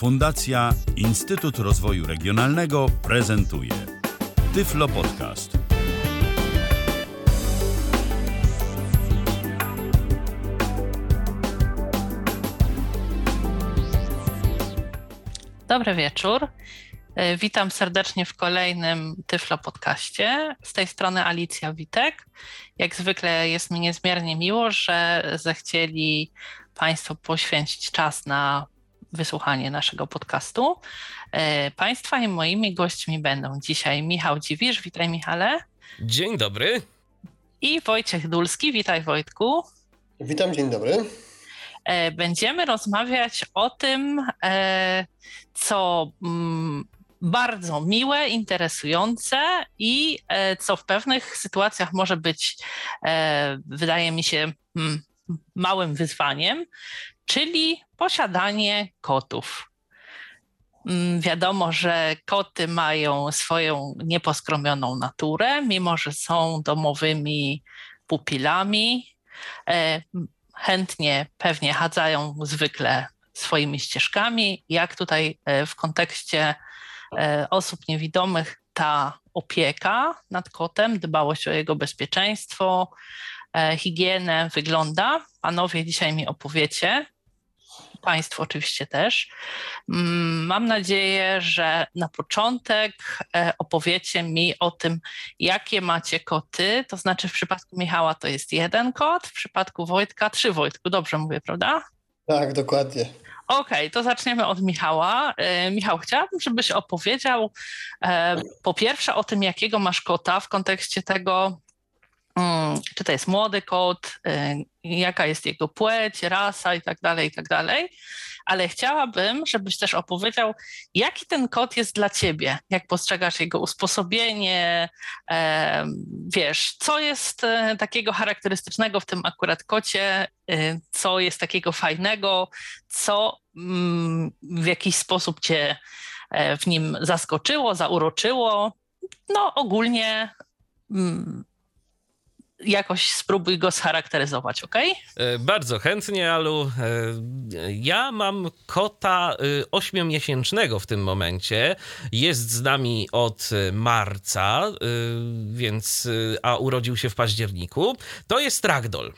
Fundacja Instytut Rozwoju Regionalnego prezentuje Tyflo Podcast. Dobry wieczór. E, witam serdecznie w kolejnym Tyflo Podcaście. Z tej strony Alicja Witek. Jak zwykle jest mi niezmiernie miło, że zechcieli Państwo poświęcić czas na wysłuchanie naszego podcastu. E, państwa i moimi gośćmi będą dzisiaj Michał Dziwisz. Witaj Michale. Dzień dobry. I Wojciech Dulski. Witaj Wojtku. Witam, dzień dobry. E, będziemy rozmawiać o tym, co mm, bardzo miłe, interesujące i e, co w pewnych sytuacjach może być, e, wydaje mi się, hmm, małym wyzwaniem, czyli posiadanie kotów. Mm, wiadomo, że koty mają swoją nieposkromioną naturę, mimo że są domowymi pupilami. E, chętnie pewnie chadzają zwykle swoimi ścieżkami. Jak tutaj w kontekście E, osób niewidomych ta opieka nad kotem, dbałość o jego bezpieczeństwo, e, higienę wygląda. Panowie dzisiaj mi opowiecie. Państwo oczywiście też. Mm, mam nadzieję, że na początek e, opowiecie mi o tym, jakie macie koty. To znaczy, w przypadku Michała to jest jeden kot, w przypadku Wojtka trzy Wojtku. Dobrze mówię, prawda? Tak, dokładnie. Okej, okay, to zaczniemy od Michała. E, Michał, chciałabym, żebyś opowiedział e, po pierwsze o tym, jakiego masz kota w kontekście tego, czy to jest młody kot, e, jaka jest jego płeć, rasa i tak dalej, i tak dalej. Ale chciałabym, żebyś też opowiedział, jaki ten kot jest dla ciebie, jak postrzegasz jego usposobienie, e, wiesz, co jest e, takiego charakterystycznego w tym akurat kocie, e, co jest takiego fajnego, co mm, w jakiś sposób cię w nim zaskoczyło, zauroczyło. No, ogólnie mm, jakoś spróbuj go scharakteryzować, ok? E, bardzo chętnie, Alu. E, ja mam kota e, ośmiomiesięcznego w tym momencie. Jest z nami od marca, więc a urodził się w październiku. To jest ragdoll.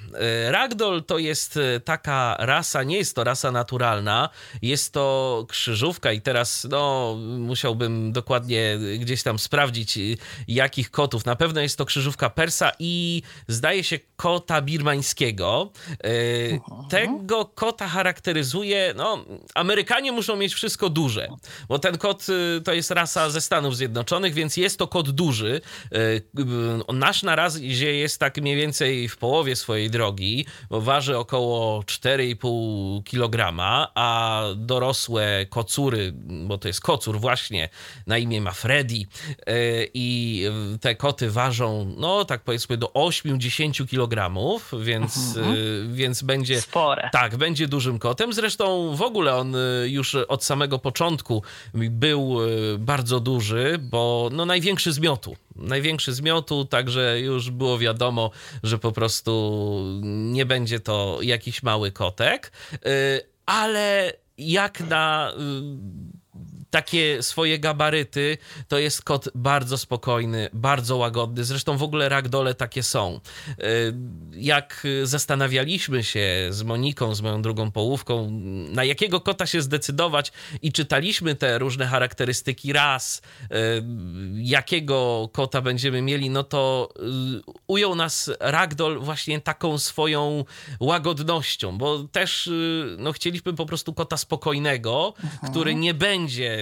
Ragdoll to jest taka rasa, nie jest to rasa naturalna, jest to krzyżówka i teraz no musiałbym dokładnie gdzieś tam sprawdzić jakich kotów. Na pewno jest to krzyżówka persa i zdaje się, kota birmańskiego. E, tego kota charakteryzuje, no, Amerykanie muszą mieć wszystko duże, bo ten kot y, to jest rasa ze Stanów Zjednoczonych, więc jest to kot duży. E, nasz na razie jest tak mniej więcej w połowie swojej drogi, bo waży około 4,5 kg, a dorosłe kocury, bo to jest kocur właśnie, na imię ma Freddy e, i te koty ważą, no tak powiedzmy do 8-10 kg, więc, mhm. Y, więc będzie. Spore. Tak, będzie dużym kotem. Zresztą w ogóle on y, już od samego początku był y, bardzo duży, bo no największy z miotu. Największy z miotu, także już było wiadomo, że po prostu nie będzie to jakiś mały kotek. Ale jak na takie swoje gabaryty, to jest kot bardzo spokojny, bardzo łagodny. Zresztą w ogóle ragdole takie są. E, jak zastanawialiśmy się z Moniką, z moją drugą połówką, na jakiego kota się zdecydować i czytaliśmy te różne charakterystyki ras, e, jakiego kota będziemy mieli, no to e, ujął nas ragdoll właśnie taką swoją łagodnością, bo też no, chcieliśmy po prostu kota spokojnego, mhm. który nie będzie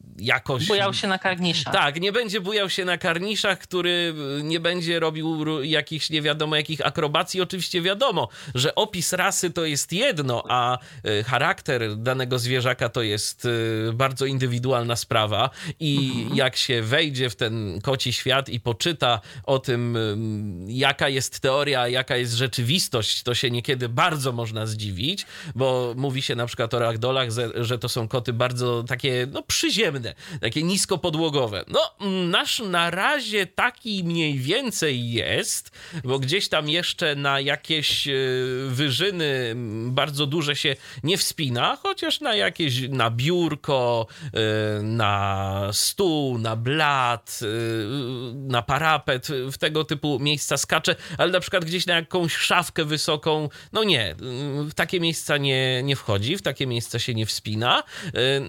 jakoś... Bujał się na karniszach. Tak, nie będzie bujał się na karniszach, który nie będzie robił jakichś nie wiadomo jakich akrobacji. Oczywiście wiadomo, że opis rasy to jest jedno, a e, charakter danego zwierzaka to jest e, bardzo indywidualna sprawa i mhm. jak się wejdzie w ten koci świat i poczyta o tym, jaka jest teoria, jaka jest rzeczywistość, to się niekiedy bardzo można zdziwić, bo mówi się na przykład o ragdolach, że to są koty bardzo takie no, przyziemne, fajne, takie niskopodłogowe. No, nasz na razie taki mniej więcej jest, bo gdzieś tam jeszcze na jakieś e, wyżyny bardzo duże się nie wspina, chociaż na jakieś, na biurko, e, na stół, na blat, e, na parapet, w tego typu miejsca skacze, ale na przykład gdzieś na jakąś szafkę wysoką, no nie, w takie miejsca nie, nie wchodzi, w takie miejsca się nie wspina.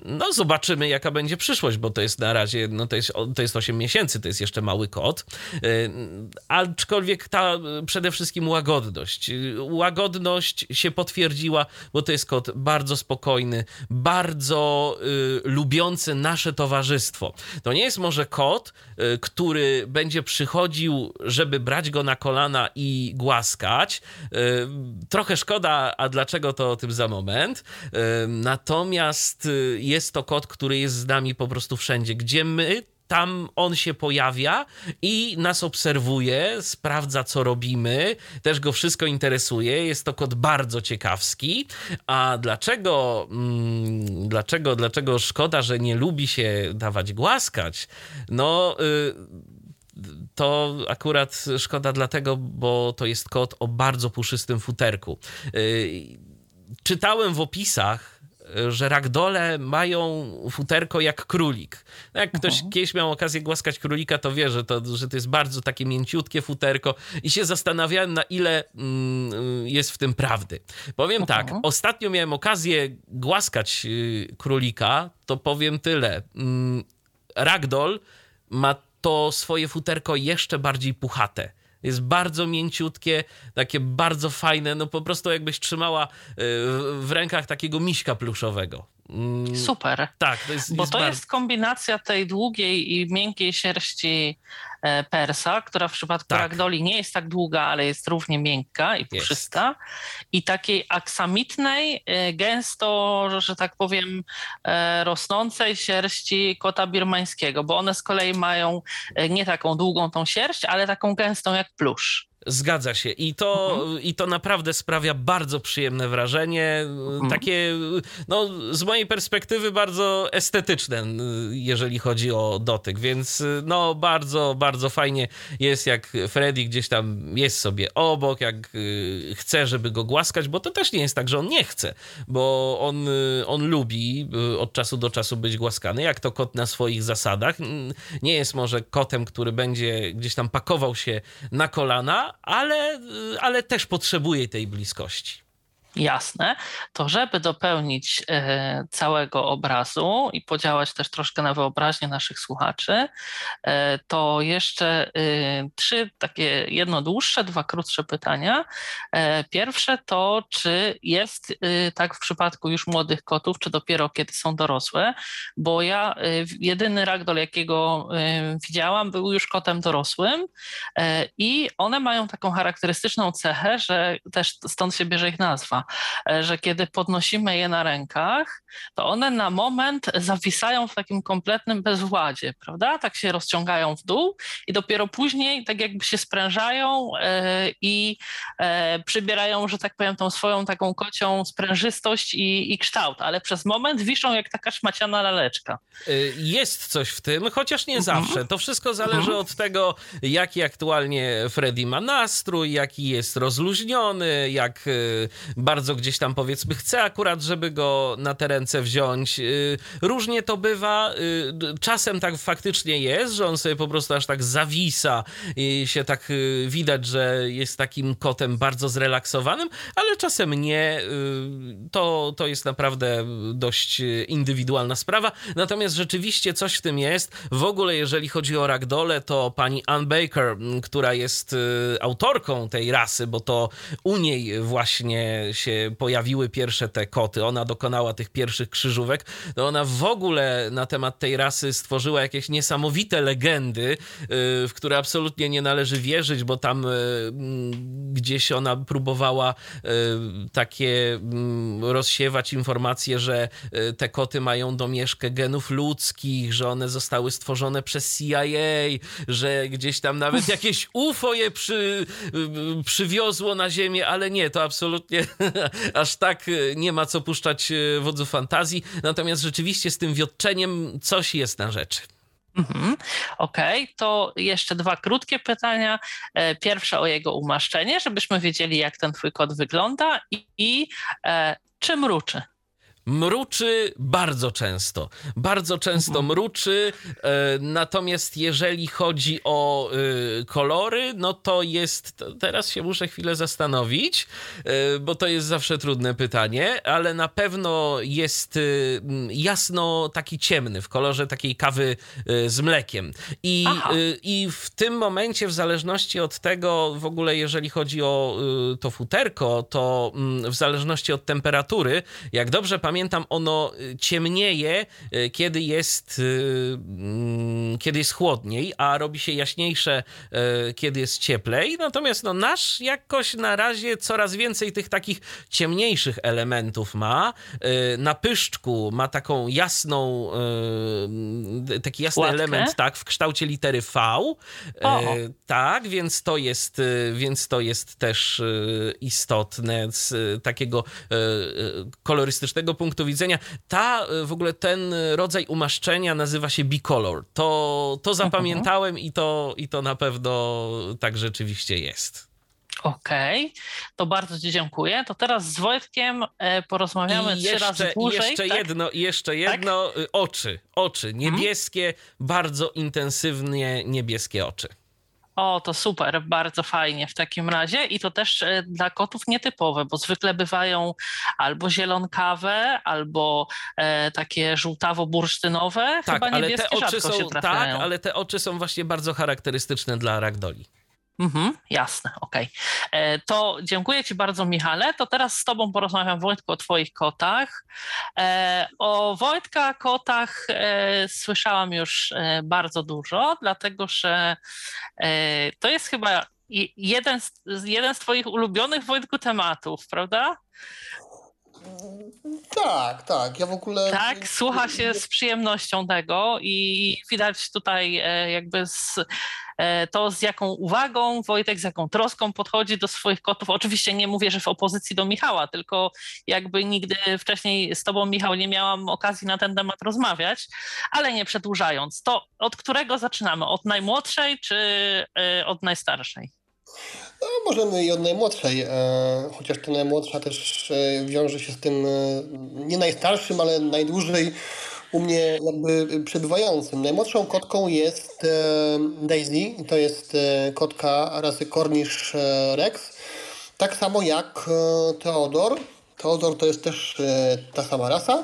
No zobaczymy, jaka będzie przyszłość, bo to jest na razie, no to jest, to jest 8 miesięcy, to jest jeszcze mały kot. Aczkolwiek ta przede wszystkim łagodność. Łagodność się potwierdziła, bo to jest kot bardzo spokojny, bardzo y, lubiący nasze towarzystwo. To nie jest może kot, y, który będzie przychodził, żeby brać go na kolana i głaskać. Y, trochę szkoda, a dlaczego to o tym za moment. Y, natomiast y, jest to kot, który jest z nami po prostu wszędzie, gdzie my tam on się pojawia i nas obserwuje, sprawdza, co robimy, też go wszystko interesuje. Jest to kot bardzo ciekawski. A dlaczego, mm, dlaczego, dlaczego szkoda, że nie lubi się dawać głaskać? No. Y to akurat szkoda dlatego, bo to jest kot o bardzo puszystym futerku. Y, czytałem w opisach że ragdole mają futerko jak królik. No jak ktoś kiedyś miał okazję głaskać królika, to wie, że to, że to jest bardzo takie mięciutkie futerko i się zastanawiałem, na ile mm, jest w tym prawdy. Powiem tak, ostatnio miałem okazję głaskać y, królika, to powiem tyle. Mm, ragdoll ma to swoje futerko jeszcze bardziej puchate jest bardzo mięciutkie, takie bardzo fajne, no po prostu jakbyś trzymała y, w rękach takiego miśka pluszowego. Mm, Super. Tak, to jest, Bo jest to bardzo... jest kombinacja tej długiej i miękkiej sierści e, persa, która w przypadku tak. ragdoli nie jest tak długa, ale jest równie miękka i puszysta. Jest. I takiej aksamitnej, e, gęsto, że tak powiem, e, rosnącej sierści kota birmańskiego, bo one z kolei mają nie taką długą tą sierść, ale taką gęstą jak plusz. Zgadza się. I to, mhm. I to naprawdę sprawia bardzo przyjemne wrażenie. Mhm. Takie, no, z mojej perspektywy, bardzo estetyczne, jeżeli chodzi o dotyk. Więc, no, bardzo, bardzo fajnie jest, jak Freddy gdzieś tam jest sobie obok, jak y, chce, żeby go głaskać, bo to też nie jest tak, że on nie chce, bo on, y, on lubi y, od czasu do czasu być głaskany, jak to kot na swoich zasadach. Nie jest może kotem, który będzie gdzieś tam pakował się na kolana, ale, ale też potrzebuje tej bliskości jasne, to żeby dopełnić e, całego obrazu i podziałać też troszkę na wyobraźnię naszych słuchaczy, e, to jeszcze e, trzy takie jedno dłuższe, dwa krótsze pytania. Pierwsze to, czy jest tak w przypadku już młodych kotów, czy dopiero kiedy są dorosłe, bo ja jedyny ragdoll, jakiego widziałam, był już kotem dorosłym i one mają taką charakterystyczną cechę, że też stąd się bierze ich nazwa E, że kiedy podnosimy je na rękach, to one na moment zawisają w takim kompletnym bezwładzie, prawda? Tak się rozciągają w dół i dopiero później tak jakby się sprężają e, i e, przybierają, że tak powiem, tą swoją taką kocią sprężystość i, i kształt, ale przez moment wiszą jak taka szmaciana laleczka. Jest coś w tym, chociaż nie mhm. zawsze. To wszystko zależy mhm. od tego, jaki aktualnie Freddy ma nastrój, jaki jest rozluźniony, jak bardzo gdzieś tam powiedzmy chce akurat, żeby go na te ręce wziąć. Y, różnie to bywa. Y, czasem tak faktycznie jest, że on sobie po prostu aż tak zawisa i się tak y, widać, że jest takim kotem bardzo zrelaksowanym, ale czasem nie. To, to jest naprawdę dość indywidualna sprawa. Natomiast rzeczywiście coś w tym jest. W ogóle, jeżeli chodzi o ragdole, to pani Ann Baker, która jest autorką tej rasy, bo to u niej właśnie się pojawiły pierwsze te koty, ona dokonała tych pierwszych krzyżówek, no ona w ogóle na temat tej rasy stworzyła jakieś niesamowite legendy, y, w które absolutnie nie należy wierzyć, bo tam y, mm, gdzieś ona próbowała y, takie mm, rozsiewać informacje, że te koty mają domieszkę genów ludzkich, że one zostały stworzone przez CIA, że gdzieś tam nawet jakieś UFO je przy, przywiozło na ziemię, ale nie, to absolutnie Aż tak nie ma co puszczać wodzu fantazji. Natomiast rzeczywiście z tym wiotczeniem coś jest na rzeczy. Mhm. Okej, okay. to jeszcze dwa krótkie pytania. E, pierwsze o jego umaszczenie, żebyśmy wiedzieli, jak ten twój kot wygląda i, i e, czy mruczy. Mruczy bardzo często. Bardzo często mhm. mruczy. E, natomiast jeżeli chodzi o e, kolory, no to jest. Teraz się muszę chwilę zastanowić, e, bo to jest zawsze trudne pytanie, ale na pewno jest jasno taki ciemny w kolorze takiej kawy z mlekiem. I, I w tym momencie, w zależności od tego, w ogóle jeżeli chodzi o to futerko, to w zależności od temperatury, jak dobrze pamiętam, pamiętam, ono y, ciemnieje, y, kiedy jest, y, mm, kiedy jest chłodniej, a robi się jaśniejsze, kiedy jest cieplej. Natomiast no, nasz jakoś na razie coraz więcej tych takich ciemniejszych elementów ma. Na pyszczku ma taką jasną, taki jasny Łatkę? element, tak, w kształcie litery V. O. Tak, więc to jest, więc to jest też istotne z takiego kolorystycznego punktu widzenia. Ta, y, w ogóle ten rodzaj umaszczenia nazywa się bicolor. To, to zapamiętałem mhm. i, to, i to na pewno tak rzeczywiście jest. Okej, okay. to bardzo Ci dziękuję. To teraz z Wojtkiem e, porozmawiamy I trzy jeszcze, razy dłużej. Jeszcze tak? jedno, jeszcze tak? jedno. Tak? Oczy, oczy mhm. niebieskie, hmm? bardzo intensywnie niebieskie oczy. O, to super, bardzo fajnie w takim razie. I to też e, dla kotów nietypowe, bo zwykle bywają albo zielonkawe, albo e, takie żółtawo-bursztynowe. Tak, Chyba ale te oczy są, tak, ale te oczy są właśnie bardzo charakterystyczne dla ragdoli. Mhm, jasne, okej. Okay. E, to dziękuję Ci bardzo, Michale. To teraz z Tobą porozmawiam, Wojtku, o Twoich kotach. E, o Wojtka kotach e, słyszałam już bardzo dużo, dlatego że to jest chyba jeden z, jeden z Twoich ulubionych, Wojtku, tematów, prawda? Tak, tak. Ja w ogóle. Tak, słucha się z przyjemnością tego i widać tutaj jakby z E, to z jaką uwagą Wojtek, z jaką troską podchodzi do swoich kotów. Oczywiście nie mówię, że w opozycji do Michała, tylko jakby nigdy wcześniej z tobą, Michał, nie miałam okazji na ten temat rozmawiać, ale nie przedłużając, to od którego zaczynamy? Od najmłodszej czy e, od najstarszej? No, możemy i od najmłodszej, e, chociaż ta najmłodsza też wiąże się z tym nie najstarszym, ale najdłużej u mnie jakby przebywającym. Najmłodszą kotką jest e, Daisy, to jest e, kotka rasy Cornish e, Rex. Tak samo jak Theodor. Theodor to jest też ta sama rasa.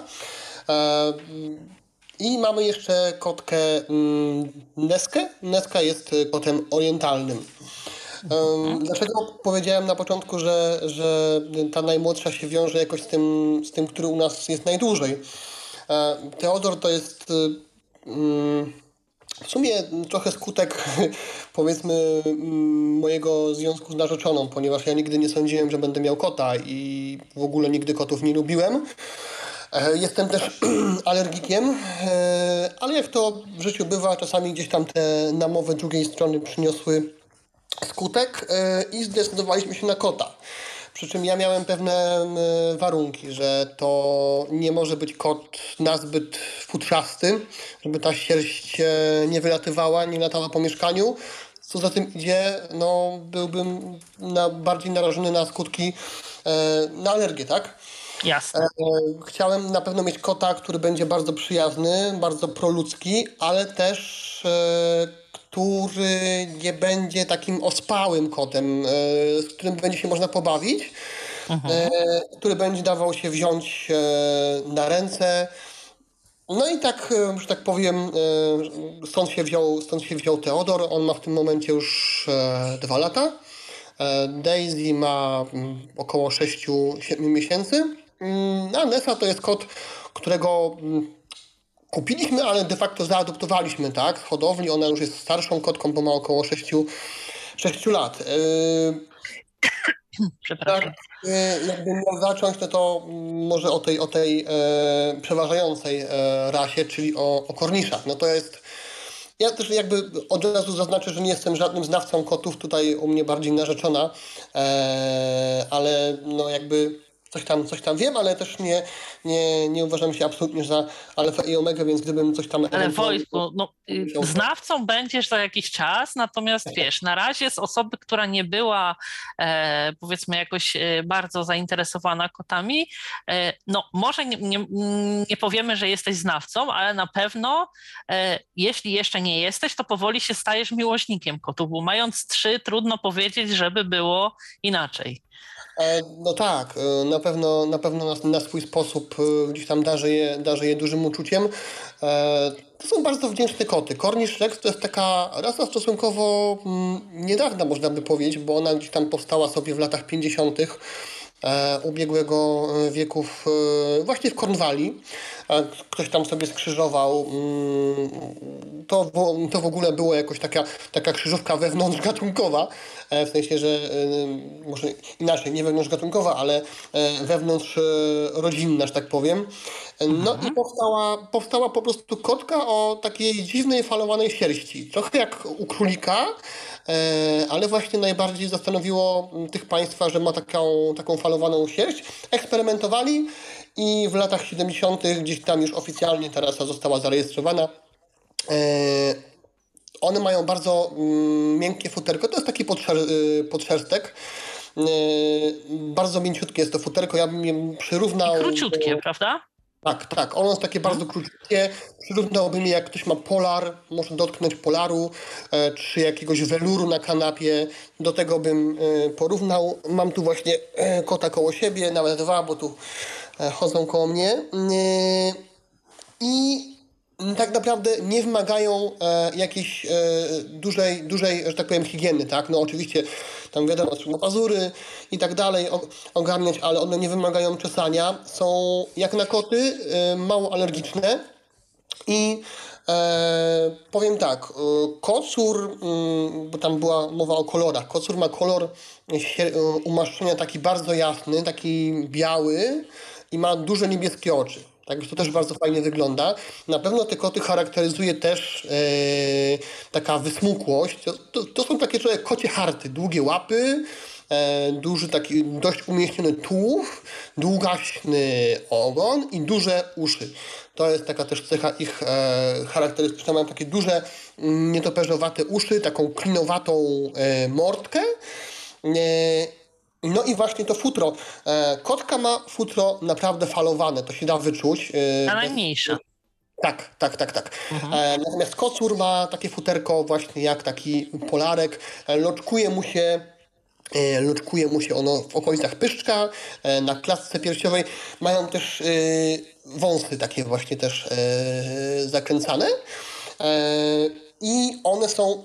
I mamy jeszcze kotkę mm, Neskę. Neska jest kotem orientalnym. Dlaczego powiedziałem na początku, że, że ta najmłodsza się wiąże jakoś z tym, z tym, który u nas jest najdłużej? E, Teodor to jest y, mm, w sumie trochę skutek, powiedzmy, mm, mojego związku z narzeczoną, ponieważ ja nigdy nie sądziłem, że będę miał kota i w ogóle nigdy kotów nie lubiłem. E, jestem też alergikiem, e, ale jak to w życiu bywa, czasami gdzieś tam te namowy drugiej strony przyniosły skutek i zdecydowaliśmy się na kota. Przy czym ja miałem pewne warunki, że to nie może być kot nazbyt futrzasty, żeby ta sierść e, nie wylatywała, nie latała po mieszkaniu. Co za tym idzie, no, byłbym na, bardziej narażony na skutki, e, na alergię, tak? Jasne. E, chciałem na pewno mieć kota, który będzie bardzo przyjazny, bardzo proludzki, ale też który nie będzie takim ospałym kotem, e, z którym będzie się można pobawić, mhm. E, który będzie dawał się wziąć e, na ręce. No i tak, że tak powiem, stąd się wziął, stąd się wziął Teodor. On ma w tym momencie już dwa lata. Daisy ma mm, około 6-7 miesięcy. Mm, a Nessa to jest kot, którego mm, kupiliśmy, ale de facto zaadoptowaliśmy, tak? Hodowli. Ona już jest starszą kotką, bo ma około 6, 6 lat. Yy, Przepraszam. Tak, yy, jakbym miał zacząć, no to może o tej, o tej e, przeważającej e, rasie, czyli o, o korniszach. No to jest... Ja też jakby od razu zaznaczę, że nie jestem żadnym znawcą kotów, tutaj u mnie bardziej narzeczona, e, ale no jakby coś tam, coś tam wiem, ale też nie, nie, nie uważam się absolutnie za alfa i omega, więc gdybym coś tam... Ale Wojtku, no, y, znawcą będziesz za jakiś czas, natomiast tak. wiesz, na razie z osoby, która nie była e, powiedzmy jakoś e, bardzo zainteresowana kotami, e, no może nie, nie, nie, powiemy, że jesteś znawcą, ale na pewno e, jeśli jeszcze nie jesteś, to powoli się stajesz miłośnikiem kotów, bo mając trzy trudno powiedzieć, żeby było inaczej. E, no tak, e, na pewno, na, pewno na, na swój sposób e, gdzieś tam darzy je, darzy je dużym uczuciem. To są bardzo wdzięczne koty. Cornish Rex to jest taka rasa stosunkowo mm, niedawna, można by powiedzieć, bo ona gdzieś tam powstała sobie w latach 50 ubiegłego wieku w, właśnie w Ktoś tam sobie skrzyżował. Mm, to, to w ogóle było jakoś taka, taka krzyżówka wewnątrzgatunkowa, e, w sensie, że e, może inaczej, nie wewnątrzgatunkowa, ale e, wewnątrz rodzinna, że tak powiem. No mhm. i powstała, powstała po prostu kotka o takiej dziwnej, falowanej sierści. Trochę jak u królika, ale właśnie najbardziej zastanowiło tych państwa, że ma taką, taką falowaną sierść. Eksperymentowali i w latach 70. gdzieś tam już oficjalnie ta rasa została zarejestrowana. E, one mają bardzo mm, miękkie futerko. To jest taki podszer y, podszerstek. E, bardzo mięciutkie jest to futerko. Ja bym je przyrównał. I króciutkie, prawda? Tak, tak. Ono jest takie bardzo króciutkie. Przyrównałbym je, jak ktoś ma polar, można dotknąć polaru, e, czy jakiegoś weluru na kanapie. Do tego bym porównał. Mam tu właśnie kota koło siebie, nawet dwa, bo tu chodzą koło mnie. I tak naprawdę nie wymagają e, jakiejś e, dużej, dużej, że tak powiem, higieny, tak? No oczywiście tam wiadomo, trzeba pazury i tak dalej ogarniać, ale one nie wymagają czesania. Są jak na koty e, mało alergiczne i e, powiem tak, e, kocur, mm, bo tam była mowa o kolorach, kocur ma kolor e, umaszczenia taki bardzo jasny, taki biały i ma duże niebieskie oczy. Także to też bardzo fajnie wygląda. Na pewno te koty charakteryzuje też e, taka wysmukłość. To, to, są takie trochę kocie harty, długie łapy, e, duży taki dość umieśniony tułów, długaśny ogon i duże uszy. To jest taka też cecha ich e, charakterystyczna. Mają takie duże, nietoperzowate uszy, taką klinowatą e, mordkę. E, no i właśnie to futro. E, kotka ma futro naprawdę falowane, to się da wyczuć. E, A najmniejsza. Tak, tak, tak, tak. Mhm. E, natomiast kocur ma takie futerko właśnie jak taki polarek. Loczkuje mu się loczkuje mu się ono w okolicach pyszczka, na klatce piersiowej. Mają też wąsy takie właśnie też zakręcane. I one są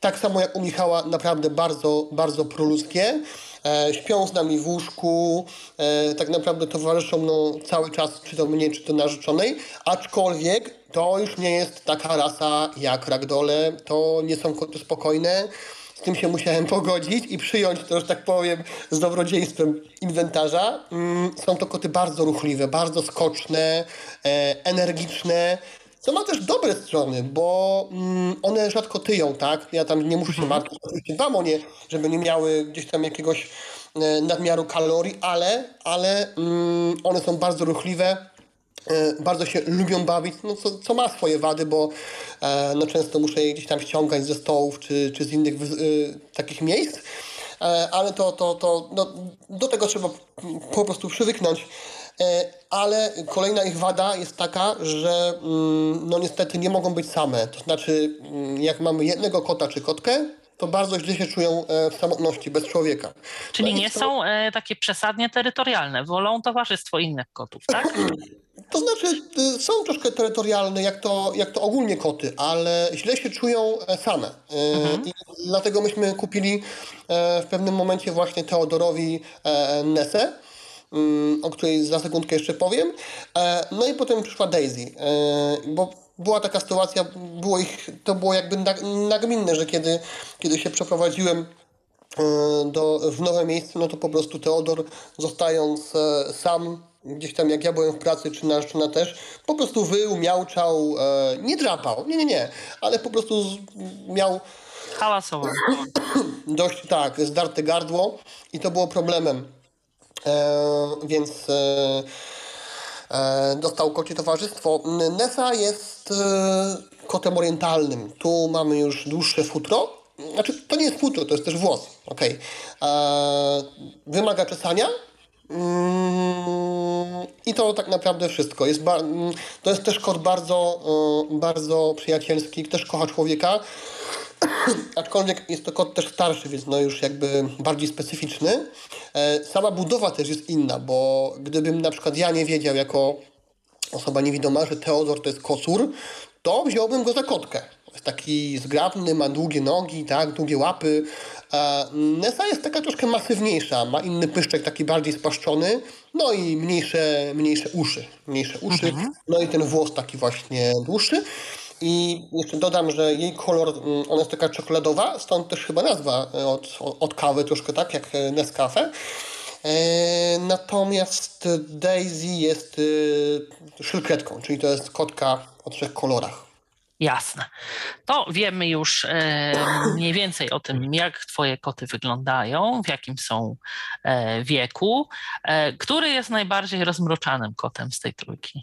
tak samo jak u Michała naprawdę bardzo, bardzo proludzkie. E, śpią z nami w łóżku, e, tak naprawdę towarzyszą no, cały czas, czy to mnie, czy to narzeczonej, aczkolwiek to już nie jest taka rasa jak ragdole, to nie są koty spokojne, z tym się musiałem pogodzić i przyjąć to, że tak powiem, z dobrodziejstwem inwentarza. Mm, są to koty bardzo ruchliwe, bardzo skoczne, e, energiczne, co ma też dobre strony, bo mm, one rzadko tyją, tak? Ja tam nie muszę się mhm. martwić, oczywiście dbam o nie, żeby nie miały gdzieś tam jakiegoś e, nadmiaru kalorii, ale, ale mm, one są bardzo ruchliwe, e, bardzo się lubią bawić, no co, co ma swoje wady, bo e, no często muszę je gdzieś tam ściągać ze stołów czy, czy z innych e, takich miejsc, e, ale to, to, to no, do tego trzeba po prostu przywyknąć. E, ale kolejna ich wada jest taka, że mm, no niestety nie mogą być same. To znaczy, mm, jak mamy jednego kota czy kotkę, to bardzo źle się czują e, w samotności, bez człowieka. Czyli no nie to... są e, takie przesadnie terytorialne, wolą towarzystwo innych kotów, tak? To znaczy, y, są troszkę terytorialne, jak to, jak to ogólnie koty, ale źle się czują same. Mhm. I dlatego myśmy kupili w pewnym momencie właśnie Teodorowi Nesę o której za sekundkę jeszcze powiem. E, no i potem przyszła Daisy, e, bo była taka sytuacja, było ich, to było jakby nagminne, że kiedy, kiedy się przeprowadziłem e, do, w nowe miejsce, no to po prostu Teodor zostając sam gdzieś tam jak ja byłem w pracy, czy narzeczona też, po prostu wył, miałczał, nie drapał, nie, nie, nie, ale po prostu miał hałasował. Dość tak, zdarte gardło i to było problemem. Więc dostał kocie towarzystwo. Nesa jest kotem orientalnym. Tu mamy już dłuższe futro. Znaczy, to nie jest futro, to jest też włos. Okay. Wymaga czesania, Mm, I to tak naprawdę wszystko. Jest to jest też kot bardzo, e, bardzo przyjacielski, też kocha człowieka. Aczkolwiek jest to kot też starszy, więc no już jakby bardziej specyficzny. E, sama budowa też jest inna, bo gdybym na przykład ja nie wiedział jako osoba niewidoma, że Teodor to jest kocur, to wziąłbym go za kotkę. Jest taki zgrabny, ma długie nogi, tak, długie łapy, Nesa jest taka troszkę masywniejsza, ma inny pyszczek, taki bardziej spaszczony, no i mniejsze, mniejsze uszy, mniejsze uszy, mhm. no i ten włos taki właśnie dłuższy. I jeszcze dodam, że jej kolor, mm, ona jest taka czekoladowa, stąd też chyba nazwa e, od, od kawy, troszkę tak jak e, Nescafe. E, natomiast Daisy jest szylkretką, czyli to jest kotka o trzech kolorach. Jasne. To wiemy już e, mniej więcej o tym, jak Twoje koty wyglądają, w jakim są e, wieku. E, który jest najbardziej rozmroczanym kotem z tej trójki?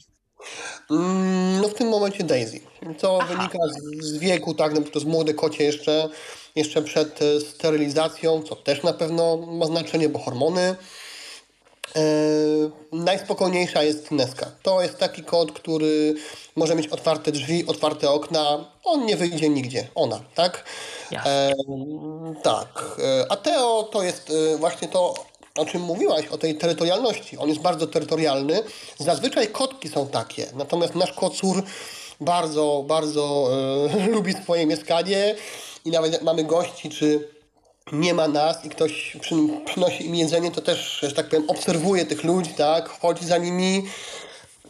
Mm, no w tym momencie Daisy. To Aha. wynika z, z, wieku, tak, no to jest młode kocie jeszcze, jeszcze przed sterylizacją, co też na pewno ma znaczenie, bo hormony. E, najspokojniejsza jest Neska. To jest taki kot, który może mieć otwarte drzwi, otwarte okna. On nie wyjdzie nigdzie. Ona, tak? E, tak. E, a Teo to jest e, właśnie to, o czym mówiłaś, o tej terytorialności. On jest bardzo terytorialny. Zazwyczaj kotki są takie. Natomiast nasz kocur bardzo, bardzo e, lubi swoje mieszkanie i nawet mamy gości, czy nie ma nas i ktoś przynosi im jedzenie, to też, że tak powiem, obserwuje tych ludzi, tak, chodzi za nimi,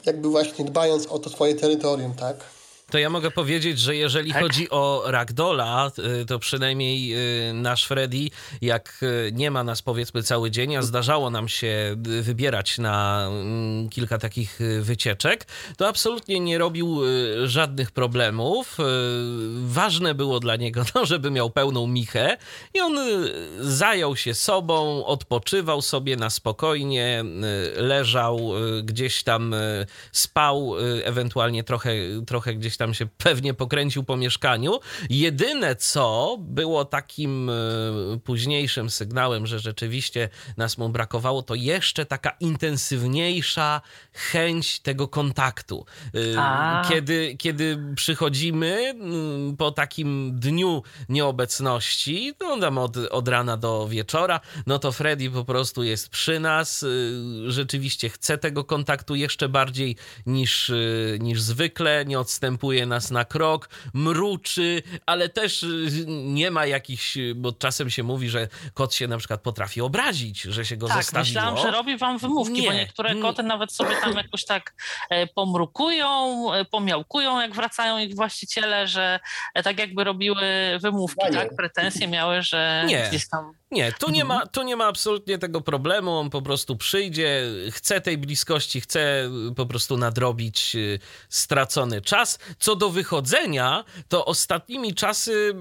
jakby właśnie dbając o to swoje terytorium, tak. To ja mogę powiedzieć, że jeżeli tak? chodzi o Ragdola, y, to przynajmniej y, nasz Freddy, jak y, nie ma nas powiedzmy cały dzień, a zdarzało nam się wybierać na mm, kilka takich wycieczek, to absolutnie nie robił żadnych problemów. Ważne było dla niego to, żeby miał pełną michę i on zajął się sobą, odpoczywał sobie na spokojnie, leżał gdzieś tam, spał, ewentualnie trochę, trochę gdzieś gdzieś tam się pewnie pokręcił po mieszkaniu. Jedyne co było takim e, późniejszym sygnałem, że rzeczywiście nas mu brakowało, to jeszcze taka intensywniejsza chęć tego kontaktu. E, kiedy, kiedy przychodzimy mm, po takim dniu nieobecności, no tam od, od rana do wieczora, no to Freddy po prostu jest przy nas, e, rzeczywiście chce tego kontaktu jeszcze bardziej niż, niż zwykle, nie odstępuje postępuje nas na krok, mruczy, ale też y, nie ma jakichś, bo czasem się mówi, że kot się na przykład potrafi obrazić, że się go tak, zostawiło. myślałam, że robi wam wymówki, nie. bo niektóre koty nawet sobie tam jakoś tak e, pomrukują, e, pomiałkują, jak wracają ich właściciele, że e, tak jakby robiły wymówki, tak? Pretensje miały, że nie. gdzieś tam nie, tu nie, ma, tu nie ma absolutnie tego problemu. On po prostu przyjdzie, chce tej bliskości, chce po prostu nadrobić y, stracony czas. Co do wychodzenia, to ostatnimi czasy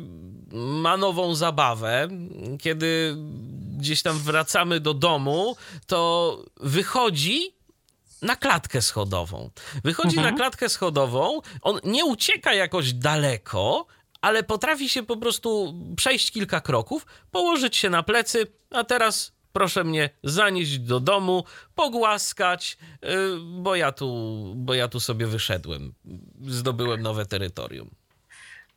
ma nową zabawę. Kiedy gdzieś tam wracamy do domu, to wychodzi na klatkę schodową. Wychodzi mhm. na klatkę schodową, on nie ucieka jakoś daleko, ale potrafi się po prostu przejść kilka kroków, położyć się na plecy, a teraz proszę mnie zanieść do domu, pogłaskać, y, bo ja tu, bo ja tu sobie wyszedłem, zdobyłem nowe terytorium.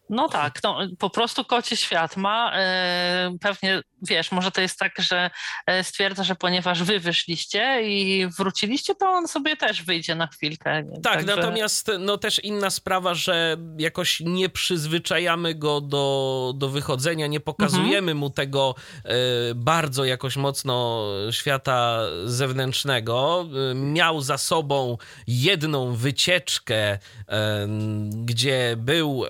No tak, no, po prostu kocie świat ma. E, pewnie, wiesz, może to jest tak, że e, stwierdza, że ponieważ wy wyszliście i wróciliście, to on sobie też wyjdzie na chwilkę. Tak, Także... natomiast no też inna sprawa, że jakoś nie przyzwyczajamy go do, do wychodzenia, nie pokazujemy mhm. mu tego e, bardzo jakoś mocno świata zewnętrznego. Miał za sobą jedną wycieczkę, gdzie był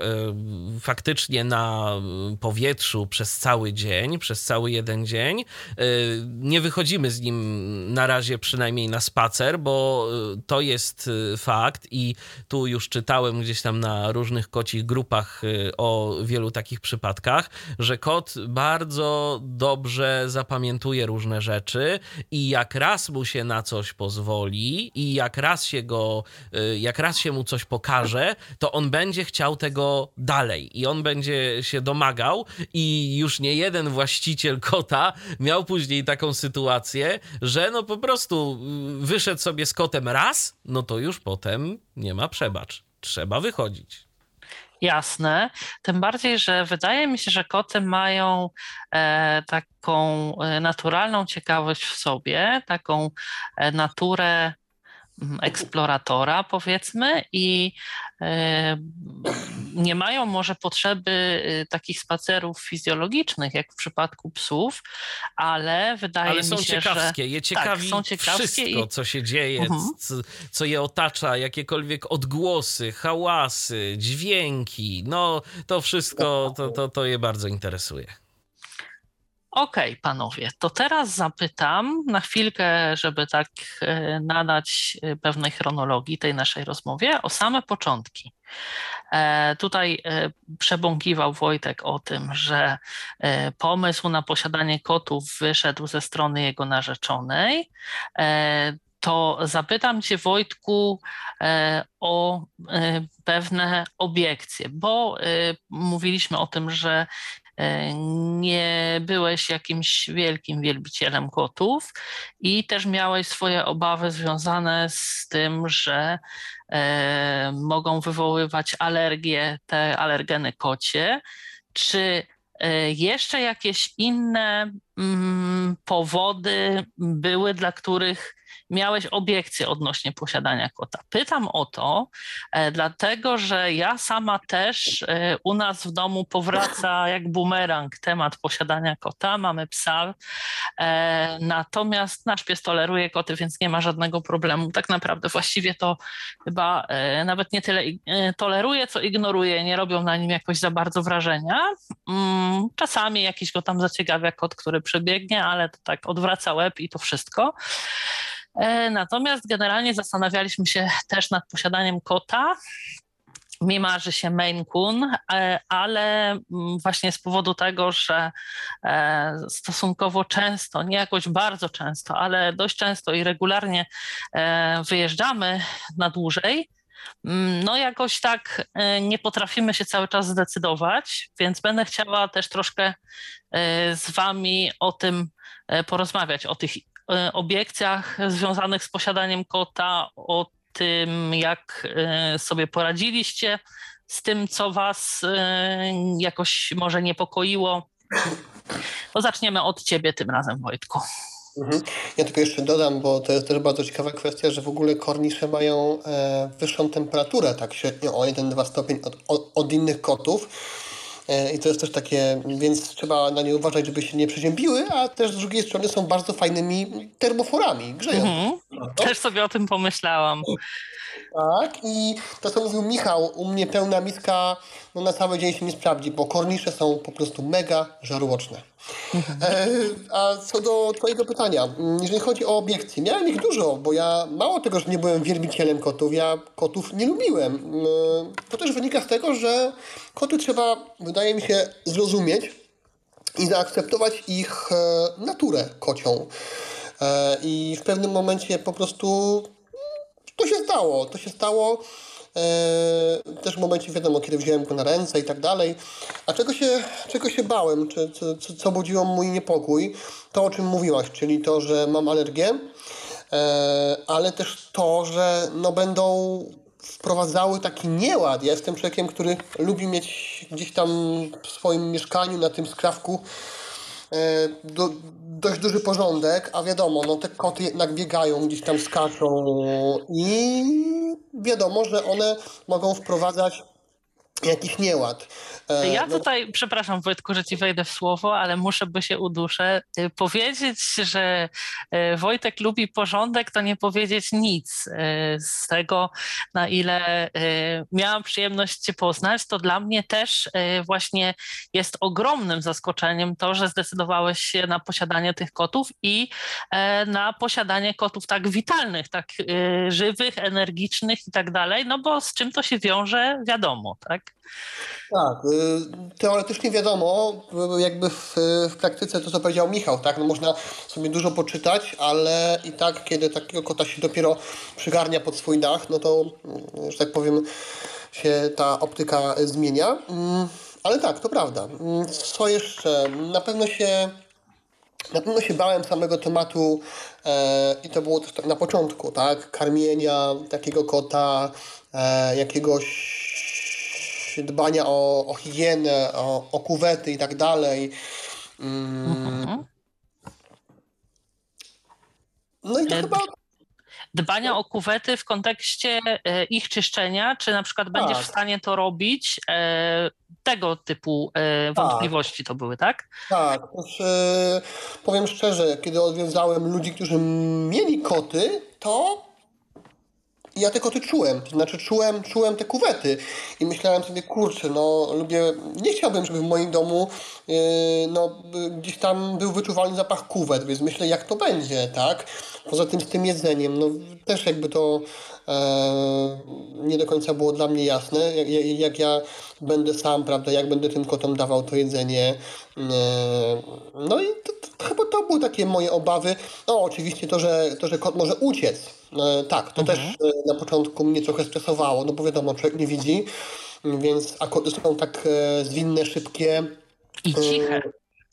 faktycznie na powietrzu przez cały dzień, przez cały jeden dzień. Nie wychodzimy z nim na razie przynajmniej na spacer, bo to jest fakt i tu już czytałem gdzieś tam na różnych kocich grupach o wielu takich przypadkach, że kot bardzo dobrze zapamiętuje różne rzeczy i jak raz mu się na coś pozwoli i jak raz się go, jak raz się mu coś pokaże, to on będzie chciał tego dalej i on będzie się domagał i już nie jeden właściciel kota miał później taką sytuację, że no po prostu y, wyszedł sobie z kotem raz, no to już potem nie ma przebacz. Trzeba wychodzić. Jasne. Tym bardziej, że wydaje mi się, że koty mają e, taką e, naturalną ciekawość w sobie, taką e, naturę Mhm, eksploratora, powiedzmy, i nie mają może potrzeby e, takich spacerów fizjologicznych, jak w przypadku psów, ale wydaje ale mi się, że... Ale są ciekawskie, je ciekawi tak, są ciekawskie wszystko, i... co się dzieje, mhm. co, co, je otacza, jakiekolwiek odgłosy, hałasy, dźwięki, no to wszystko, to, to, to je bardzo interesuje. Okej, okay, panowie, to teraz zapytam na chwilkę, żeby tak e, nadać e, pewnej chronologii tej naszej rozmowie, o same początki. E, tutaj przebąkiwał Wojtek o tym, że pomysł na posiadanie kotów wyszedł ze strony jego narzeczonej to zapytam Cię, Wojtku, o pewne obiekcje, bo mówiliśmy o tym, że nie byłeś jakimś wielkim wielbicielem kotów i też miałeś swoje obawy związane z tym, że e, mogą wywoływać alergie, te alergeny kocie. Czy e, jeszcze jakieś inne mm, powody były, dla których miałeś obiekcje odnośnie posiadania kota. Pytam o to, e, dlatego że ja sama też e, u nas w domu powraca jak bumerang temat posiadania kota. Mamy psa, e, natomiast nasz pies toleruje koty, więc nie ma żadnego problemu. Tak naprawdę właściwie to chyba nawet nie tyle toleruje, co ignoruje. Nie robią na nim jakoś za bardzo wrażenia. Mm, czasami jakiś go tam zaciekawia kot, który przebiegnie, ale to tak odwraca łeb i to wszystko. E, natomiast generalnie zastanawialiśmy się też nad posiadaniem kota. Mi marzy się Maine Coon, e, ale mm, właśnie z powodu tego, że e, stosunkowo często, nie jakoś bardzo często, ale dość często i regularnie wyjeżdżamy na dłużej, mm, no jakoś tak nie potrafimy się cały czas zdecydować, więc będę chciała też troszkę z Wami o tym porozmawiać, o tych obiekcjach związanych z posiadaniem kota, o tym, jak e, sobie poradziliście z tym, co Was e, jakoś może niepokoiło. To zaczniemy od Ciebie tym razem, Wojtku. Mhm. Ja tylko jeszcze dodam, bo to jest też bardzo ciekawa kwestia, że w ogóle kornisze mają wyższą temperaturę, tak średnio o 1-2 stopień od, od innych kotów. E, I to jest też takie, więc trzeba na nie uważać, żeby się nie przeziębiły, a też z drugiej strony są bardzo fajnymi termoforami, grzeją. Mhm. Też sobie o tym pomyślałam. Tak, i to co mówił Michał, u mnie pełna miska no na cały dzień się nie sprawdzi, bo kornisze są po prostu mega żarłoczne. E, a co do Twojego pytania, jeżeli chodzi o obiekcje, miałem ich dużo, bo ja mało tego, że nie byłem wielbicielem kotów, ja kotów nie lubiłem. E, to też wynika z tego, że koty trzeba, wydaje mi się, zrozumieć i zaakceptować ich e, naturę kocią. E, I w pewnym momencie po prostu to się stało. To się stało e, też w momencie, wiadomo, kiedy wziąłem go na ręce i tak dalej. A czego się, czego się bałem, czy, co, co budziło mój niepokój? To, o czym mówiłaś, czyli to, że mam alergię, e, ale też to, że no, będą wprowadzały taki nieład. Ja jestem człowiekiem, który lubi mieć gdzieś tam w swoim mieszkaniu, na tym skrawku E, do, dość duży porządek, a wiadomo, no te koty jednak biegają, gdzieś tam skaczą i wiadomo, że one mogą wprowadzać jakiś nieład. E, ja no tutaj, przepraszam Wojtku, że ci wejdę w słowo, ale muszę, by się uduszę, y, powiedzieć, że y, Wojtek lubi porządek, to nie powiedzieć nic. Y, z tego, na ile miałam przyjemność cię poznać, to dla mnie też właśnie jest ogromnym zaskoczeniem to, że zdecydowałeś się na posiadanie tych kotów i e, na posiadanie kotów tak witalnych, tak żywych, energicznych i tak dalej, no bo z czym to się wiąże, wiadomo, tak? Tak, y, teoretycznie wiadomo, jakby w, w, praktyce to, co powiedział Michał, tak, no można sobie dużo poczytać, ale i tak, kiedy takiego kota się dopiero przygarnia pod swój dach, no to, mm, że tak powiem, się ta optyka zmienia. Mm, ale tak, to prawda. Mm, co jeszcze? Na pewno się na pewno się bałem samego tematu e, i to było też tak na początku, tak? Karmienia takiego kota, e, jakiegoś dbania o, o higienę, o, o kuwety i tak dalej. Mm. No i to e, chyba dbania o kuwety w kontekście e, ich czyszczenia, czy na przykład będziesz tak. w stanie to robić? E, tego typu tak. wątpliwości to były, tak? Tak. Też, powiem szczerze, kiedy odwiedzałem ludzi, którzy mieli koty, to ja te koty czułem, to znaczy czułem, czułem te kuwety i myślałem sobie, kurczę, no lubię, nie chciałbym, żeby w moim domu yy, no, gdzieś tam był wyczuwalny zapach kuwet, więc myślę, jak to będzie, tak? Poza tym z tym jedzeniem, no też jakby to nie do końca było dla mnie jasne, jak, jak, ja będę sam, prawda, jak będę tym kotom dawał to jedzenie. E, no i to, to, chyba to były takie moje obawy. No oczywiście to, że, to, że kot może uciec, e, tak, to mhm. też e, na początku mnie trochę stresowało, no bo wiadomo, człowiek nie widzi, więc a koty są tak e, zwinne, szybkie. I ciche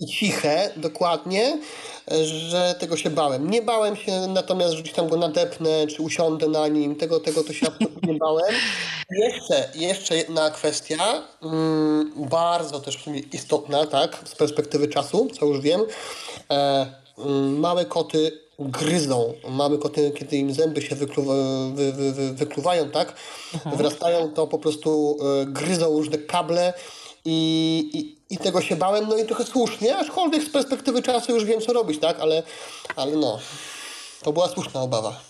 i ciche, dokładnie, że tego się bałem. Nie bałem się natomiast, że gdzieś tam go nadepnę, czy usiądę na nim, tego, tego to się absolutnie nie bałem. Jeszcze, jeszcze jedna kwestia, mm, bardzo też w sumie istotna, tak, z perspektywy czasu, co już wiem. E, mm, małe koty gryzą. Małe koty, kiedy im zęby się wykluwa, wy, wy, wy, wykluwają, tak, mhm. wyrastają, to po prostu e, gryzą różne kable, i, i, i, tego się bałem, no i trochę słusznie, aczkolwiek z perspektywy czasu już wiem, co robić, tak? Ale, ale no, to była słuszna obawa.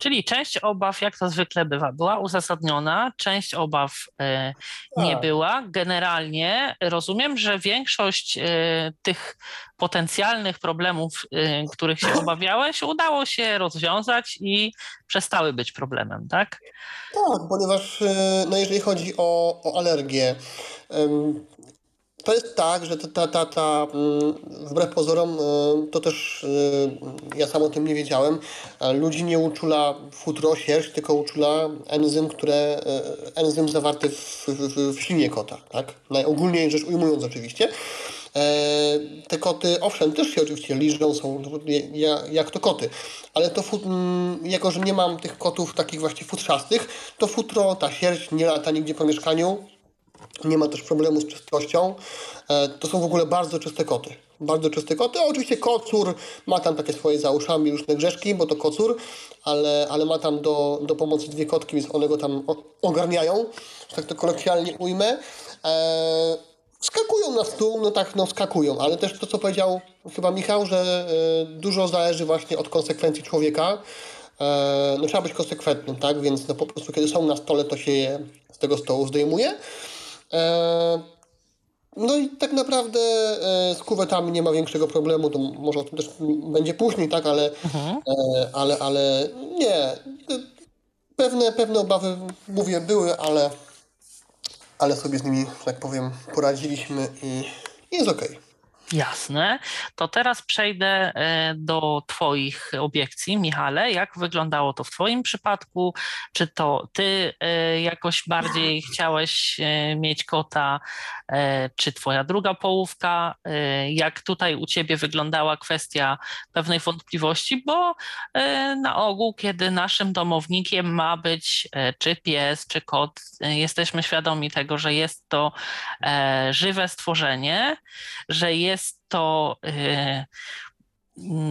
Czyli część obaw, jak to zwykle bywa, była uzasadniona, część obaw e, nie tak. była. Generalnie rozumiem, że większość e, tych potencjalnych problemów, e, których się obawiałeś, udało się rozwiązać i przestały być problemem, tak? Tak, ponieważ no jeżeli chodzi o, o alergię, to jest tak, że ta, ta, ta, ta mm, wbrew pozorom, to też ja sam o tym nie wiedziałem, ludzi nie uczula futro, sierść, tylko uczula enzym, które, e, enzym zawarty w, w, w ślinie kota, tak? Najogólniej rzecz ujmując oczywiście. E, te koty, owszem, też się oczywiście liżą, są jak to koty, ale to mm, jako, że nie mam tych kotów takich właśnie futrzastych, to futro, ta sierść nie lata nigdzie po mieszkaniu, nie ma też problemu z czystością. E, to są w ogóle bardzo czyste koty. Bardzo czyste koty. Oczywiście kocur ma tam takie swoje za uszami różne grzeszki, bo to kocur, ale, ale ma tam do, do pomocy dwie kotki, więc one go tam ogarniają, że tak to kolokwialnie ujmę. E, skakują na stół, no tak, no skakują, ale też to, co powiedział chyba Michał, że e, dużo zależy właśnie od konsekwencji człowieka. No trzeba być konsekwentnym, tak? Więc no po prostu kiedy są na stole, to się je z tego stołu zdejmuje. E, no i tak naprawdę e, z kuwetami nie ma większego problemu, to może o tym też będzie później, tak, ale, mhm. E, ale, ale nie. Pewne, pewne obawy, mówię, były, ale, ale sobie z nimi, tak powiem, poradziliśmy i jest okej. Okay. Jasne. To teraz przejdę e, do Twoich obiekcji, Michale. Jak wyglądało to w Twoim przypadku? Czy to Ty e, jakoś bardziej chciałeś e, mieć kota, czy Twoja druga połówka? Jak tutaj u Ciebie wyglądała kwestia pewnej wątpliwości? Bo na ogół, kiedy naszym domownikiem ma być czy pies, czy kot, jesteśmy świadomi tego, że jest to żywe stworzenie, że jest jest to y,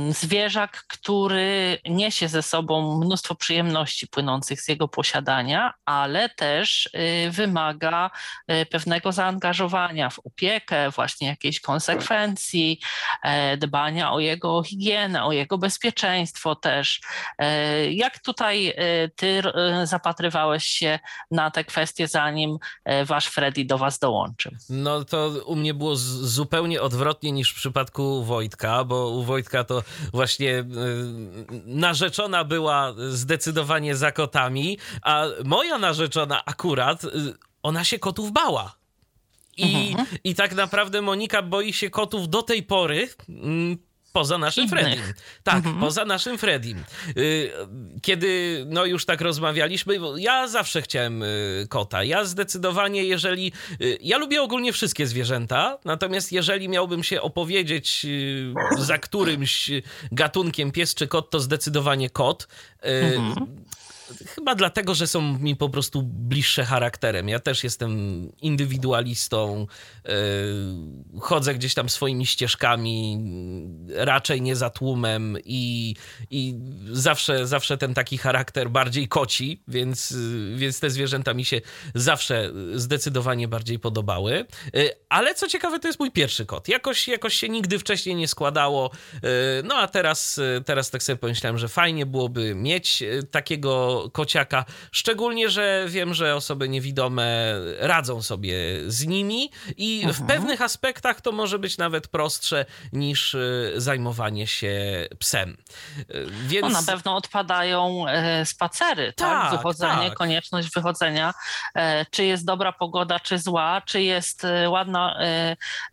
zwierzak, który niesie ze sobą mnóstwo przyjemności płynących z jego posiadania, ale też y, wymaga y, pewnego zaangażowania w opiekę, właśnie jakiejś konsekwencji, e, dbania o jego higienę, o jego bezpieczeństwo też. E, jak tutaj ty zapatrywałeś się na te kwestie, zanim wasz Freddy do was dołączył? No to u mnie było zupełnie odwrotnie niż w przypadku Wojtka, bo u Wojtka to właśnie y, narzeczona była zdecydowanie za kotami, a moja narzeczona akurat, y, ona się kotów bała. I, mhm. I tak naprawdę Monika boi się kotów do tej pory, mm, Poza naszym Innych. Fredim. Tak, mhm. poza naszym Fredim. Y, kiedy no już tak rozmawialiśmy, ja zawsze chciałem y, kota. Ja zdecydowanie, jeżeli. Y, ja lubię ogólnie wszystkie zwierzęta, natomiast jeżeli miałbym się opowiedzieć za którymś gatunkiem pies czy kot, to zdecydowanie kot. Mhm. Chyba dlatego, że są mi po prostu bliższe charakterem. Ja też jestem indywidualistą, yy, chodzę gdzieś tam swoimi ścieżkami, raczej nie za tłumem i, i zawsze, zawsze ten taki charakter bardziej koci, więc, więc te zwierzęta mi się zawsze zdecydowanie bardziej podobały. Yy, ale co ciekawe, to jest mój pierwszy kot. Jakoś, jakoś się nigdy wcześniej nie składało. Yy, no a teraz, teraz tak sobie pomyślałem, że fajnie byłoby mieć takiego kociaka. Szczególnie, że wiem, że osoby niewidome radzą sobie z nimi i mhm. w pewnych aspektach to może być nawet prostsze niż y, zajmowanie się psem. Y, więc... No, na pewno odpadają e, spacery, tak? tak? Wychodzenie, tak. konieczność wychodzenia. E, czy jest dobra pogoda, czy zła, czy jest e, ładna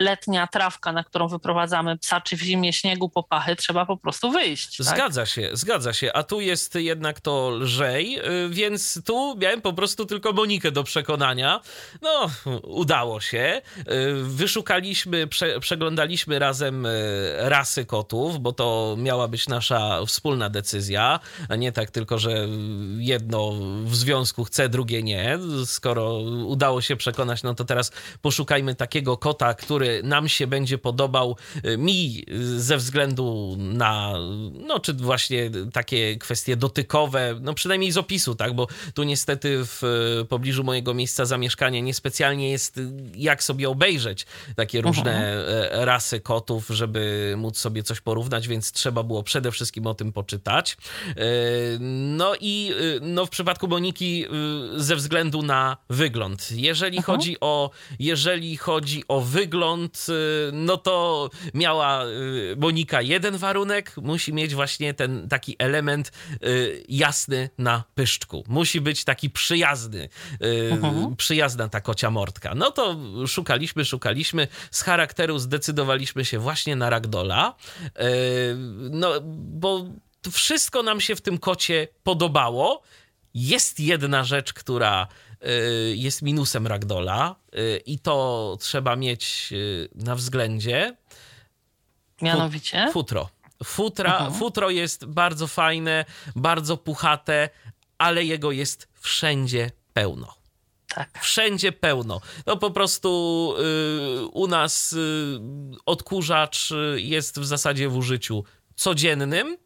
letnia trawka, na którą wyprowadzamy psa, czy w zimie śniegu popachy, trzeba po prostu wyjść. Tak? Zgadza się, zgadza się. A tu jest jednak to lżej Y, więc tu miałem po prostu tylko Monikę do przekonania. No, udało się. Y, wyszukaliśmy, prze, przeglądaliśmy razem y, rasy kotów, bo to miała być nasza wspólna decyzja, a nie tak tylko, że jedno w związku chce, drugie nie. Skoro udało się przekonać, no to teraz poszukajmy takiego kota, który nam się będzie podobał mi ze względu na, no czy właśnie takie kwestie dotykowe, no przynajmniej przynajmniej z opisu, tak, bo tu niestety w pobliżu mojego miejsca zamieszkania niespecjalnie jest jak sobie obejrzeć takie różne mhm. rasy kotów, żeby móc sobie coś porównać, więc trzeba było przede wszystkim o tym poczytać. E, no i e, no w przypadku Moniki ze względu na wygląd. Jeżeli mhm. chodzi o jeżeli chodzi o wygląd, no to miała Monika jeden warunek, musi mieć właśnie ten taki element jasny na pyszczku. Musi być taki przyjazny, yy, przyjazna ta kocia mordka. No to szukaliśmy, szukaliśmy. Z charakteru zdecydowaliśmy się właśnie na ragdola. Yy, no, bo wszystko nam się w tym kocie podobało. Jest jedna rzecz, która yy, jest minusem ragdola i to trzeba mieć na względzie. Mianowicie? Futro. Futra. Futro jest bardzo fajne, bardzo puchate, ale jego jest wszędzie pełno. Tak. Wszędzie pełno. No po prostu y, u nas y, odkurzacz jest w zasadzie w użyciu codziennym.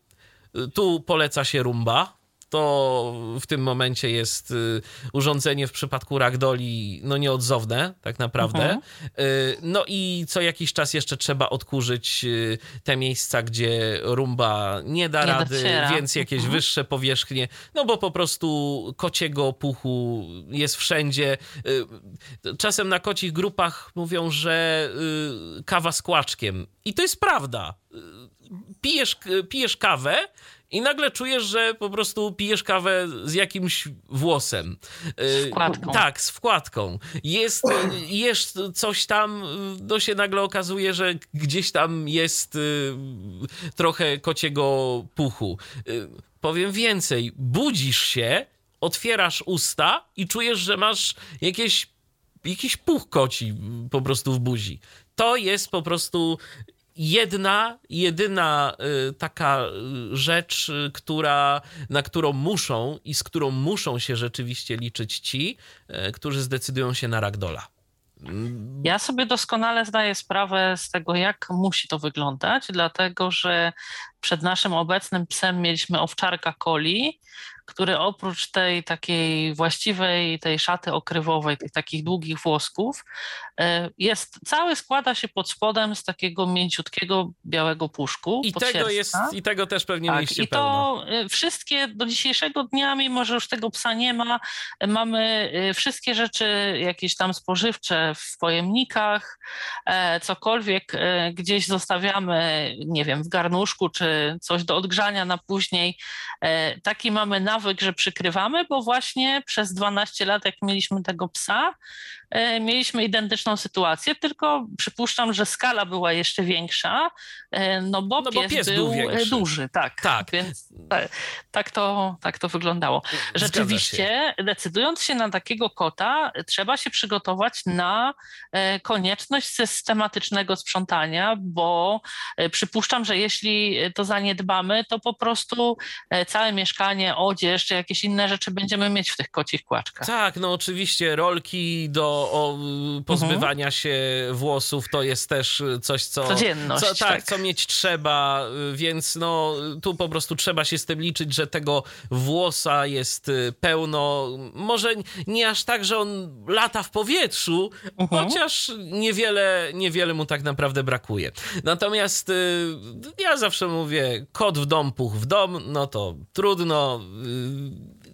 Tu poleca się rumba, to w tym momencie jest y, urządzenie w przypadku ragdoli no nieodzowne tak naprawdę. Mhm. Y, no i co jakiś czas jeszcze trzeba odkurzyć y, te miejsca, gdzie rumba nie da nie rady, dociera. więc jakieś mhm. wyższe powierzchnie, no bo po prostu kociego puchu jest wszędzie. Czasem na kocich grupach mówią, że kawa z kłaczkiem i to jest prawda. Pijesz, pijesz kawę, i nagle czujesz, że po prostu pijesz kawę z jakimś włosem. Z wkładką. Tak, z wkładką. Jest, jesz coś tam, no się nagle okazuje, że gdzieś tam jest y, trochę kociego puchu. Y, powiem więcej, budzisz się, otwierasz usta i czujesz, że masz jakieś, jakiś puch koci po prostu w buzi. To jest po prostu jedna, jedyna y, taka y, rzecz, y, która, na którą muszą i z którą muszą się rzeczywiście liczyć ci, którzy zdecydują się na ragdola. Ja sobie doskonale zdaję sprawę z tego, jak musi to wyglądać, dlatego że przed naszym obecnym psem mieliśmy owczarka coli, który oprócz tej takiej właściwej, tej szaty okrywowej, tych takich długich włosków, e, jest, cały składa się pod spodem z takiego mięciutkiego białego puszku. I tego, jest, I tego też pewnie tak, mieliście I to pełno. E, wszystkie do dzisiejszego dnia, mimo że już tego psa nie ma, mamy e, wszystkie rzeczy jakieś tam spożywcze w pojemnikach, cokolwiek gdzieś zostawiamy, nie wiem, w garnuszku czy coś do odgrzania na później. Taki mamy nawyk nawyk, że przykrywamy, bo właśnie przez 12 lat, jak mieliśmy tego psa, mieliśmy identyczną sytuację, tylko przypuszczam, że skala była jeszcze większa, e, no bo, no bo pies, pies, był, był e, duży, tak. tak. Więc tak, to, tak to wyglądało. Rzeczywiście, się. decydując się na takiego kota, trzeba się przygotować na konieczność systematycznego sprzątania, bo przypuszczam, że jeśli to zaniedbamy, to po prostu całe mieszkanie, odzież czy jakieś inne rzeczy będziemy mieć w tych kocich kłaczkach. Tak, no oczywiście rolki do o pozbywania mhm. się włosów to jest też coś, co. Codzienność. Co, tak, tak, co mieć trzeba, więc no tu po prostu trzeba się z tym liczyć, że tego włosa jest y, pełno. Może nie aż tak, że on lata w powietrzu, mhm. chociaż niewiele, niewiele mu tak naprawdę brakuje. Natomiast y, ja zawsze mówię, kot w dom, puch w dom, no to trudno.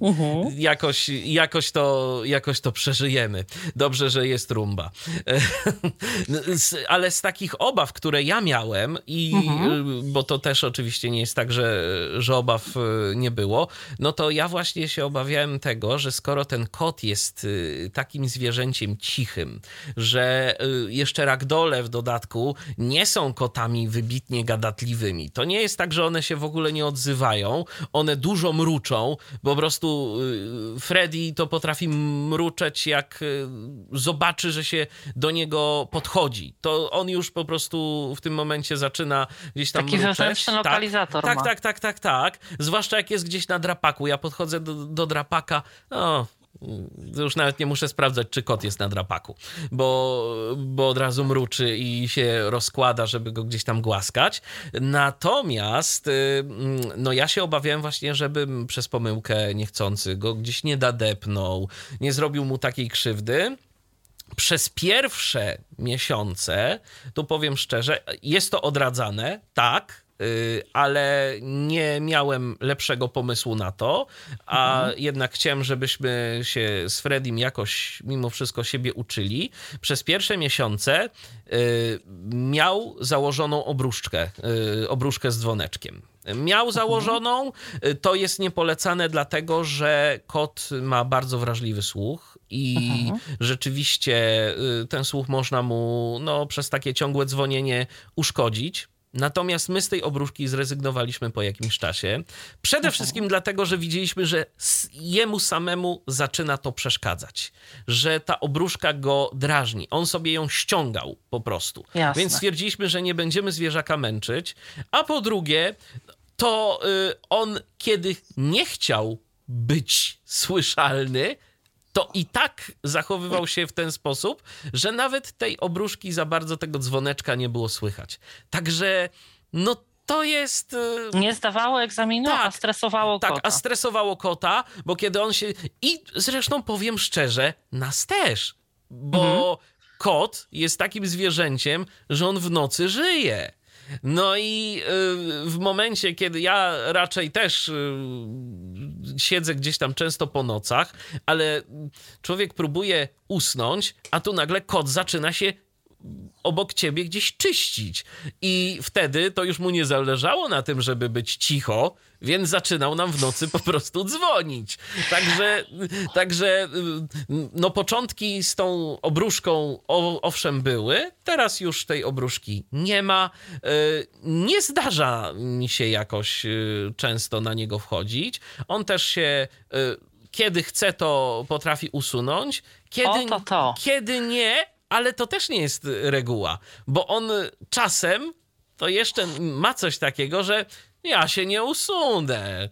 Y, Mhm. Jakoś, jakoś, to, jakoś to przeżyjemy. Dobrze, że jest rumba. Ale z takich obaw, które ja miałem, i mhm. bo to też oczywiście nie jest tak, że, że obaw e, nie było, no to ja właśnie się obawiałem tego, że skoro ten kot jest e, takim zwierzęciem cichym, że jeszcze ragdole w dodatku nie są kotami wybitnie gadatliwymi. To nie jest tak, że one się w ogóle nie odzywają, one dużo mruczą, po prostu prostu y, Freddy to potrafi mruczeć, jak y, zobaczy, że się do niego podchodzi. To on już po prostu w tym momencie zaczyna gdzieś tam Taki mruczeć. Tak, lokalizator tak, tak, tak, tak, tak. Zwłaszcza jak jest gdzieś na drapaku. Ja podchodzę do, do drapaka, no już nawet nie muszę sprawdzać, czy kot jest na drapaku, bo, bo od razu mruczy i się rozkłada, żeby go gdzieś tam głaskać. Natomiast y, no ja się obawiałem właśnie, żebym przez pomyłkę niechcący go gdzieś nie dadepnął, nie zrobił mu takiej krzywdy przez pierwsze miesiące, tu powiem szczerze, jest to odradzane, tak, ale nie miałem lepszego pomysłu na to, a mhm. jednak chciałem, żebyśmy się z Fredim jakoś mimo wszystko siebie uczyli. Przez pierwsze miesiące y, miał założoną obruszczkę, y, obruszkę z dzwoneczkiem. Miał założoną, to jest niepolecane dlatego, że kot ma bardzo wrażliwy słuch i mhm. rzeczywiście ten słuch można mu no, przez takie ciągłe dzwonienie uszkodzić. Natomiast my z tej obruszki zrezygnowaliśmy po jakimś czasie. Przede wszystkim dlatego, że widzieliśmy, że jemu samemu zaczyna to przeszkadzać. Że ta obruszka go drażni. On sobie ją ściągał po prostu. Jasne. Więc stwierdziliśmy, że nie będziemy zwierzaka męczyć. A po drugie, to y, on kiedy nie chciał być słyszalny, to i tak zachowywał się w ten sposób, że nawet tej obruszki za bardzo tego dzwoneczka nie było słychać. Także no to jest. Y, nie zdawało egzaminu, tak, a stresowało tak, kota. Tak, a stresowało kota, bo kiedy on się. I zresztą powiem szczerze, nas też. Bo mhm. kot jest takim zwierzęciem, że on w nocy żyje. No i y, w momencie, kiedy ja raczej też y, siedzę gdzieś tam często po nocach, ale człowiek próbuje usnąć, a tu nagle kot zaczyna się obok ciebie gdzieś czyścić. I wtedy to już mu nie zależało na tym, żeby być cicho, więc zaczynał nam w nocy po prostu dzwonić. Także, także no początki z tą obruszką owszem były, teraz już tej obruszki nie ma. E, nie zdarza mi się jakoś e, często na niego wchodzić. On też się kiedy chce, to potrafi usunąć. Kiedy, o, to, to. kiedy nie, ale to też nie jest reguła, bo on czasem to jeszcze ma coś takiego, że Ja się nie usunę.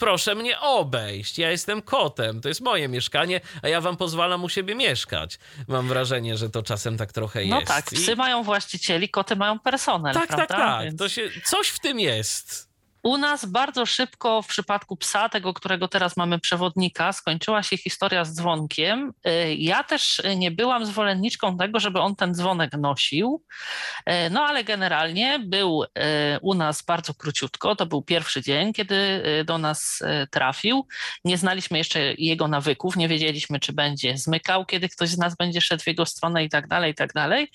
Proszę mnie obejść. Ja jestem kotem. To jest moje mieszkanie, a ja wam pozwalam u siebie mieszkać. Mam wrażenie, że to czasem tak trochę No jest. tak, psy I... mają właścicieli, koty mają personel, Tak, prawda? tak, tak. Więc To się... Coś w tym jest. U nas bardzo szybko w przypadku psa, tego, którego teraz mamy przewodnika, skończyła się historia z dzwonkiem. Y, Ja też nie byłam zwolenniczką tego, żeby on ten dzwonek nosił, Y, no ale generalnie był y, u nas bardzo króciutko. To był pierwszy dzień, kiedy do nas trafił. Nie znaliśmy jeszcze jego nawyków, nie wiedzieliśmy, czy będzie zmykał, kiedy ktoś z nas będzie szedł w jego stronę i tak dalej, i tak dalej.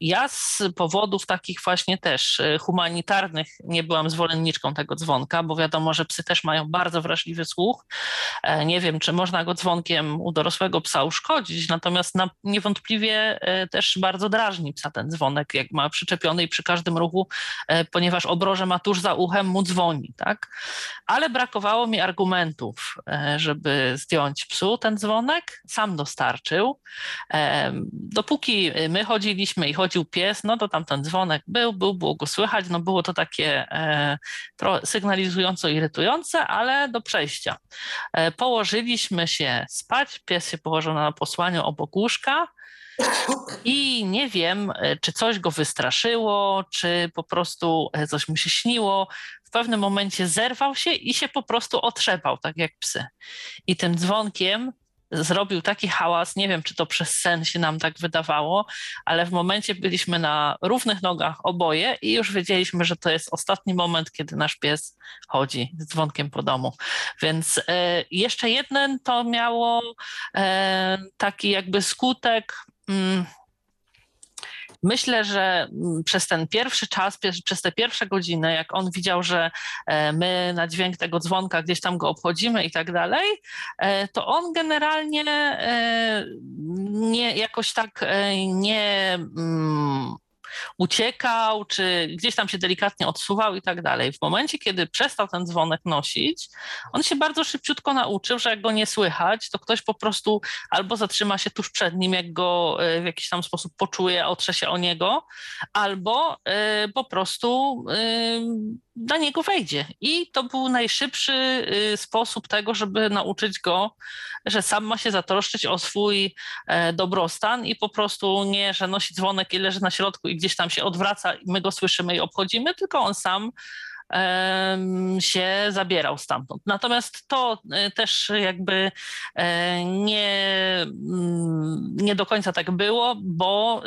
Ja z powodów takich właśnie też humanitarnych nie byłam zwolenniczką tego dzwonka, bo wiadomo, że psy też mają bardzo wrażliwy słuch. E, Nie wiem, czy można go dzwonkiem u dorosłego psa uszkodzić, natomiast na, niewątpliwie e, też bardzo drażni psa ten dzwonek, jak ma przyczepiony i przy każdym ruchu, e, ponieważ obroże ma tuż za uchem, mu dzwoni, tak? Ale brakowało mi argumentów, żeby zdjąć psu ten dzwonek. Sam dostarczył. Dopóki my chodziliśmy i chodził pies, no to tam ten dzwonek był, był, było go słychać, no było to takie sygnalizująco irytujące, ale do przejścia. E, położyliśmy się spać, pies się położył na posłaniu obok łóżka i nie wiem, e, czy coś go wystraszyło, czy po prostu e, coś mu się śniło. W pewnym momencie zerwał się i się po prostu otrzepał, tak jak psy. I tym dzwonkiem zrobił taki hałas, nie wiem, czy to przez sen się nam tak wydawało, ale w momencie byliśmy na równych nogach oboje i już wiedzieliśmy, że to jest ostatni moment, kiedy nasz pies chodzi z dzwonkiem po domu. Więc e, jeszcze jeden to miało e, taki jakby skutek. Mm, Myślę, że mm, przez ten pierwszy czas, przez te pierwsze godziny, jak on widział, że e, my na dźwięk tego dzwonka gdzieś tam go obchodzimy i tak dalej, e, to on generalnie e, nie jakoś tak nie mm, uciekał, czy gdzieś tam się delikatnie odsuwał i tak dalej. W momencie, kiedy przestał ten dzwonek nosić, on się bardzo szybciutko nauczył, że jak go nie słychać, to ktoś po prostu albo zatrzyma się tuż przed nim, jak go e, w jakiś tam sposób poczuje, otrze się o niego, albo e, po prostu e, na niego wejdzie. I to był najszybszy e, sposób tego, żeby nauczyć go, że sam ma się zatroszczyć o swój e, dobrostan i po prostu nie, że nosi dzwonek i leży na środku i gdzieś tam się odwraca i my go słyszymy i obchodzimy, tylko on sam się zabierał stamtąd. Natomiast to e, też jakby e, nie, mm, nie do końca tak było, bo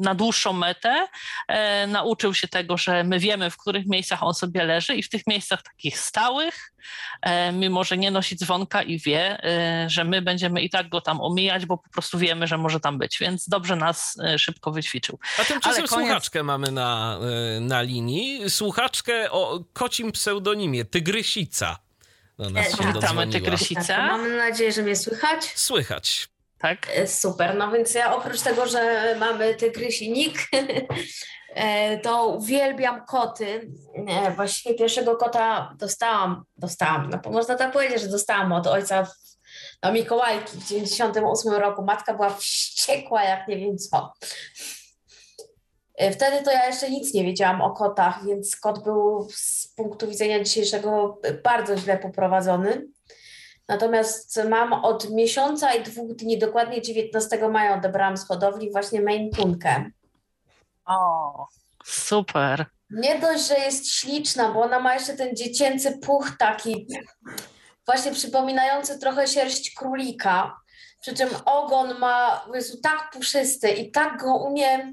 na dłuższą metę e, nauczył się tego, że my wiemy, w których miejscach on sobie leży i w tych miejscach takich stałych, e, mimo że nie nosi dzwonka i wie, e, że my będziemy i tak go tam omijać, bo po prostu wiemy, że może tam być, więc dobrze nas szybko wyćwiczył. A tymczasem koniec- słuchaczkę mamy na, na linii. Słuchaczkę o kocim pseudonimie Tygrysica. Do nas się witamy. Tygrysicę. Tak, mam nadzieję, że mnie słychać. Słychać. Tak? E, Super, no więc ja oprócz tego, że mamy tygrysi nick, e, to uwielbiam koty. E, Właściwie pierwszego kota dostałam, dostałam, no można tak powiedzieć, że dostałam od ojca na Mikołajki w 98 roku. Matka była wściekła jak nie wiem co. Wtedy to ja jeszcze nic nie wiedziałam o kotach, więc kot był z punktu widzenia dzisiejszego bardzo źle poprowadzony. Natomiast mam od miesiąca i dwóch dni, dokładnie 19 maja odebrałam z hodowli właśnie Maine Coonkę. O, super. Nie dość, że jest śliczna, bo ona ma jeszcze ten dziecięcy puch taki właśnie przypominający trochę sierść królika, przy czym ogon ma jest tak puszysty i tak go umie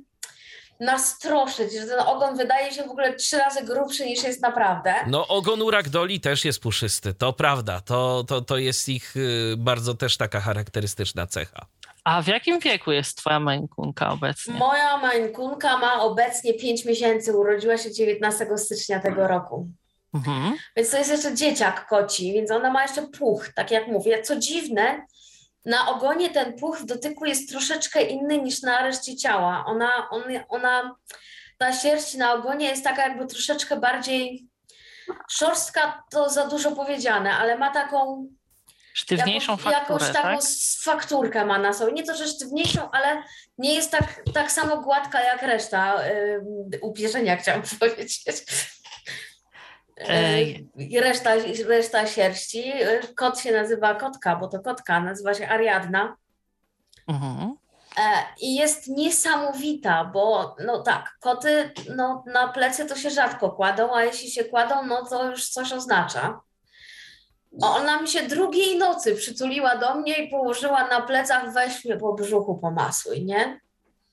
nastroszyć, że ten ogon wydaje się w ogóle trzy razy grubszy niż jest naprawdę. No, ogon u ragdoli też jest puszysty, to prawda. To, to, to jest ich y, bardzo też taka charakterystyczna cecha. A w jakim wieku jest twoja mękunka obecnie? Moja mańkunka ma obecnie 5 miesięcy, urodziła się 19 stycznia tego roku. Mhm. Więc to jest jeszcze dzieciak koci, więc ona ma jeszcze puch, tak jak mówię. Co dziwne, na ogonie ten puch w dotyku jest troszeczkę inny niż na reszcie ciała. Ona, on, ona, ta sierść na ogonie jest taka jakby troszeczkę bardziej szorstka, to za dużo powiedziane, ale ma taką Sztywniejszą jakąś, fakturę, jakąś taką tak? fakturkę ma na sobie. Nie to, że sztywniejszą, ale nie jest tak, tak samo gładka jak reszta yy, upierzenia, chciałam powiedzieć. I reszta, reszta sierści. Kot się nazywa kotka, bo to kotka, nazywa się Ariadna. Mhm. I jest niesamowita, bo no tak, koty no, na plecy to się rzadko kładą, a jeśli się kładą, no to już coś oznacza. Ona mi się drugiej nocy przytuliła do mnie i położyła na plecach, weź mnie po brzuchu pomasuj, nie?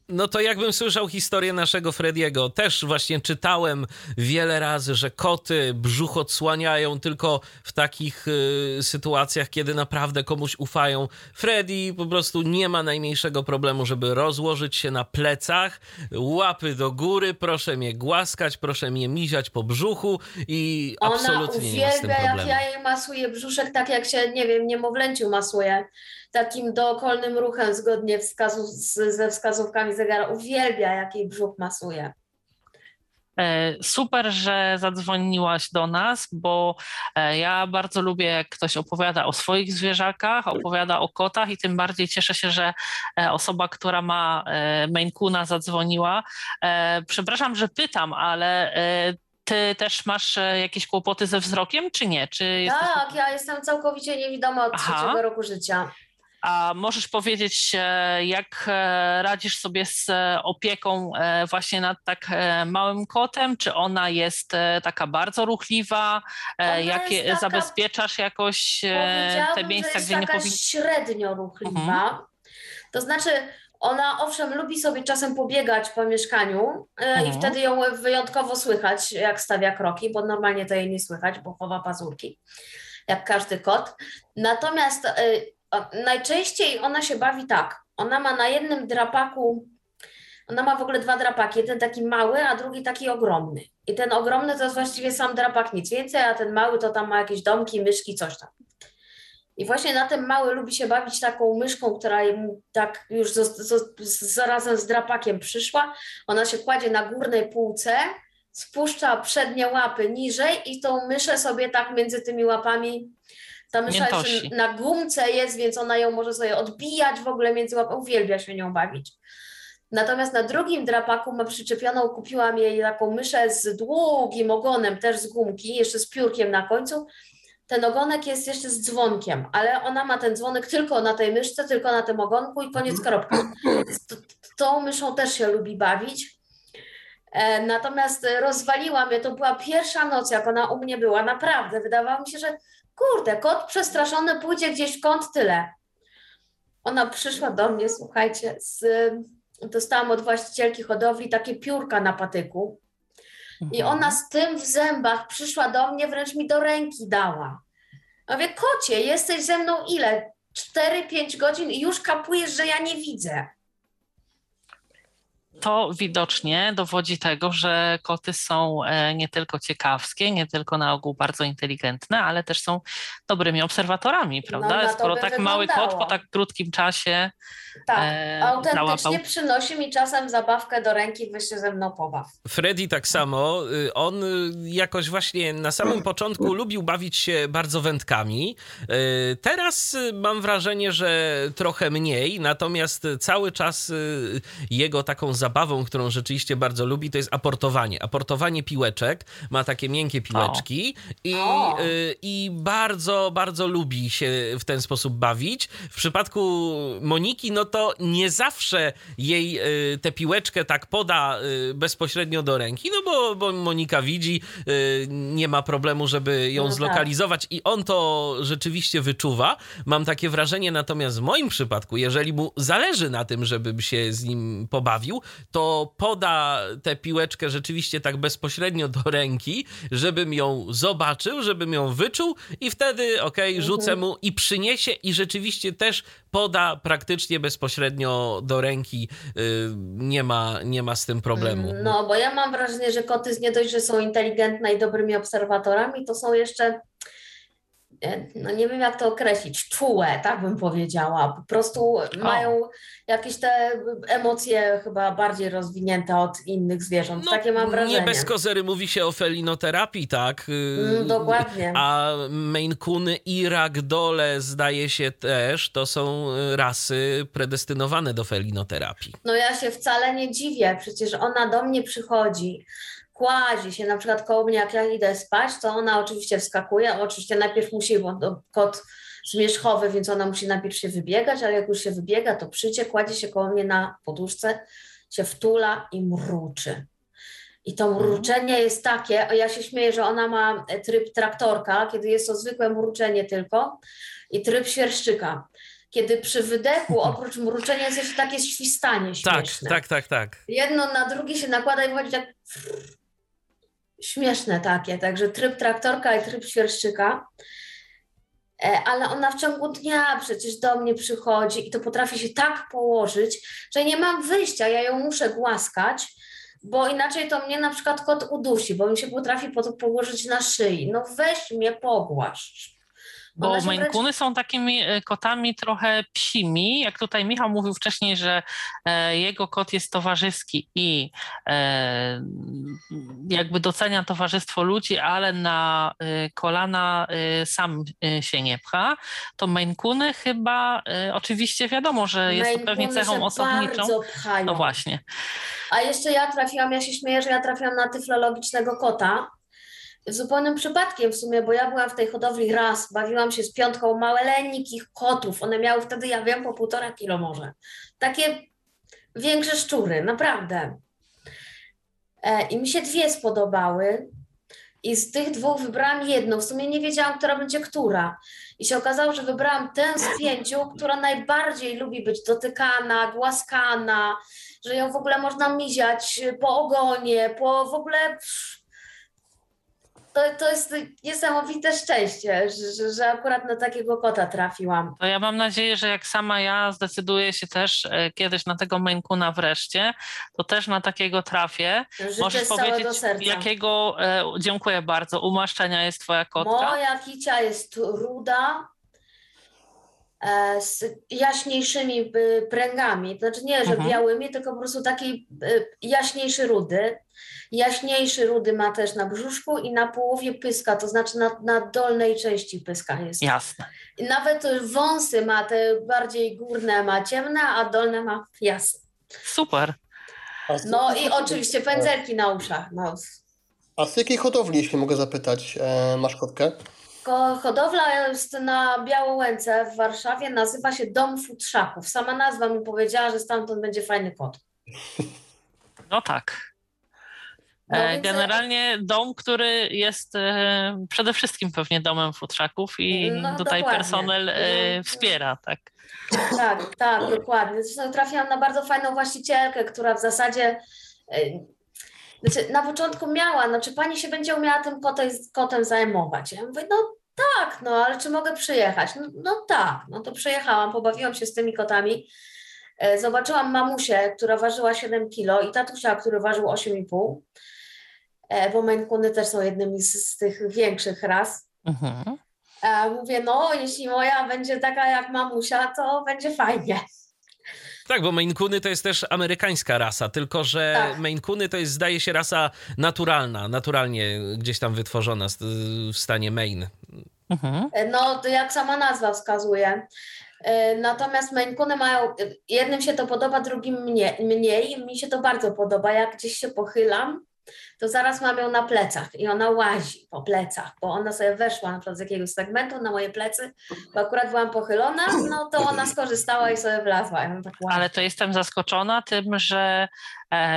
No to jakbym słyszał historię naszego Frediego, też właśnie czytałem wiele razy, że koty brzuch odsłaniają tylko w takich y, sytuacjach, kiedy naprawdę komuś ufają. Freddy po prostu nie ma najmniejszego problemu, żeby rozłożyć się na plecach, łapy do góry, proszę mnie głaskać, proszę mnie miziać po brzuchu i Ona absolutnie nie ma z tym problemu. jak ja jej masuję brzuszek, tak jak się, nie wiem, niemowlęciu masuje takim dookolnym ruchem zgodnie wskazu, ze wskazówkami zegara. Uwielbia, jak jej brzuch masuje. E, super, że zadzwoniłaś do nas, bo e, ja bardzo lubię, jak ktoś opowiada o swoich zwierzakach, opowiada o kotach i tym bardziej cieszę się, że e, osoba, która ma Maine Coona zadzwoniła. Przepraszam, że pytam, ale ty też masz jakieś kłopoty ze wzrokiem, czy nie? Czy tak, jesteś... ja jestem całkowicie niewidoma od Aha. trzeciego roku życia. A możesz powiedzieć, jak e, radzisz sobie z e, opieką e, właśnie nad tak małym kotem? Czy ona jest taka bardzo ruchliwa? Ona Jakie taka, zabezpieczasz jakoś te miejsca, gdzie nie powinna? średnio ruchliwa. Mhm. To znaczy, ona owszem lubi sobie czasem pobiegać po mieszkaniu mhm. i wtedy ją wyjątkowo słychać, jak stawia kroki, bo normalnie to jej nie słychać, bo chowa pazurki, jak każdy kot. Natomiast najczęściej ona się bawi tak. Ona ma na jednym drapaku, ona ma w ogóle dwa drapaki, jeden taki mały, a drugi taki ogromny. I ten ogromny to jest właściwie sam drapak, nic więcej, a ten mały to tam ma jakieś domki, myszki, coś tam. I właśnie na tym mały lubi się bawić taką myszką, która tak już zarazem z drapakiem przyszła. Ona się kładzie na górnej półce, spuszcza przednie łapy niżej i tą myszę sobie tak między tymi łapami ta mysza na gumce jest, więc ona ją może sobie odbijać w ogóle między łapami, uwielbia się nią bawić. Natomiast na drugim drapaku ma przyczepioną, kupiłam jej taką myszę z długim ogonem, też z gumki, jeszcze z piórkiem na końcu. Ten ogonek jest jeszcze z dzwonkiem, ale ona ma ten dzwonek tylko na tej myszce, tylko na tym ogonku i koniec kropka. Tą myszą też się lubi bawić. E, natomiast rozwaliła mnie, to była pierwsza noc, jak ona u mnie była, naprawdę. Wydawało mi się, że kurde, kot przestraszony pójdzie gdzieś w kąt, tyle. Ona przyszła do mnie, słuchajcie, z, dostałam od właścicielki hodowli takie piórka na patyku. I mhm. ona z tym w zębach przyszła do mnie, wręcz mi do ręki dała. Ja mówię, kocie, jesteś ze mną ile? 4-5 godzin i już kapujesz, że ja nie widzę to widocznie dowodzi tego, że koty są e, nie tylko ciekawskie, nie tylko na ogół bardzo inteligentne, ale też są dobrymi obserwatorami, no, prawda? No, Skoro tak wyglądało. mały kot po tak krótkim czasie. Tak, e, autentycznie załapał. przynosi mi czasem zabawkę do ręki, weź się ze mną pobaw. Freddy tak samo. Y, on y, jakoś właśnie na samym początku lubił bawić się bardzo wędkami. Y, teraz mam wrażenie, że trochę mniej, natomiast cały czas jego taką zabawą, którą rzeczywiście bardzo lubi, to jest aportowanie. Aportowanie piłeczek. Ma takie miękkie piłeczki i, y, i bardzo, bardzo lubi się w ten sposób bawić. W przypadku Moniki, no to nie zawsze jej y, tę piłeczkę tak poda y, bezpośrednio do ręki, no bo, bo Monika widzi, nie ma problemu, żeby ją no tak. zlokalizować i on to rzeczywiście wyczuwa. Mam takie wrażenie, natomiast w moim przypadku, jeżeli mu zależy na tym, żebym się z nim pobawił, to poda tę piłeczkę rzeczywiście tak bezpośrednio do ręki, żebym ją zobaczył, żebym ją wyczuł i wtedy, okej, okay, rzucę mhm. mu i przyniesie i rzeczywiście też poda praktycznie bezpośrednio do ręki. Y, nie ma, nie ma z tym problemu. No, bo ja mam wrażenie, że koty nie dość, że są inteligentne i dobrymi obserwatorami, to są jeszcze no nie wiem jak to określić, czułe, tak bym powiedziała. Po prostu mają jakieś te emocje chyba bardziej rozwinięte od innych zwierząt. No, Takie mam wrażenie. Nie bez kozery mówi się o felinoterapii, tak? Mm, dokładnie. A Maine Coony i Ragdole zdaje się też, to są rasy predestynowane do felinoterapii. No ja się wcale nie dziwię, przecież ona do mnie przychodzi kładzie się na przykład koło mnie, jak ja idę spać, to ona oczywiście wskakuje, oczywiście najpierw musi, bo to kot zmierzchowy, więc ona musi najpierw się wybiegać, ale jak już się wybiega, to przyjdzie, kładzie się koło mnie na poduszce, się wtula i mruczy. I to Mhm. mruczenie jest takie, ja się śmieję, że ona ma tryb traktorka, kiedy jest to zwykłe mruczenie tylko i tryb świerszczyka. Kiedy przy wydechu oprócz mruczenia jest jeszcze takie świstanie Tak, śmieszne. tak, tak, tak. Jedno na drugie się nakłada i wychodzi tak śmieszne takie, także tryb traktorka i tryb świerszczyka. E, Ale ona w ciągu dnia przecież do mnie przychodzi i to potrafi się tak położyć, że nie mam wyjścia, ja ją muszę głaskać, bo inaczej to mnie na przykład kot udusi, bo mi się potrafi po- położyć na szyi. No weź mnie pogłaszcz. Bo się Maine wręcz- Coony są takimi e, kotami trochę psimi. Jak tutaj Michał mówił wcześniej, że e, jego kot jest towarzyski i e, jakby docenia towarzystwo ludzi, ale na kolana sam się nie pcha, to Maine Coony chyba oczywiście wiadomo, że jest to pewnie cechą osobniczą. No właśnie. A jeszcze ja trafiłam, ja się śmieję, że ja trafiłam na tyflologicznego kota. Zupełnym przypadkiem w sumie, bo ja byłam w tej hodowli raz, bawiłam się z piątką maleńkich kotów. One miały wtedy, ja wiem, po półtora kilo może. Takie większe szczury, naprawdę. E, I mi się dwie spodobały. I z tych dwóch wybrałam jedną. W sumie nie wiedziałam, która będzie która. I się okazało, że wybrałam tę z pięciu, która najbardziej lubi być dotykana, głaskana, że ją w ogóle można miziać po ogonie, po w ogóle. To, to jest niesamowite szczęście, że, że, akurat na takiego kota trafiłam. To ja mam nadzieję, że jak sama ja zdecyduję się też e, kiedyś na tego Maine wreszcie, to też na takiego trafię. Życzę Możesz powiedzieć, serca. jakiego, e, dziękuję bardzo, umaszczenia jest twoja kotka? Moja kicia jest ruda, z jaśniejszymi y, pręgami. To znaczy nie, że Mhm. białymi, tylko po prostu taki y, jaśniejszy rudy. Jaśniejszy rudy ma też na brzuszku i na połowie pyska, to znaczy na, na dolnej części pyska jest. Jasne. I nawet wąsy ma te bardziej górne ma ciemne, a dolne ma jasne. Super. No i oczywiście pędzelki na uszach. No. a z jakiej hodowli, jeśli mogę zapytać, e, masz kotkę? Hodowla jest na Białołęce w Warszawie, nazywa się Dom Futrzaków. Sama nazwa mi powiedziała, że stamtąd będzie fajny kot. No tak. No E, Generalnie dom, który jest e, przede wszystkim pewnie domem futrzaków i No, tutaj dokładnie. personel e, No, wspiera, tak. Tak, tak, dokładnie. Zresztą trafiłam na bardzo fajną właścicielkę, która w zasadzie. Znaczy, na początku miała, no czy pani się będzie umiała tym kotem, kotem zajmować? Ja mówię, no tak, no ale czy mogę przyjechać? No, no tak, no to przyjechałam, pobawiłam się z tymi kotami. E, Zobaczyłam mamusię, która ważyła 7 kilo i tatusia, który ważył 8,5. E, Bo Maine też są jednymi z, z tych większych ras. Mhm. E, Mówię, no jeśli moja będzie taka jak mamusia, to będzie fajnie. Tak, bo Maine Coony to jest też amerykańska rasa, tylko że Tak. Maine Coony to jest, zdaje się, rasa naturalna, naturalnie gdzieś tam wytworzona w stanie Maine. Mhm. No, to jak sama nazwa wskazuje. E, Natomiast Maine Coony mają, e, jednym się to podoba, drugim mnie, mniej. Mi się to bardzo podoba. Jak gdzieś się pochylam, to zaraz mam ją na plecach i ona łazi po plecach, bo ona sobie weszła na przykład z jakiegoś segmentu na moje plecy, bo akurat byłam pochylona, no to ona skorzystała i sobie wlazła. Ja tak łazi. Ale to jestem zaskoczona tym, że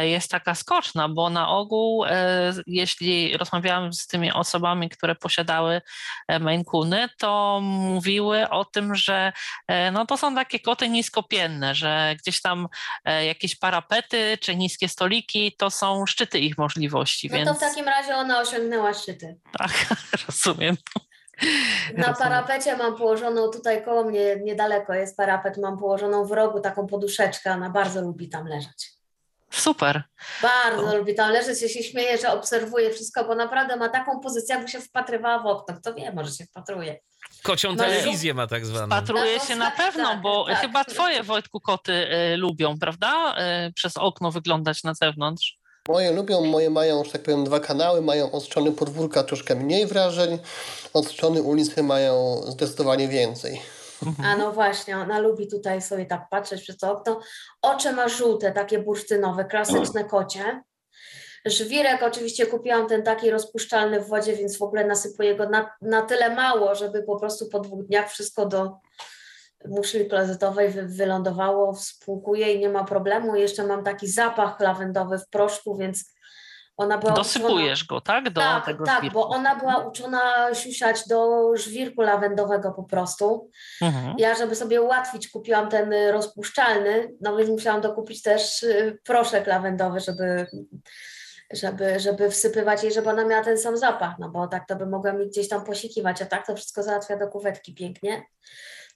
jest taka skoczna, bo na ogół, e, jeśli rozmawiałam z tymi osobami, które posiadały e, Maine Coony, to mówiły o tym, że e, no to są takie koty niskopienne, że gdzieś tam e, jakieś parapety czy niskie stoliki to są szczyty ich możliwości, No więc to w takim razie ona osiągnęła szczyty. tak, rozumiem. Na parapecie mam położoną, tutaj koło mnie niedaleko jest parapet, mam położoną w rogu taką poduszeczkę, ona bardzo lubi tam leżeć. Super. Bardzo No. lubi tam leżeć, ja się śmieję, że obserwuje wszystko, bo naprawdę ma taką pozycję, jakby się wpatrywała w okno. Kto wie, może się wpatruje. Kocią No, telewizję ma tak zwaną. Patruje No, się na tak, pewno, tak, bo tak. chyba twoje, Wojtku, koty e, lubią, prawda? E, przez okno wyglądać na zewnątrz. Moje lubią, moje mają, że tak powiem, dwa kanały, mają od strony podwórka troszkę mniej wrażeń, od strony ulicy mają zdecydowanie więcej. Mhm. A no właśnie, ona lubi tutaj sobie tak patrzeć przez to okno. Oczy ma żółte, takie bursztynowe, klasyczne kocie. Żwirek oczywiście kupiłam ten taki rozpuszczalny w wodzie, więc w ogóle nasypuję go na, na tyle mało, żeby po prostu po dwóch dniach wszystko do muszli klozetowej wy, wylądowało, współkuje i nie ma problemu. Jeszcze mam taki zapach lawendowy w proszku, więc ona była Dosypujesz uczona... go, tak? Do tak, tego tak, żwirku. bo ona była uczona siusiać do żwirku lawendowego po prostu. Mhm. Ja, żeby sobie ułatwić, kupiłam ten rozpuszczalny, no więc musiałam dokupić też y, proszek lawendowy, żeby, żeby, żeby wsypywać jej, żeby ona miała ten sam zapach, no bo tak to by mogła mi gdzieś tam posikiwać, a tak to wszystko załatwia do kuwetki pięknie.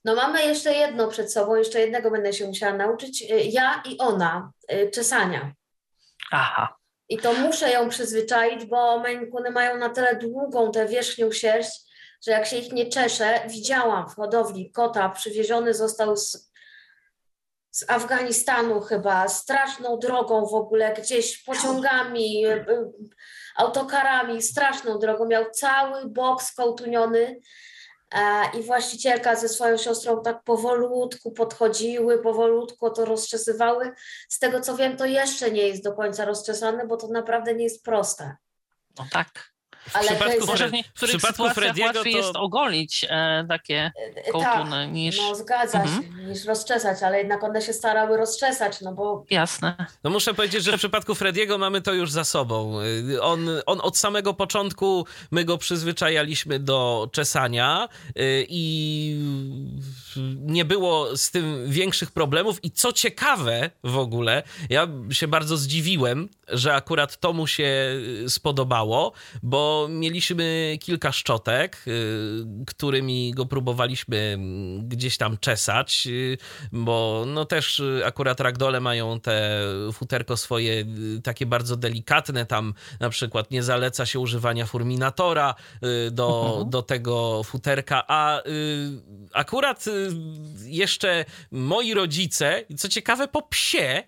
No mamy jeszcze jedno przed sobą, jeszcze jednego będę się musiała nauczyć, y, ja i ona, y, czesania. Aha. I to muszę ją przyzwyczaić, bo Maine mają na tyle długą tę wierzchnią sierść, że jak się ich nie czeszę, widziałam w hodowli kota, przywieziony został z, z Afganistanu chyba, straszną drogą w ogóle, gdzieś pociągami, autokarami, straszną drogą, miał cały bok skołtuniony i właścicielka ze swoją siostrą tak powolutku podchodziły, powolutku to rozczesywały. Z tego co wiem, to jeszcze nie jest do końca rozczesane, bo to naprawdę nie jest proste. No tak. W Ale to przypadku, jest- Fred, w przypadku Frediego łatwiej to- jest ogolić e, takie E, kołtuny niż... No zgadza Mhm. się, niż rozczesać, ale jednak one się starały rozczesać, no bo Jasne. No muszę powiedzieć, że w przypadku Frediego mamy to już za sobą. Y, On, on od samego początku my go przyzwyczajaliśmy do czesania y, i nie było z tym większych problemów. I co ciekawe w ogóle, ja się bardzo zdziwiłem, że akurat to mu się y, spodobało, bo mieliśmy kilka szczotek, y, którymi go próbowaliśmy mm, gdzieś tam czesać, y, bo no też akurat ragdole mają te futerko swoje takie bardzo delikatne, tam na przykład nie zaleca się używania furminatora do, Mhm. do tego futerka, a akurat jeszcze moi rodzice, co ciekawe po psie,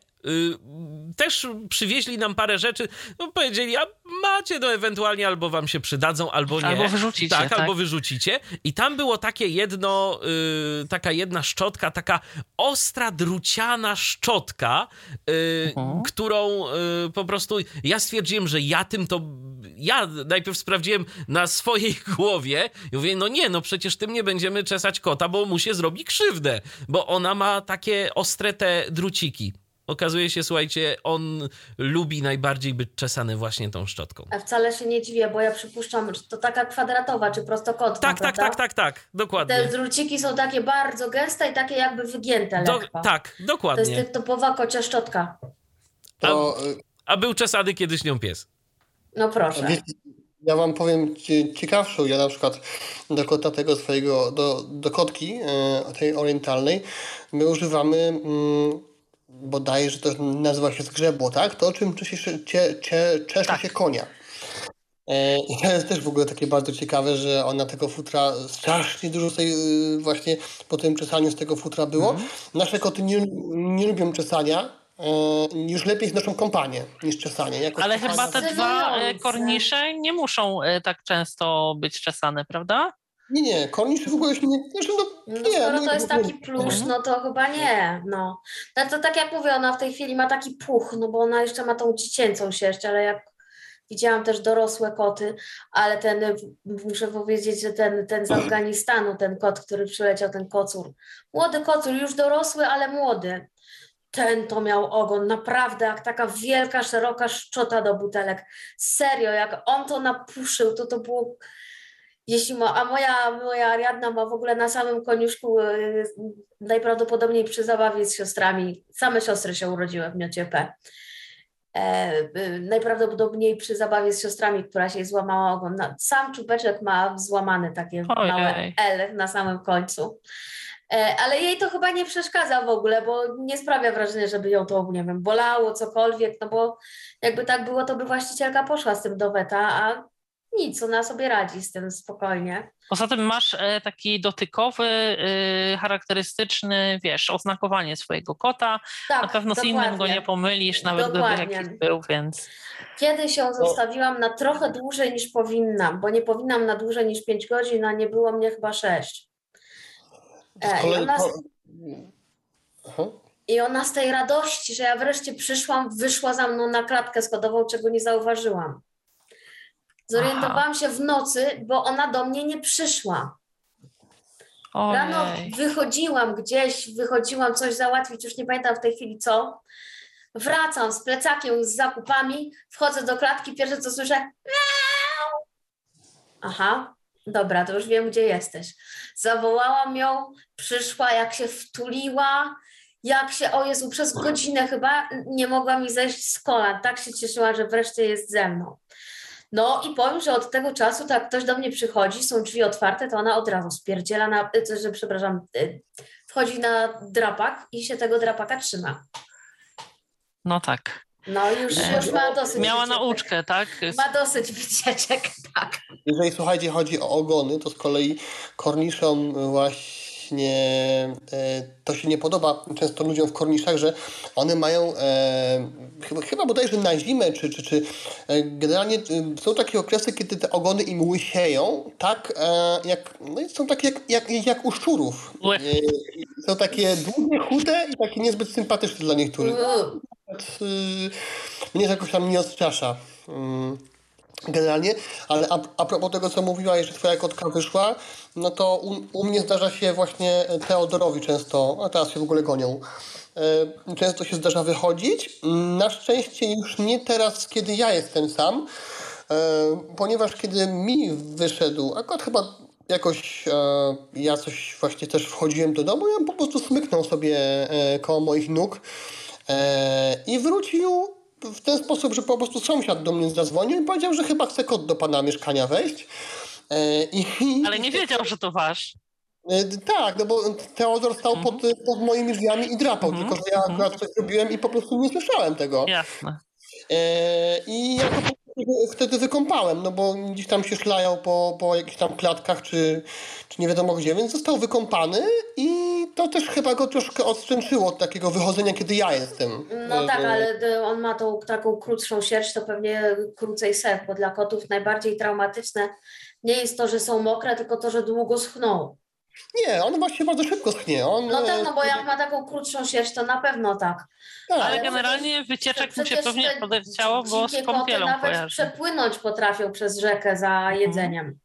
też przywieźli nam parę rzeczy, no powiedzieli, a macie, no ewentualnie albo wam się przydadzą, albo nie. Albo wyrzucicie, Tak, tak? albo wyrzucicie. I tam było takie jedno, y, taka jedna szczotka, taka ostra, druciana szczotka, y, Mhm. którą y, po prostu ja stwierdziłem, że ja tym to. Ja najpierw sprawdziłem na swojej głowie i mówię, no nie, no przecież tym nie będziemy czesać kota, bo mu się zrobi krzywdę, bo ona ma takie ostre te druciki. Okazuje się, słuchajcie, on lubi najbardziej być czesany właśnie tą szczotką. a wcale się nie dziwię, bo ja przypuszczam, że to taka kwadratowa czy prostokątna, Tak, tak, prawda? tak, tak, tak, dokładnie. Te druciki są takie bardzo gęste i takie jakby wygięte Do, tak, To jest dokładnie. typowa kocia szczotka. To y, A był czesany kiedyś nią pies. No proszę. ja wam powiem ci- ciekawszą. Ja na przykład do kota tego swojego, do, do kotki e, tej orientalnej, my używamy mm, bodajże to nazywa się zgrzebło, tak? To, czym czesze, się- cie, cie, czesze Tak. się konia. E, I to jest też w ogóle takie bardzo ciekawe, że ona tego futra strasznie dużo sobie y, właśnie po tym czesaniu z tego futra było. Mhm. Nasze koty nie, nie lubią czesania. E, już lepiej znoszą kompanię niż czesanie. Jakoś Ale tak- chyba te dwa e, kornisze nie muszą tak często być czesane, prawda? Nie, nie, kornisz w ogóle się nie... Znaczy, no, No nie, skoro no, to jest taki plusz, Mhm. no to chyba nie, no. No to tak jak mówię, ona w tej chwili ma taki puch, no bo ona jeszcze ma tą dziecięcą sierść, ale jak widziałam też dorosłe koty, ale ten, muszę powiedzieć, że ten, ten z Afganistanu, ten kot, który przyleciał, ten kocur, młody kocur, już dorosły, ale młody, ten to miał ogon, naprawdę jak taka wielka, szeroka szczota do butelek. Serio, jak on to napuszył, to to było jeśli ma, a moja, moja Ariadna ma w ogóle na samym koniuszku y, najprawdopodobniej przy zabawie z siostrami, same siostry się urodziły w miocie P. E, y, najprawdopodobniej przy zabawie z siostrami, która się złamała ogon. Na, sam czubeczek ma złamany takie Ojej. małe L na samym końcu. E, ale jej to chyba nie przeszkadza w ogóle, bo nie sprawia wrażenia, żeby ją to, nie wiem, bolało, cokolwiek, no bo jakby tak było, to by właścicielka poszła z tym do weta, a nic, ona sobie radzi z tym spokojnie. Poza tym masz e, taki dotykowy, e, charakterystyczny, wiesz, oznakowanie swojego kota. Tak, Na pewno z innym go dokładnie. nie pomylisz, nawet Dokładnie. gdyby jakiś był, więc Kiedyś ją zostawiłam na trochę dłużej niż powinnam, bo nie powinnam na dłużej niż 5 godzin, a nie było mnie chyba 6. To z E, i ona- Aha. I ona z tej radości, że ja wreszcie przyszłam, wyszła za mną na klatkę schodową, czego nie zauważyłam. Zorientowałam Aha. się w nocy, bo ona do mnie nie przyszła. Ojej. Rano wychodziłam gdzieś, wychodziłam coś załatwić, już nie pamiętam w tej chwili co. Wracam z plecakiem, z zakupami, wchodzę do klatki, pierwsze co słyszę, Miau! aha, dobra, to już wiem, gdzie jesteś. Zawołałam ją, przyszła, jak się wtuliła, jak się, o Jezu, przez godzinę chyba nie mogła mi zejść z kolan. Tak się cieszyła, że wreszcie jest ze mną. No i powiem, że od tego czasu, tak ktoś do mnie przychodzi, są drzwi otwarte, to ona od razu spierdziela na, e, że przepraszam, e, wchodzi na drapak i się tego drapaka trzyma. No tak. No już, e, już ma dosyć. Miała wycieczek. nauczkę, tak? Ma dosyć wycieczek, tak. Jeżeli słuchajcie, chodzi o ogony, to z kolei korniszom właśnie właśnie e, to się nie podoba często ludziom w korniszach, że one mają e, chyba, chyba bodajże na zimę, czy, czy, czy e, generalnie są takie okresy, kiedy te ogony im łysieją, tak jak, no są takie jak, jak, jak u szczurów. Są takie długie, chude i takie niezbyt sympatyczne dla niektórych. Mnie jakoś tam nie odstrasza. Mm generalnie, ale a, a propos tego, co mówiła, że twoja kotka wyszła, no to u, u mnie zdarza się właśnie Teodorowi często, a teraz się w ogóle gonią, e, często się zdarza wychodzić. Na szczęście już nie teraz, kiedy ja jestem sam, e, ponieważ kiedy mi wyszedł, akurat chyba jakoś e, ja coś właśnie też wchodziłem do domu, ja po prostu smyknął sobie koło moich nóg i wrócił w ten sposób, że po prostu sąsiad do mnie zadzwonił i powiedział, że chyba chce kot do pana mieszkania wejść. E, I, Ale nie wiedział, że to wasz. E, tak, no bo Teodor stał pod, mhm. pod moimi drzwiami i drapał, mhm. tylko że ja mhm. akurat coś zrobiłem i po prostu nie słyszałem tego. Jasne. E, I wtedy wykąpałem, no bo gdzieś tam się szlają po, po jakichś tam klatkach, czy, czy nie wiadomo gdzie, więc został wykąpany i to też chyba go troszkę odstręczyło od takiego wychodzenia, kiedy ja jestem. No tak, ale on ma tą taką krótszą sierść, to pewnie krócej sef, bo dla kotów najbardziej traumatyczne nie jest to, że są mokre, tylko to, że długo schną. Nie, on właśnie bardzo szybko schnie. On, no tak, no bo jak ma taką krótszą sierść, to na pewno tak. tak. Ale generalnie wycieczek mu się pewnie podechciało, bo z kąpielą nawet kojarzy. przepłynąć potrafią przez rzekę za mhm. jedzeniem.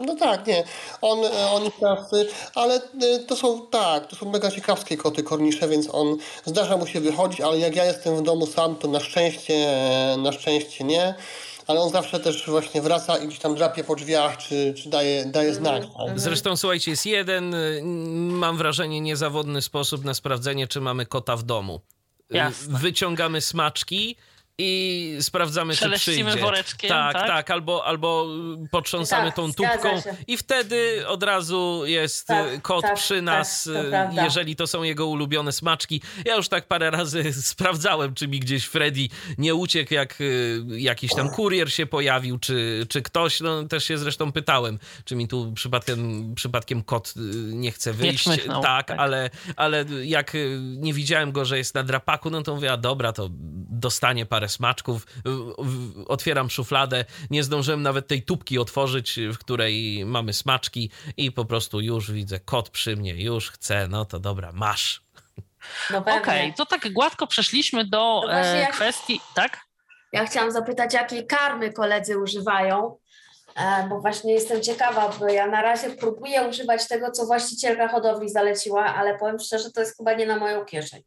No tak, nie. On, on jest ale y, to są tak, to są mega ciekawskie koty kornisze, więc on zdarza mu się wychodzić, ale jak ja jestem w domu sam, to na szczęście, na szczęście nie ale on zawsze też właśnie wraca i gdzieś tam drapie po drzwiach, czy, czy daje, daje znak. Tak? Zresztą słuchajcie, jest jeden, y, mam wrażenie, niezawodny sposób na sprawdzenie, czy mamy kota w domu. Y, Jasne. Wyciągamy smaczki i sprawdzamy, czy przyjdzie. woreczkiem, tak, tak, tak, albo, albo potrząsamy tak, tą tubką i wtedy od razu jest tak, kot tak, przy tak, nas, to jeżeli to są jego ulubione smaczki. Ja już tak parę razy sprawdzałem, czy mi gdzieś Freddy nie uciekł, jak y, jakiś tam kurier się pojawił, czy, czy ktoś, no też się zresztą pytałem, czy mi tu przypadkiem, przypadkiem kot y, nie chce wyjść. Nie tak, tak, Ale, ale jak y, nie widziałem go, że jest na drapaku, no to mówię, a dobra, to dostanie parę smaczków. Otwieram szufladę, nie zdążyłem nawet tej tubki otworzyć, w której mamy smaczki i po prostu już widzę kot przy mnie, już chcę, no to dobra, masz. No Okej, okay, to tak gładko przeszliśmy do no e, kwestii, tak? Ja chciałam zapytać, jakiej karmy koledzy używają, e, bo właśnie jestem ciekawa, bo ja na razie próbuję używać tego, co właścicielka hodowli zaleciła, ale powiem szczerze, to jest chyba nie na moją kieszeń.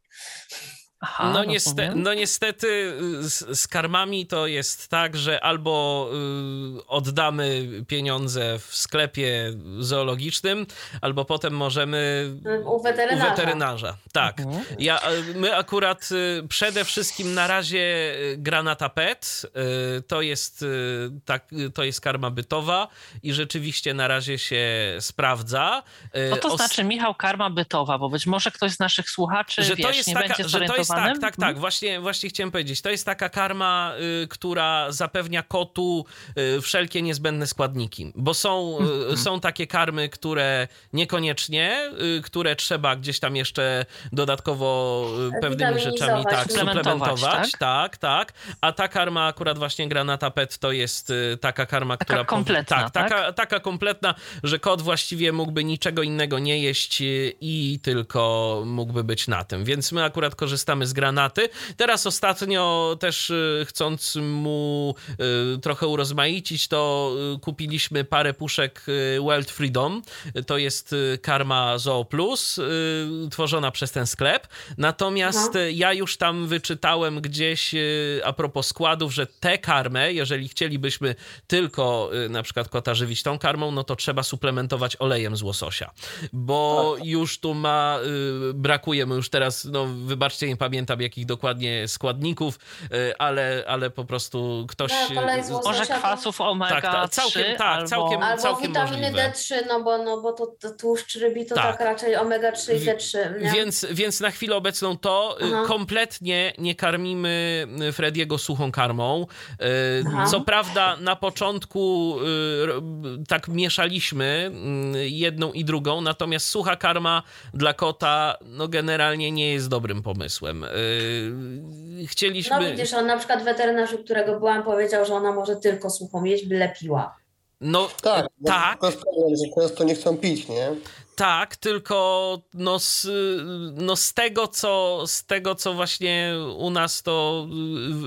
Aha, no, nieste no, niestety y, z, z, karmami to jest tak, że albo y, oddamy pieniądze w sklepie zoologicznym, albo potem możemy u weterynarza. U weterynarza. Tak. Mhm. Ja, y, my akurat y, przede wszystkim na razie y, granata pet, y, to jest, tak, to jest karma bytowa i rzeczywiście na razie się sprawdza. Co to znaczy, Michał, karma bytowa? Bo być może ktoś z naszych słuchaczy że wiesz, to jest nie taka, będzie że zaawansowanym. tak, tak, tak. Właśnie, właśnie chciałem powiedzieć. To jest taka karma, y, która zapewnia kotu y, wszelkie niezbędne składniki, bo są, y, są takie karmy, które niekoniecznie, y, które trzeba gdzieś tam jeszcze dodatkowo y, pewnymi rzeczami tak, Suplementować, tak? Tak, tak. A ta karma akurat właśnie granata PET to jest y, taka karma, Taka która... kompletna, tak, tak? taka, taka kompletna, że kot właściwie mógłby niczego innego nie jeść i tylko mógłby być na tym. Więc my akurat korzystamy z granaty. Teraz ostatnio też y, chcąc mu y, trochę urozmaicić, to y, kupiliśmy parę puszek World Freedom. To jest karma Zoo Plus, tworzona przez ten sklep. Natomiast y, ja już tam wyczytałem gdzieś a propos składów, że tę karmę, jeżeli chcielibyśmy tylko na przykład kota żywić tą karmą, no to trzeba suplementować olejem z łososia. Bo już tu ma, brakuje mu już teraz, no wybaczcie, nie pamiętam jakich dokładnie składników, y, ale, ale po prostu ktoś... Tak. Może kwasów omega Tak, tak, całkiem- 3 tak, albo... całkiem- Albo całkiem witaminy możliwe. D3, no bo, no bo to, to tłuszcz rybi to Tak. tak, raczej omega-3 i D3. Nie? Więc, więc na chwilę obecną to y, Aha. kompletnie nie karmimy Frediego suchą karmą. Y, Aha. Co prawda na początku tak mieszaliśmy y, jedną i drugą, natomiast sucha karma dla kota no generalnie nie jest dobrym pomysłem. Y, Chcieliśmy... No widzisz, on na przykład weterynarz, u którego byłam, powiedział, że ona może tylko suchą jeść, by lepiła. No Tak, tak, to jest problem, że często nie chcą pić, nie? Tak, tylko no z, no z tego, co z tego, co właśnie u nas to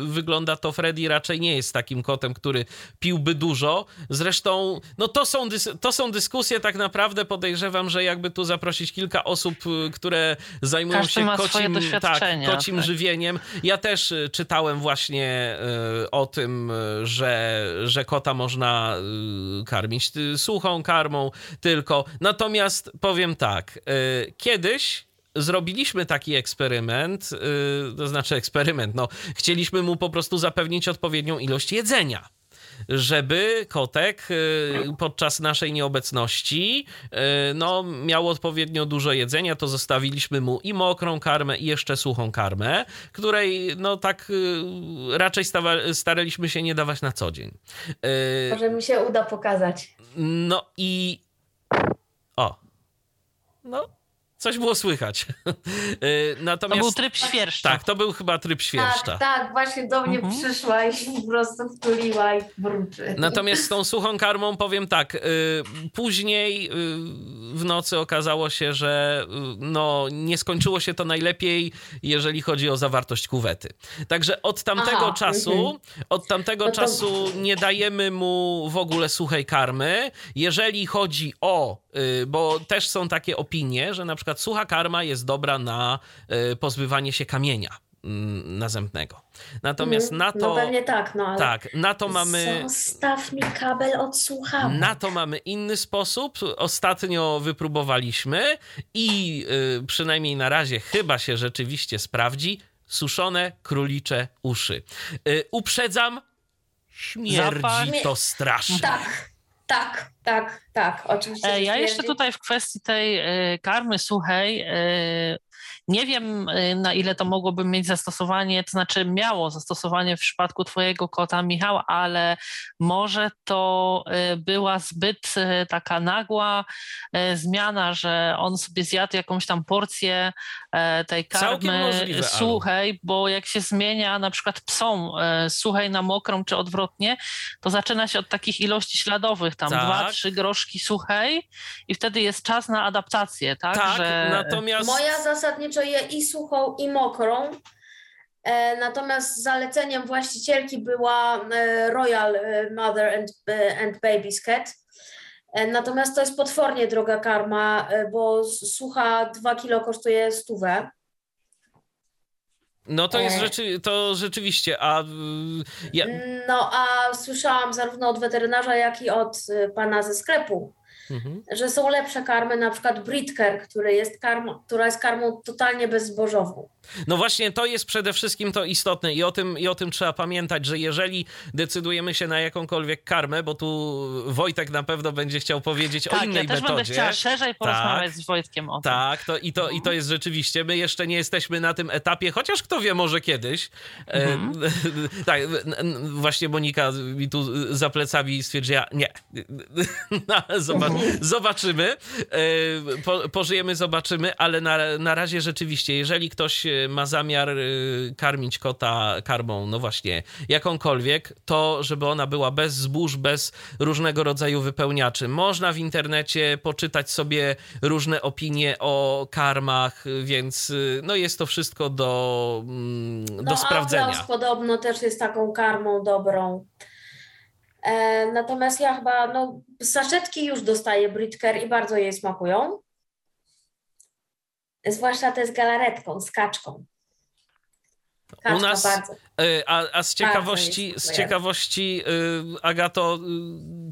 wygląda, to Freddy raczej nie jest takim kotem, który piłby dużo. Zresztą, no to są, to są dyskusje tak naprawdę, podejrzewam, że jakby tu zaprosić kilka osób, które zajmują Każdy się kocim, tak, kocim tak. żywieniem. Ja też y, czytałem właśnie y, o tym, y, że, że kota można karmić suchą karmą tylko. Natomiast powiem tak, y, kiedyś zrobiliśmy taki eksperyment, y, to znaczy eksperyment, no chcieliśmy mu po prostu zapewnić odpowiednią ilość jedzenia żeby kotek y, podczas naszej nieobecności no, miał odpowiednio dużo jedzenia, to zostawiliśmy mu i mokrą karmę, i jeszcze suchą karmę, której no tak raczej staraliśmy się nie dawać na co dzień. Może mi się uda pokazać. no i. O. No, coś było słychać. Y, To Natomiast. był tryb świerszcza. Tak, to był chyba tryb świerszcza. Tak, tak, właśnie do mnie Mhm. przyszła i się po prostu wtuliła i mruczy. Natomiast z tą suchą karmą powiem tak, y, później y, w nocy okazało się, że no, nie skończyło się to najlepiej, jeżeli chodzi o zawartość kuwety. Także od tamtego Aha, czasu, mhm. od tamtego No to- czasu nie dajemy mu w ogóle suchej karmy. Jeżeli chodzi o, bo też są takie opinie, że na przykład sucha karma jest dobra na y, pozbywanie się kamienia mm, nazębnego. Natomiast Mhm. na to... No pewnie tak, no ale... Tak, na to mamy. Zostaw mi kabel od słuchawek. Na to mamy inny sposób. Ostatnio wypróbowaliśmy i y, przynajmniej na razie chyba się rzeczywiście sprawdzi. Suszone królicze uszy. Y, uprzedzam, śmierdzi Zapach. to strasznie. Tak, tak, tak, tak, oczywiście. E, Ja jeszcze tutaj w kwestii tej e, karmy suchej e, nie wiem, na ile to mogłoby mieć zastosowanie, to znaczy miało zastosowanie w przypadku Twojego kota, Michał, ale może to była zbyt taka nagła zmiana, że on sobie zjadł jakąś tam porcję tej Całkiem karmy możliwe, suchej, bo jak się zmienia na przykład psom e, suchej na mokrą, czy odwrotnie, to zaczyna się od takich ilości śladowych, tam Tak. dwa, trzy groszki suchej i wtedy jest czas na adaptację, tak? Tak, że... natomiast. Moja zasadniczo je i suchą, i mokrą. E, natomiast zaleceniem właścicielki była e, Royal e, Mother and, e, and Baby's Cat. E, natomiast to jest potwornie droga karma, e, bo sucha 2 kilo kosztuje stówę. No to jest E. rzeczy, to rzeczywiście, a ja, No a słyszałam zarówno od weterynarza, jak i od pana ze sklepu, mhm. że są lepsze karmy, na przykład Britker, który jest karm, która jest karmą totalnie bezzbożową. No właśnie, to jest przede wszystkim to istotne i o, tym, i o tym trzeba pamiętać, że jeżeli decydujemy się na jakąkolwiek karmę, bo tu Wojtek na pewno będzie chciał powiedzieć tak, o innej ja też metodzie. będę chciała szerzej porozmawiać tak, z Wojtkiem o tym. Tak, to, i, to, i to jest rzeczywiście, my jeszcze nie jesteśmy na tym etapie, chociaż kto wie, może kiedyś. Mhm. E, tak, właśnie Monika mi tu za plecami stwierdziła, nie, no, zobacz, mhm. zobaczymy, e, po, pożyjemy, zobaczymy, ale na, na razie rzeczywiście, jeżeli ktoś ma zamiar y, karmić kota karmą, no właśnie, jakąkolwiek, to żeby ona była bez zbóż, bez różnego rodzaju wypełniaczy. Można w internecie poczytać sobie różne opinie o karmach, więc no jest to wszystko do, mm, do no, sprawdzenia. No podobno też jest taką karmą dobrą. E, natomiast ja chyba, no, saszetki już dostaję Britker i bardzo jej smakują. Zwłaszcza te z galaretką, z kaczką. Kaczka U nas, bardzo. E, a, a z ciekawości, z ciekawości e, Agato, e,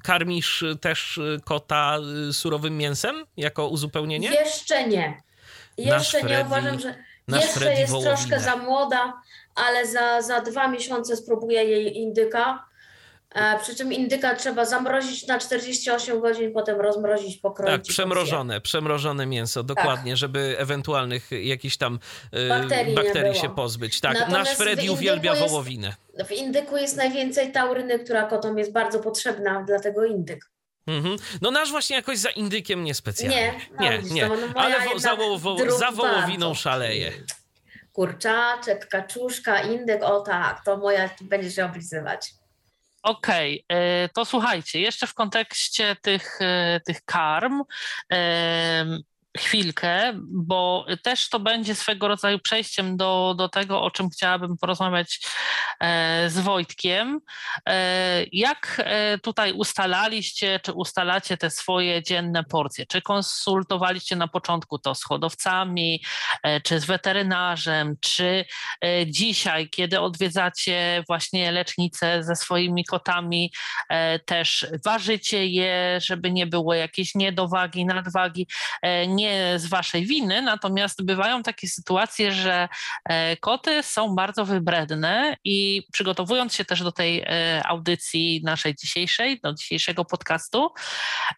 karmisz też kota surowym mięsem jako uzupełnienie? Jeszcze nie. Jeszcze Nasz nie Freddy, uważam, że jeszcze Freddy jest troszkę za młoda, ale za, za dwa miesiące spróbuję jej indyka przy czym indyka trzeba zamrozić na 48 godzin, potem rozmrozić, pokroić. Tak, przemrożone, przemrożone mięso, dokładnie, tak. żeby ewentualnych jakichś tam e, bakterii, bakterii się pozbyć. Tak, Natomiast nasz Freddy uwielbia jest, wołowinę. W indyku jest najwięcej tauryny, która kotom jest bardzo potrzebna, dlatego indyk. Mhm. No nasz właśnie jakoś za indykiem niespecjalnie. Nie, no, nie, nie. No, ale wo, za, wo, za wołowiną bardzo. szaleje. Kurczaczek, kaczuszka, indyk, o tak, to moja będzie się oblizywać. Okej, okay, e, to słuchajcie, jeszcze w kontekście tych, e, tych karm chwilkę, bo też to będzie swego rodzaju przejściem do, do tego, o czym chciałabym porozmawiać e, z Wojtkiem. E, jak e, tutaj ustalaliście, czy ustalacie te swoje dzienne porcje? Czy konsultowaliście na początku to z hodowcami, czy z weterynarzem, czy dzisiaj, kiedy odwiedzacie właśnie lecznicę ze swoimi kotami, też ważycie je, żeby nie było jakiejś niedowagi, nadwagi, nie nie z waszej winy, natomiast bywają takie sytuacje, że e, koty są bardzo wybredne i przygotowując się też do tej e, audycji naszej dzisiejszej, do dzisiejszego podcastu,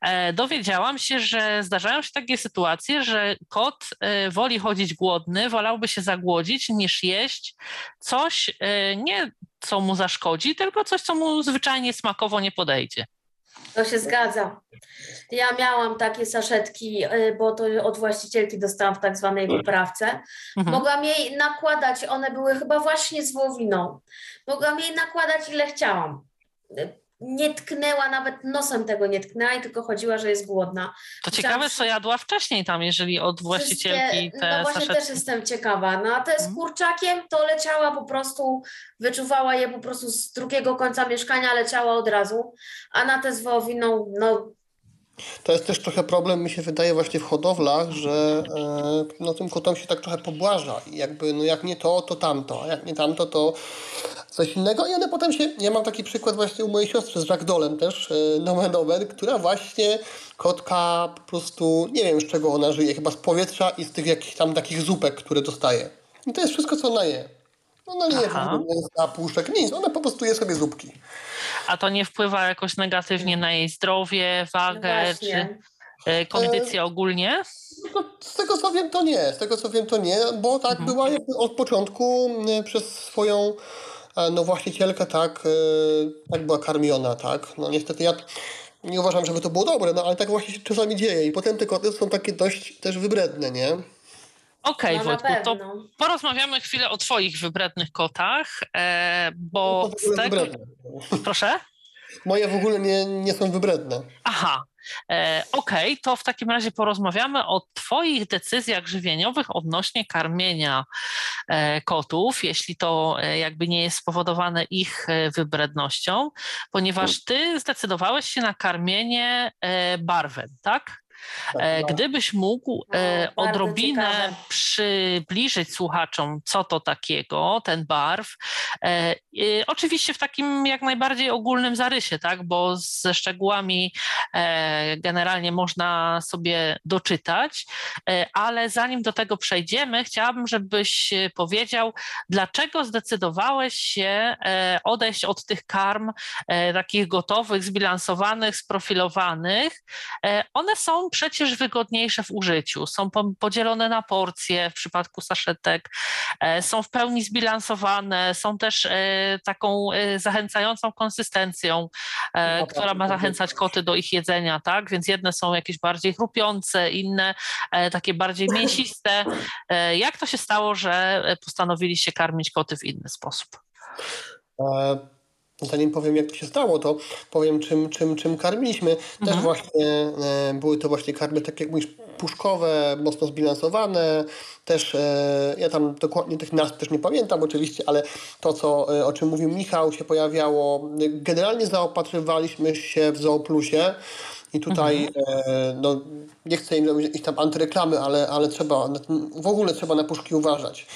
e, dowiedziałam się, że zdarzają się takie sytuacje, że kot woli chodzić głodny, wolałby się zagłodzić niż jeść coś nie co mu zaszkodzi, tylko coś, co mu zwyczajnie smakowo nie podejdzie. To się zgadza. Ja miałam takie saszetki, y, bo to od właścicielki dostałam w tak zwanej wyprawce. Mhm. Mogłam jej nakładać, one były chyba właśnie z wołowiną. Mogłam jej nakładać ile chciałam nie tknęła, nawet nosem tego nie tknęła i tylko chodziła, że jest głodna. To ciekawe, co jadła wcześniej tam, jeżeli od właścicielki te No właśnie saszetki. też jestem ciekawa. No a te z mhm. kurczakiem to leciała po prostu, wyczuwała je po prostu z drugiego końca mieszkania, leciała od razu, a na te z wołowiną, no to jest też trochę problem, mi się wydaje, właśnie w hodowlach, że e, no, tym kotom się tak trochę pobłaża. I jakby, no jak nie to, to tamto, a jak nie tamto, to coś innego. I one potem się, ja mam taki przykład właśnie u mojej siostry z ragdolem też, e, nomen omen, która właśnie kotka po prostu, nie wiem z czego ona żyje, chyba z powietrza i z tych jakichś tam takich zupek, które dostaje. I to jest wszystko, co ona je. Ona nie je na puszek, nic, ona po prostu je sobie zupki. A to nie wpływa jakoś negatywnie na jej zdrowie, wagę no czy e, kondycję ogólnie? No, z tego co wiem, to nie. Z tego co wiem, to nie, bo tak mhm. była od początku przez swoją e, no właścicielkę tak, e, tak była karmiona, tak. No niestety ja nie uważam, żeby to było dobre, no ale tak właśnie się czasami dzieje i potem te koty są takie dość też wybredne, nie? Okej, okay, no Wojtku, to porozmawiamy chwilę o Twoich wybrednych kotach, e, bo no z tego... Proszę? Moje w ogóle nie, nie są wybredne. Aha, e, okej, okay, to w takim razie porozmawiamy o Twoich decyzjach żywieniowych odnośnie karmienia e, kotów, jeśli to e, jakby nie jest spowodowane ich e, wybrednością, ponieważ Ty zdecydowałeś się na karmienie e, barwem, tak? E. Gdybyś mógł No, odrobinę przybliżyć słuchaczom, co to takiego, ten barw. E, Oczywiście w takim jak najbardziej ogólnym zarysie, tak? bo ze szczegółami generalnie można sobie doczytać, ale zanim do tego przejdziemy, chciałabym, żebyś powiedział, dlaczego zdecydowałeś się odejść od tych karm takich gotowych, zbilansowanych, sprofilowanych. One są przecież wygodniejsze w użyciu, są po- podzielone na porcje w przypadku saszetek, e, są w pełni zbilansowane, są też e, taką e, zachęcającą konsystencją, No, która ma zachęcać koty do ich jedzenia, tak? Więc jedne są jakieś bardziej chrupiące, inne takie bardziej mięsiste. Jak to się stało, że postanowiliście karmić koty w inny sposób? E, Zanim powiem, jak to się stało, to powiem, czym, czym, czym karmiliśmy. Też Mhm. właśnie e, były to właśnie karmy, tak jak mówisz, puszkowe, mocno zbilansowane. Też e, ja tam dokładnie tych nazw też nie pamiętam oczywiście, ale to, co, e, o czym mówił Michał, się pojawiało. Generalnie zaopatrywaliśmy się w Zooplusie. I tutaj e, no, nie chcę im robić tam antyreklamy, ale, ale trzeba, w ogóle trzeba na puszki uważać.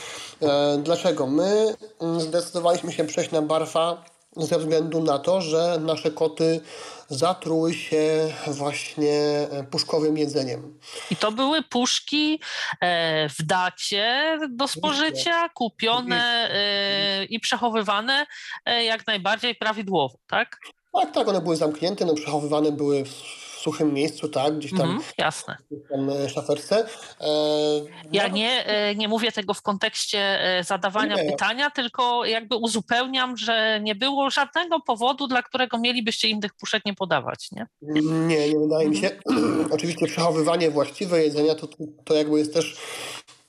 E, dlaczego? My mm, zdecydowaliśmy się przejść na barfa ze względu na to, że nasze koty zatruły się właśnie puszkowym jedzeniem. I to były puszki e, w dacie do spożycia, kupione e, i przechowywane e, jak najbardziej prawidłowo, tak? Tak, tak, one były zamknięte, no, przechowywane były w suchym miejscu, tak, gdzieś tam Mhm, jasne. w tam e, szaferce. E, Ja no, nie, e, nie mówię tego w kontekście e, zadawania Nie. pytania, tylko jakby uzupełniam, że nie było żadnego powodu, dla którego mielibyście im tych puszek nie podawać, nie? Nie, nie wydaje mi się. Oczywiście przechowywanie właściwe jedzenia to, to jakby jest też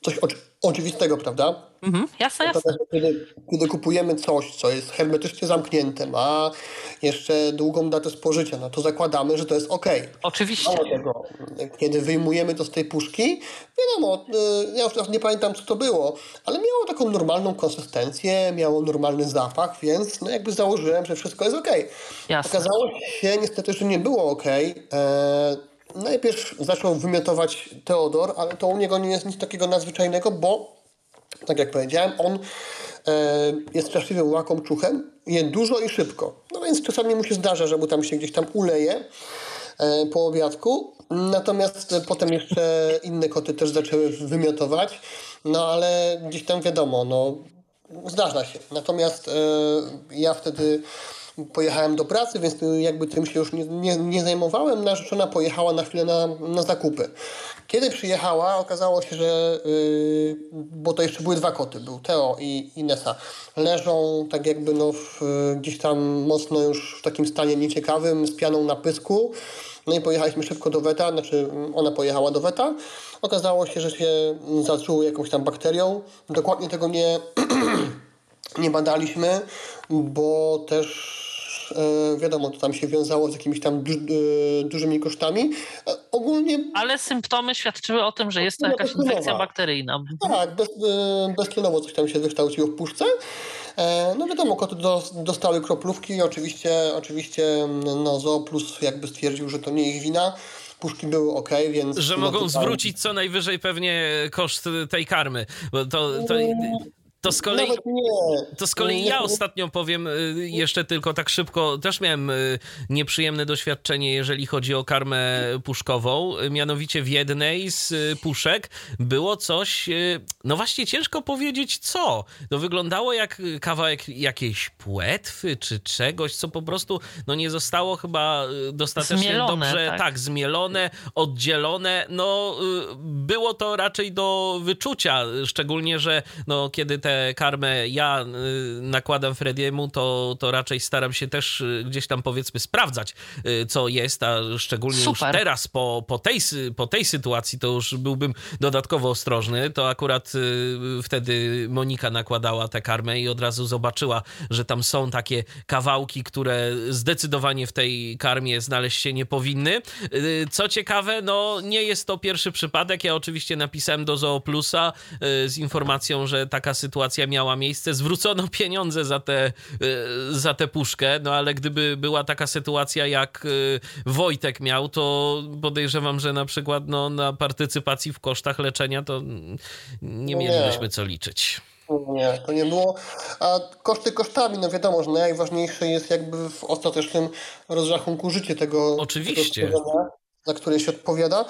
coś oczy- oczywistego, prawda? Mhm, jasne, jasne. Kiedy, kiedy kupujemy coś, co jest hermetycznie zamknięte, ma jeszcze długą datę spożycia, no to zakładamy, że to jest ok. Oczywiście. Tego, kiedy wyjmujemy to z tej puszki, wiadomo, y, ja już teraz nie pamiętam co to było, ale miało taką normalną konsystencję, miało normalny zapach, więc no jakby założyłem, że wszystko jest ok. Jasne. Okazało się niestety, że nie było ok. E, najpierw zaczął wymiotować Teodor, ale to u niego nie jest nic takiego nadzwyczajnego, bo tak jak powiedziałem, on e, jest straszliwym łakomczuchem, je dużo i szybko. No więc czasami mu się zdarza, że mu tam się gdzieś tam uleje e, po obiadku. Natomiast potem jeszcze inne koty też zaczęły wymiotować. No ale gdzieś tam wiadomo, no zdarza się. Natomiast e, ja wtedy pojechałem do pracy, więc jakby tym się już nie, nie, nie zajmowałem. Narzeczona pojechała na chwilę na, na zakupy. Kiedy przyjechała, okazało się, że yy, bo to jeszcze były dwa koty, był Teo i, i Nessa, leżą tak jakby no w, gdzieś tam mocno już w takim stanie nieciekawym, z pianą na pysku. No i pojechaliśmy szybko do weta, znaczy ona pojechała do weta. Okazało się, że się zatruły jakąś tam bakterią. Dokładnie tego nie, nie badaliśmy, bo też e, wiadomo, to tam się wiązało z jakimiś tam du, e, dużymi kosztami. E, ogólnie Ale symptomy świadczyły o tym, że jest to No, jakaś infekcja bakteryjna. tak, bez, beztlenowo coś tam się wykształciło w puszce. No wiadomo, koty dos, dostały kroplówki i oczywiście, oczywiście no, Zooplus jakby stwierdził, że to nie ich wina. Puszki były ok, więc... Że no, mogą tutaj- zwrócić co najwyżej pewnie koszt tej karmy. Bo to, to, to z kolei. To z kolei ja ostatnio powiem y, jeszcze tylko tak szybko, też miałem y, nieprzyjemne doświadczenie, jeżeli chodzi o karmę puszkową. Y, Mianowicie w jednej z puszek było coś, no właśnie ciężko powiedzieć co. To wyglądało jak kawałek jakiejś płetwy czy czegoś, co po prostu no nie zostało chyba dostatecznie Zmielone, dobrze tak? tak, zmielone, oddzielone. No było to raczej do wyczucia, szczególnie, że no kiedy karmę ja y, nakładam Frediemu, to, to raczej staram się też y, gdzieś tam powiedzmy sprawdzać, y, co jest, a szczególnie już Super. teraz po, po, tej, po tej sytuacji to już byłbym dodatkowo ostrożny. To akurat wtedy Monika nakładała tę karmę i od razu zobaczyła, że tam są takie kawałki, które zdecydowanie w tej karmie znaleźć się nie powinny. Co ciekawe, no nie jest to pierwszy przypadek. Ja oczywiście napisałem do Zooplusa z informacją, że taka sytuacja sytuacja miała miejsce, zwrócono pieniądze za tę za te puszkę, no ale gdyby była taka sytuacja, jak Wojtek miał, to podejrzewam, że na przykład no, na partycypacji w kosztach leczenia to nie mielibyśmy co liczyć. Nie, to nie było. A koszty kosztami, no wiadomo, że najważniejsze jest jakby w ostatecznym rozrachunku życie tego, Oczywiście. Tego za które się odpowiada.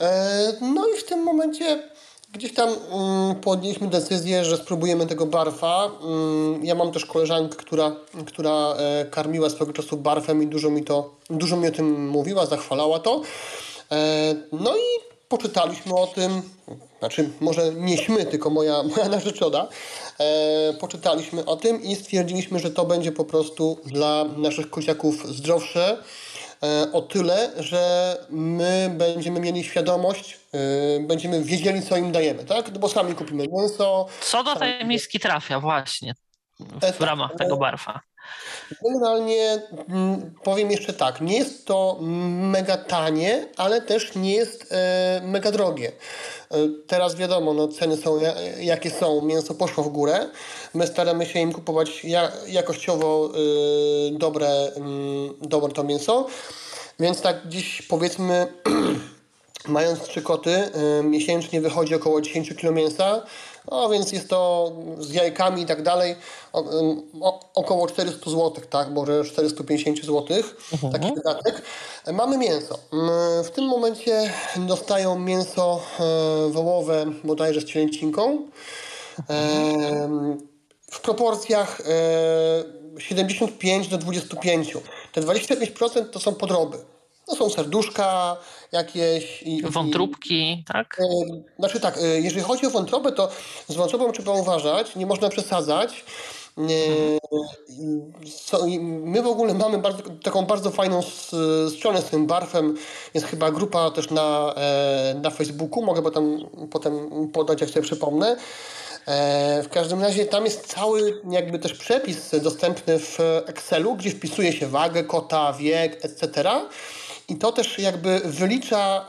E, no i w tym momencie gdzieś tam mm, podjęliśmy decyzję, że spróbujemy tego barfa. Mm, ja mam też koleżankę, która, która e, karmiła swego czasu barfem i dużo mi, to, dużo mi o tym mówiła, zachwalała to. E, no i poczytaliśmy o tym, znaczy może nieśmy, tylko moja, moja narzeczona, e, poczytaliśmy o tym i stwierdziliśmy, że to będzie po prostu dla naszych kociaków zdrowsze o tyle, że my będziemy mieli świadomość, e, będziemy wiedzieli, co im dajemy, tak? No bo sami kupimy mięso. Co do tej miski trafia właśnie w e, ramach tego barfa? Generalnie mm, powiem jeszcze tak, nie jest to mega tanie, ale też nie jest e, mega drogie. E, teraz wiadomo, no, ceny są jakie są, mięso poszło w górę. My staramy się im kupować jakościowo e, dobre, mm, dobre to mięso. Więc tak dziś powiedzmy, mając trzy koty, miesięcznie wychodzi około 10 kg mięsa. No więc jest to z jajkami i tak dalej około 400 zł, tak, może 450 zł, mhm. taki wydatek. Mamy mięso. W tym momencie dostają mięso e, wołowe bodajże z cielęcinką. W proporcjach 75 e, do 25. Te 25% to są podroby. To są serduszka jakieś. Wątróbki, tak? E, znaczy tak, e, jeżeli chodzi o wątrobę, to z wątrobą trzeba uważać, nie można przesadzać. Mhm. My w ogóle mamy bardzo, taką bardzo fajną stronę z tym barfem. Jest chyba grupa też na, e, na Facebooku. Mogę potem, potem podać, jak sobie przypomnę. W każdym razie tam jest cały jakby też przepis dostępny w Excelu, gdzie wpisuje się wagę kota, wiek, etc. I to też jakby wylicza,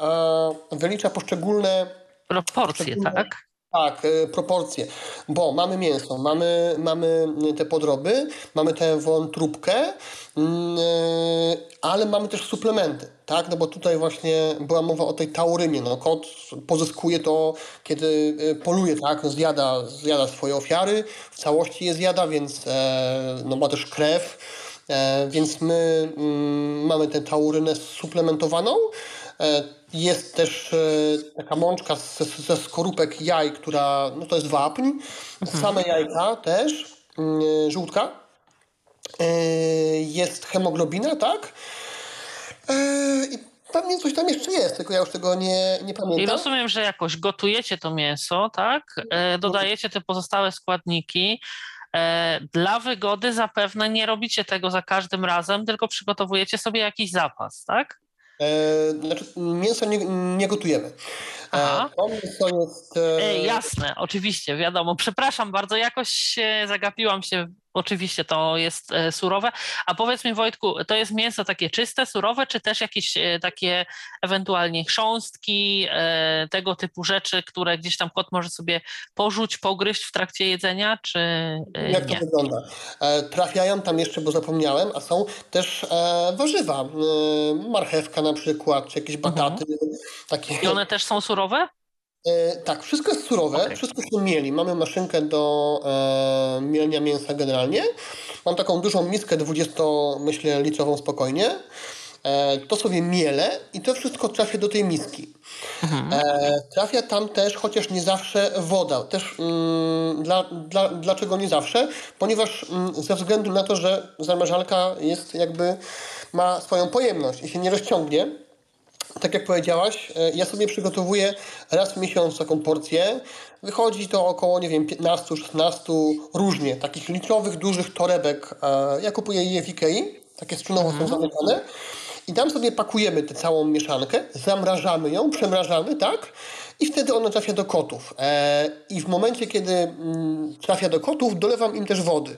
e, wylicza poszczególne proporcje, poszczególne, tak? Tak, e, proporcje, bo mamy mięso, mamy, mamy te podroby, mamy tę wątróbkę, mm, e, ale mamy też suplementy, tak? No bo tutaj właśnie była mowa o tej taurynie. No, kot pozyskuje to, kiedy poluje, tak? Zjada, zjada swoje ofiary, w całości je zjada, więc no, ma też krew więc my mm, mamy tę taurynę suplementowaną. E, jest też e, taka mączka ze, ze skorupek jaj, która, no to jest wapń. Mhm. Same jajka też, mm, żółtka. Jest hemoglobina, tak? I pewnie coś tam jeszcze jest, tylko ja już tego nie, nie pamiętam. I rozumiem, że jakoś gotujecie to mięso, tak? Dodajecie te pozostałe składniki. E, dla wygody zapewne nie robicie tego za każdym razem, tylko przygotowujecie sobie jakiś zapas, tak? E, znaczy, mięso nie, nie gotujemy. E. To jest. E... jasne, oczywiście, wiadomo. Przepraszam bardzo, jakoś zagapiłam się Oczywiście to jest e, surowe. A powiedz mi, Wojtku, to jest mięso takie czyste, surowe, czy też jakieś e, takie ewentualnie chrząstki, e, tego typu rzeczy, które gdzieś tam kot może sobie porzuć, pogryźć w trakcie jedzenia, czy Jak nie? to wygląda? Trafiają tam jeszcze, bo zapomniałem, a są też warzywa. Marchewka na przykład, czy jakieś mhm. bataty. Mhm. Takie. I one też są surowe? E, tak, wszystko jest surowe, okay. wszystko się mieli. Mamy maszynkę do e, mielenia mięsa generalnie. Mam taką dużą miskę 20, myślę, litrową spokojnie. E, to sobie mielę i to wszystko trafia do tej miski. Mhm. E, trafia tam też, chociaż nie zawsze woda. Też mm, dla, dla, dlaczego nie zawsze? Ponieważ mm, ze względu na to, że zamrażalka jest jakby ma swoją pojemność i się nie rozciągnie, tak jak powiedziałaś, e, ja sobie przygotowuję raz w miesiąc taką porcję. Wychodzi to około, nie wiem, 15-16 różnie, takich litrowych, dużych torebek. E, ja kupuję je w Ikei, takie strunowo mhm. są zamykane. I tam sobie pakujemy tę całą mieszankę, zamrażamy ją, przemrażamy, tak? I wtedy ona trafia do kotów. E, I w momencie, kiedy mm, trafia do kotów, dolewam im też wody.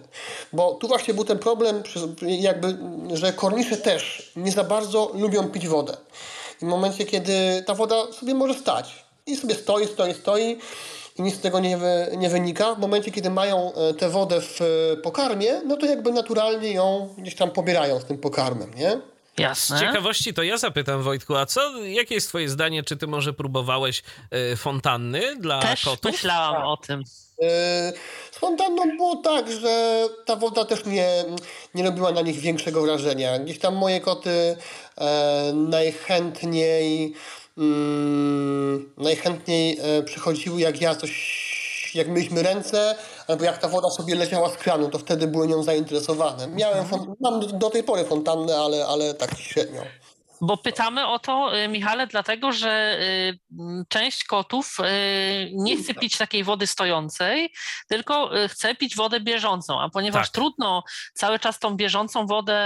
Bo tu właśnie był ten problem, jakby, że kornisze też nie za bardzo lubią pić wodę. I w momencie, kiedy ta woda sobie może stać. I sobie stoi, stoi, stoi. I nic z tego nie, wy, nie wynika. W momencie, kiedy mają tę wodę w pokarmie, no to jakby naturalnie ją gdzieś tam pobierają z tym pokarmem, nie? Jasne. Z ciekawości to ja zapytam Wojtku, a co, jakie jest twoje zdanie, czy ty może próbowałeś y, fontanny dla Też kotów? myślałam o tym. Fontanną było tak, że ta woda też nie, nie robiła na nich większego wrażenia. Gdzieś tam moje koty e, najchętniej mm, najchętniej e, przychodziły jak ja coś, jak myliśmy ręce, albo jak ta woda sobie leciała z kranu, to wtedy były nią zainteresowane. Miałem, fon- mam do tej pory fontannę, ale, ale tak średnio. Bo pytamy o to, y, Michale, dlatego że y, część kotów y, nie chce pić takiej wody stojącej, tylko chce pić wodę bieżącą, a ponieważ Tak. trudno cały czas tą bieżącą wodę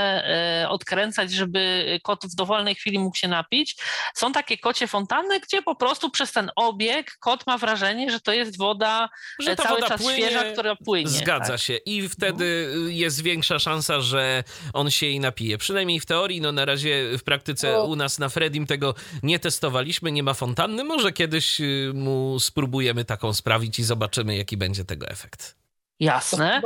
odkręcać, żeby kot w dowolnej chwili mógł się napić, są takie kocie fontanny, gdzie po prostu przez ten obieg kot ma wrażenie, że to jest woda Że e, ta cały woda czas płynie, świeża, która płynie. Zgadza tak. się. I wtedy y, jest większa szansa, że on się jej napije. Przynajmniej w teorii, no na razie w praktyce U nas na Fredim tego nie testowaliśmy, nie ma fontanny. Może kiedyś y, mu spróbujemy taką sprawić i zobaczymy, jaki będzie tego efekt. Jasne.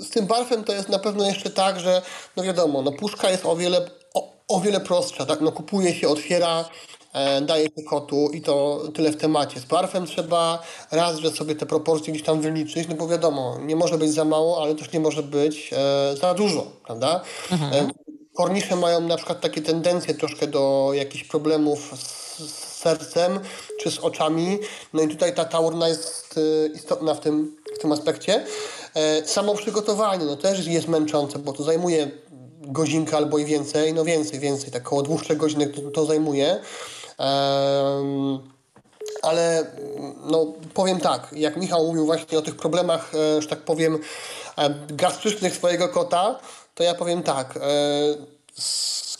Z tym barfem to jest na pewno jeszcze tak, że no wiadomo, no puszka jest o wiele, o, o wiele prostsza, tak? No kupuje się, otwiera, e, daje się kotu i to tyle w temacie. Z barfem trzeba raz, że sobie te proporcje gdzieś tam wyliczyć, no bo wiadomo, nie może być za mało, ale też nie może być e, za dużo, prawda? E, kornisze mają na przykład takie tendencje troszkę do jakichś problemów z, z sercem czy z oczami. No i tutaj ta taurna jest e, istotna w tym, w tym aspekcie. E, Samo przygotowanie no też jest męczące, bo to zajmuje godzinkę albo i więcej, no więcej, więcej, tak około dwóch, trzech to, to zajmuje. Ale no, powiem tak, jak Michał mówił właśnie o tych problemach, e, że tak powiem, e, gastrycznych swojego kota, to ja powiem tak. e,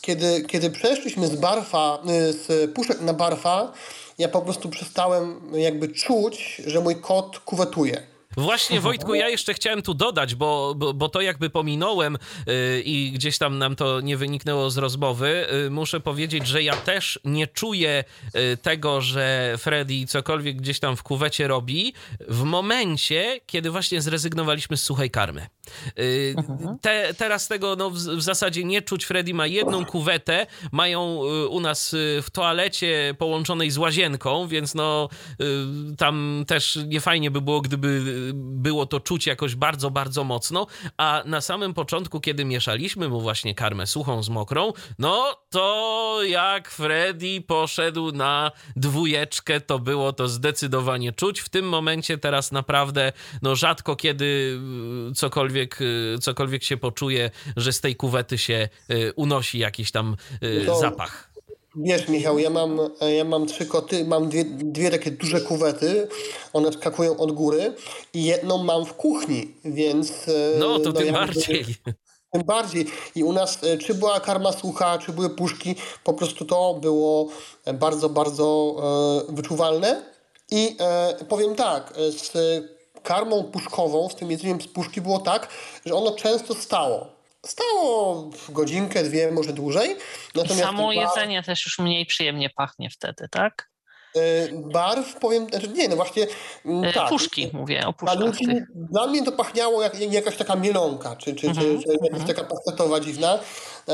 Kiedy, kiedy przeszliśmy z barfa, y, z puszek na barfa, ja po prostu przestałem jakby czuć, że mój kot kuwetuje. Właśnie, Wojtku, ja jeszcze chciałem tu dodać, bo, bo, bo to jakby pominąłem yy, i gdzieś tam nam to nie wyniknęło z rozmowy. Yy, muszę powiedzieć, że ja też nie czuję yy, tego, że Freddy cokolwiek gdzieś tam w kuwecie robi w momencie, kiedy właśnie zrezygnowaliśmy z suchej karmy. Yy, te, teraz tego no, w, w zasadzie nie czuć. Freddy ma jedną kuwetę, mają u nas w toalecie połączonej z łazienką, więc no tam też nie fajnie by było, gdyby było to czuć jakoś bardzo, bardzo mocno. A na samym początku, kiedy mieszaliśmy mu właśnie karmę suchą z mokrą, no to jak Freddy poszedł na dwójeczkę, to było to zdecydowanie czuć. W tym momencie teraz naprawdę no rzadko kiedy yy, cokolwiek, yy, cokolwiek się poczuje, że z tej kuwety się yy, unosi jakiś tam To- zapach. Wiesz, Michał, ja mam, e, ja mam trzy koty, mam dwie, dwie takie duże kuwety, one skakują od góry i jedną mam w kuchni, więc... e, No to tym jakby- bardziej. Tym bardziej. I u nas, e, czy była karma sucha, czy były puszki, po prostu to było bardzo, bardzo e, wyczuwalne. I e, powiem tak, z karmą puszkową, z tym jedzeniem z puszki było tak, że ono często stało. Stało godzinkę, dwie, może dłużej. I Natomiast samo bar- jedzenie też już mniej przyjemnie pachnie wtedy, tak? e, barw, powiem, znaczy nie, no właśnie mm, E, tak. Puszki, mówię o Dla, ludzi, mnie to pachniało jak, jak jakaś taka mielonka, czy, czy, Mhm, czy, czy jakaś taka pastetowa dziwna. E,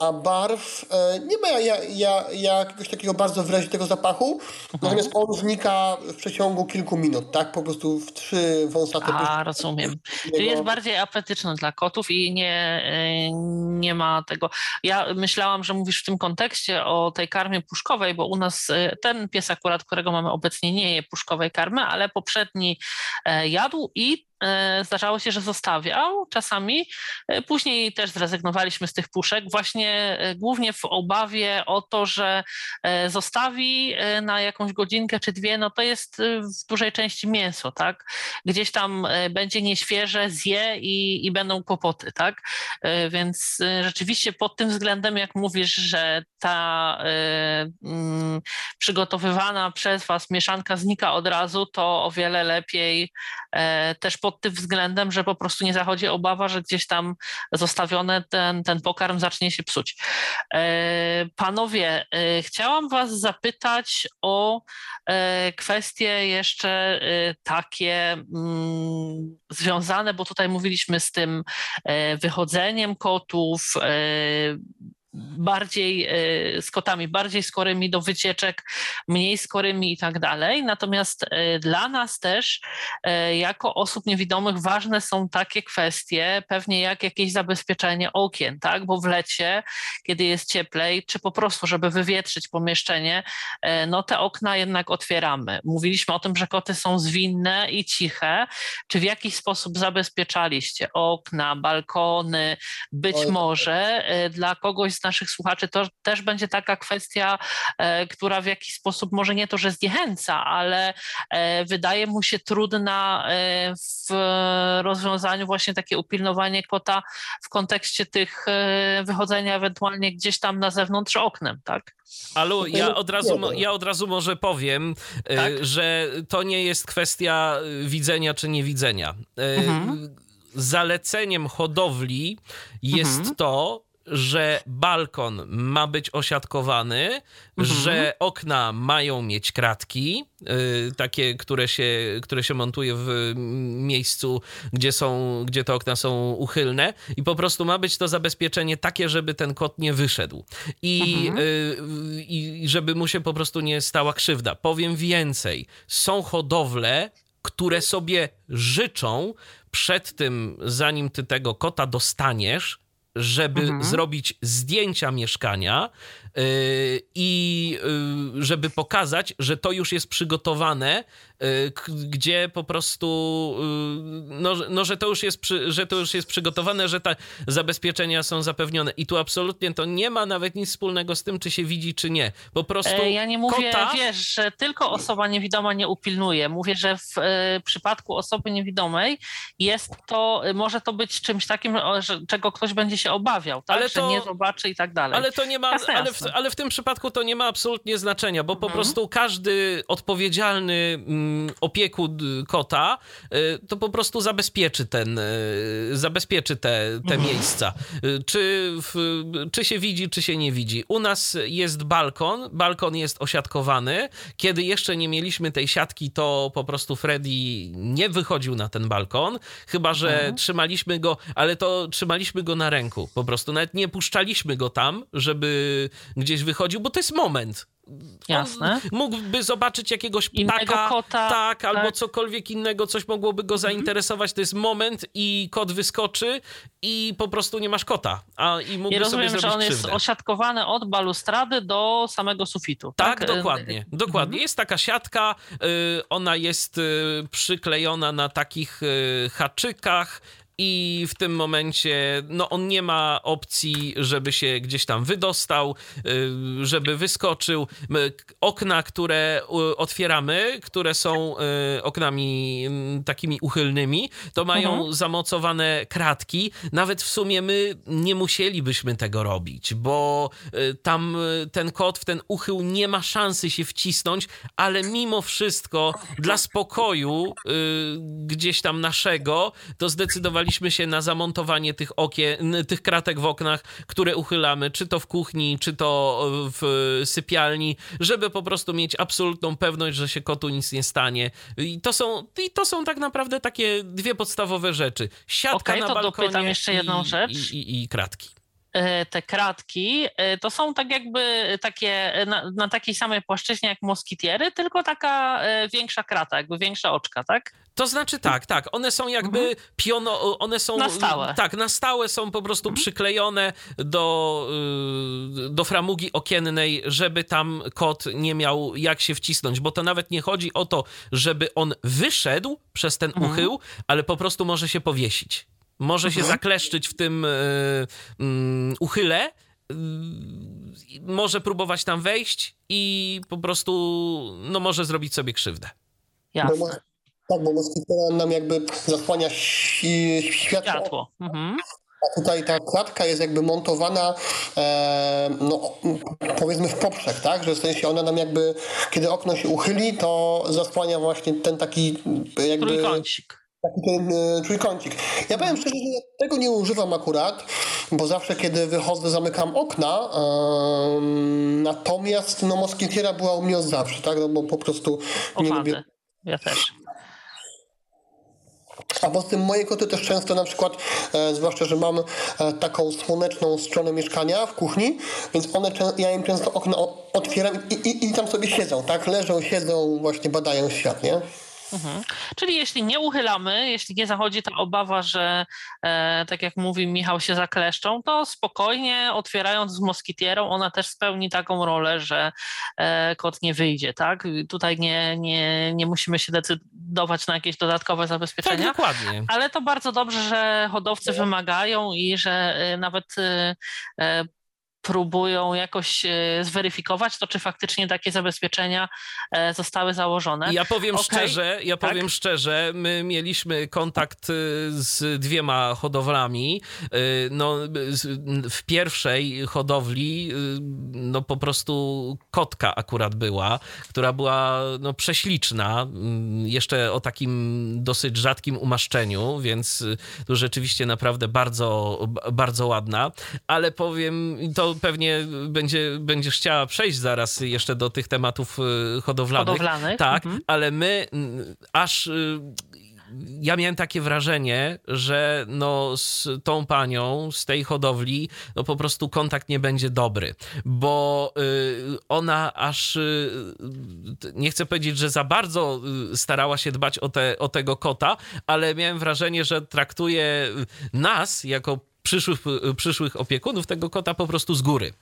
a barw e, nie ma ja, ja, ja, jakiegoś takiego bardzo wyrazitego zapachu, Mhm. natomiast on znika w przeciągu kilku minut, tak? Po prostu w trzy wąsate A, rozumiem. Czyli jest bardziej apetyczny dla kotów i nie, e, nie ma tego. Ja myślałam, że mówisz w tym kontekście o tej karmie puszkowej, bo u nas ten pies akurat, którego mamy obecnie, nie je puszkowej karmy, ale poprzedni jadł i zdarzało się, że zostawiał czasami. E, Później też zrezygnowaliśmy z tych puszek, właśnie e, głównie w obawie o to, że e, zostawi e, na jakąś godzinkę czy dwie, no to jest e, w dużej części mięso, tak? Gdzieś tam e, będzie nieświeże, zje i, i będą kłopoty, tak? E, Więc e, rzeczywiście pod tym względem, jak mówisz, że ta e, mm, przygotowywana przez Was mieszanka znika od razu, to o wiele lepiej e, też pod tym względem, że po prostu nie zachodzi obawa, że gdzieś tam zostawione ten, ten pokarm zacznie się psuć. Panowie, chciałam Was zapytać o kwestie jeszcze takie mm, związane, bo tutaj mówiliśmy z tym wychodzeniem kotów, bardziej e, z kotami, bardziej skorymi do wycieczek, mniej skorymi i tak dalej. Natomiast e, dla nas też, e, jako osób niewidomych, ważne są takie kwestie, pewnie jak jakieś zabezpieczenie okien, tak? Bo w lecie, kiedy jest cieplej, czy po prostu, żeby wywietrzyć pomieszczenie, no te okna jednak otwieramy. Mówiliśmy o tym, że koty są zwinne i ciche. Czy w jakiś sposób zabezpieczaliście okna, balkony, być Oj, może dla kogoś z naszych słuchaczy, to też będzie taka kwestia, e, która w jakiś sposób może nie to, że zniechęca, ale e, wydaje mu się trudna e, w rozwiązaniu właśnie takie upilnowanie kota w kontekście tych wychodzenia ewentualnie gdzieś tam na zewnątrz oknem, tak? Alu, ja od razu, ja od razu może powiem, tak? że to nie jest kwestia widzenia czy niewidzenia. Mhm. Zaleceniem hodowli jest mhm. to, że balkon ma być osiadkowany, mhm. że okna mają mieć kratki, yy, takie, które się, które się montuje w miejscu, gdzie, są, gdzie te okna są uchylne i po prostu ma być to zabezpieczenie takie, żeby ten kot nie wyszedł i, mhm. yy, i żeby mu się po prostu nie stała krzywda. Powiem więcej, są hodowle, które sobie życzą przed tym, zanim ty tego kota dostaniesz, żeby mhm. zrobić zdjęcia mieszkania i yy, żeby pokazać, że to już jest przygotowane, yy, gdzie po prostu no, no, że, to już jest przy, że to już jest przygotowane, że te zabezpieczenia są zapewnione. I tu absolutnie to nie ma nawet nic wspólnego z tym, czy się widzi, czy nie. Po prostu. E, ja nie mówię, kota... wiesz, że tylko osoba niewidoma nie upilnuje. Mówię, że w e, przypadku osoby niewidomej jest to, może to być czymś takim, że, czego ktoś będzie się obawiał, tak? Ale to, że nie zobaczy i tak dalej. Ale to nie ma, jasne, ale, w, ale w tym przypadku to nie ma absolutnie znaczenia, bo mhm. po prostu każdy odpowiedzialny mm, opiekun kota y, to po prostu zabezpieczy ten, y, zabezpieczy te, te mhm. miejsca. Y, czy, w, czy się widzi, czy się nie widzi. U nas jest balkon, balkon jest osiadkowany. Kiedy jeszcze nie mieliśmy tej siatki, to po prostu Freddy nie wychodził na ten balkon, chyba że mhm. trzymaliśmy go, ale to trzymaliśmy go na ręku. Po prostu nawet nie puszczaliśmy go tam, żeby gdzieś wychodził, bo to jest moment. Jasne. On mógłby zobaczyć jakiegoś ptaka, kota, tak, tak, albo cokolwiek innego, coś mogłoby go mhm. zainteresować. To jest moment i kot wyskoczy i po prostu nie masz kota. A, I mógłby ja rozumiem, sobie że on krzywdę. jest osiadkowany od balustrady do samego sufitu. Tak, tak? dokładnie. dokładnie. Mhm. Jest taka siatka, y, ona jest y, przyklejona na takich y, haczykach i w tym momencie no, on nie ma opcji, żeby się gdzieś tam wydostał, y, żeby wyskoczył. Okna, które otwieramy, które są y, oknami mm, takimi uchylnymi, to mają mhm. zamocowane kratki. Nawet w sumie my nie musielibyśmy tego robić, bo y, tam ten kot w ten uchył nie ma szansy się wcisnąć, ale mimo wszystko dla spokoju gdzieś tam naszego, to zdecydowaliśmy zdecydowaliśmy się na zamontowanie tych okien, tych kratek w oknach, które uchylamy, czy to w kuchni, czy to w sypialni, żeby po prostu mieć absolutną pewność, że się kotu nic nie stanie. I to są, i to są tak naprawdę takie dwie podstawowe rzeczy. Siatka okay, na balkonie to dopytam jeszcze jedną i, rzecz. I, i, i kratki e, te kratki, e, to są tak jakby takie na, na, takiej samej płaszczyźnie jak moskitiery, tylko taka e, większa krata, jakby większa oczka, tak? To znaczy tak, tak. One są jakby mhm. piono, one są. Na stałe. Tak, na stałe są po prostu mhm. przyklejone do, y, do framugi okiennej, żeby tam kot nie miał jak się wcisnąć, bo to nawet nie chodzi o to, żeby on wyszedł przez ten mhm. uchył, ale po prostu może się powiesić. Może się mhm. zakleszczyć w tym y, y, uchyle, y, może próbować tam wejść i po prostu no, może zrobić sobie krzywdę. Jasne. Tak, bo moskitora nam jakby zasłania światło. światło. Mhm. A tutaj ta klatka jest jakby montowana, e, no, powiedzmy w poprzek, tak? Że w sensie ona nam jakby, kiedy okno się uchyli, to zasłania właśnie ten taki jakby... Trójkącik. Taki ten e, trójkącik. Ja powiem szczerze, że tego nie używam akurat, bo zawsze kiedy wychodzę, zamykam okna. Natomiast no, moskitiera była u mnie od zawsze, tak? No, bo po prostu nie Owady. lubię. Ja też. A poza tym moje koty też często na przykład, e, zwłaszcza, że mam e, taką słoneczną stronę mieszkania w kuchni, więc one, ja im często okno otwieram i, i, i tam sobie siedzą, tak? Leżą, siedzą, właśnie badają świat, nie? Mhm. Czyli jeśli nie uchylamy, jeśli nie zachodzi ta obawa, że e, tak jak mówi Michał, się zakleszczą, to spokojnie otwierając z moskitierą, ona też spełni taką rolę, że e, kot nie wyjdzie, tak? Tutaj nie, nie, nie musimy się decydować na jakieś dodatkowe Tak, zabezpieczenia. dokładnie. Ale to bardzo dobrze, że hodowcy wymagają i że y, nawet e, próbują jakoś y, zweryfikować to, czy faktycznie takie zabezpieczenia e, zostały założone. Ja powiem Okej. szczerze, ja Tak. powiem szczerze, my mieliśmy kontakt y, z dwiema hodowlami. No, w pierwszej hodowli no po prostu kotka akurat była, która była no, prześliczna, mm, jeszcze o takim dosyć rzadkim umaszczeniu, więc tu rzeczywiście naprawdę bardzo, bardzo ładna, ale powiem, i to pewnie będzie, będziesz chciała przejść zaraz jeszcze do tych tematów y, hodowlanych. Hodowlanych, Tak, mhm. ale my mm, aż y, ja miałem takie wrażenie, że no z tą panią z tej hodowli no po prostu kontakt nie będzie dobry, bo y, ona aż y, nie chcę powiedzieć, że za bardzo y, starała się dbać o, te, o tego kota, ale miałem wrażenie, że traktuje nas jako przyszłych, przyszłych opiekunów tego kota po prostu z góry.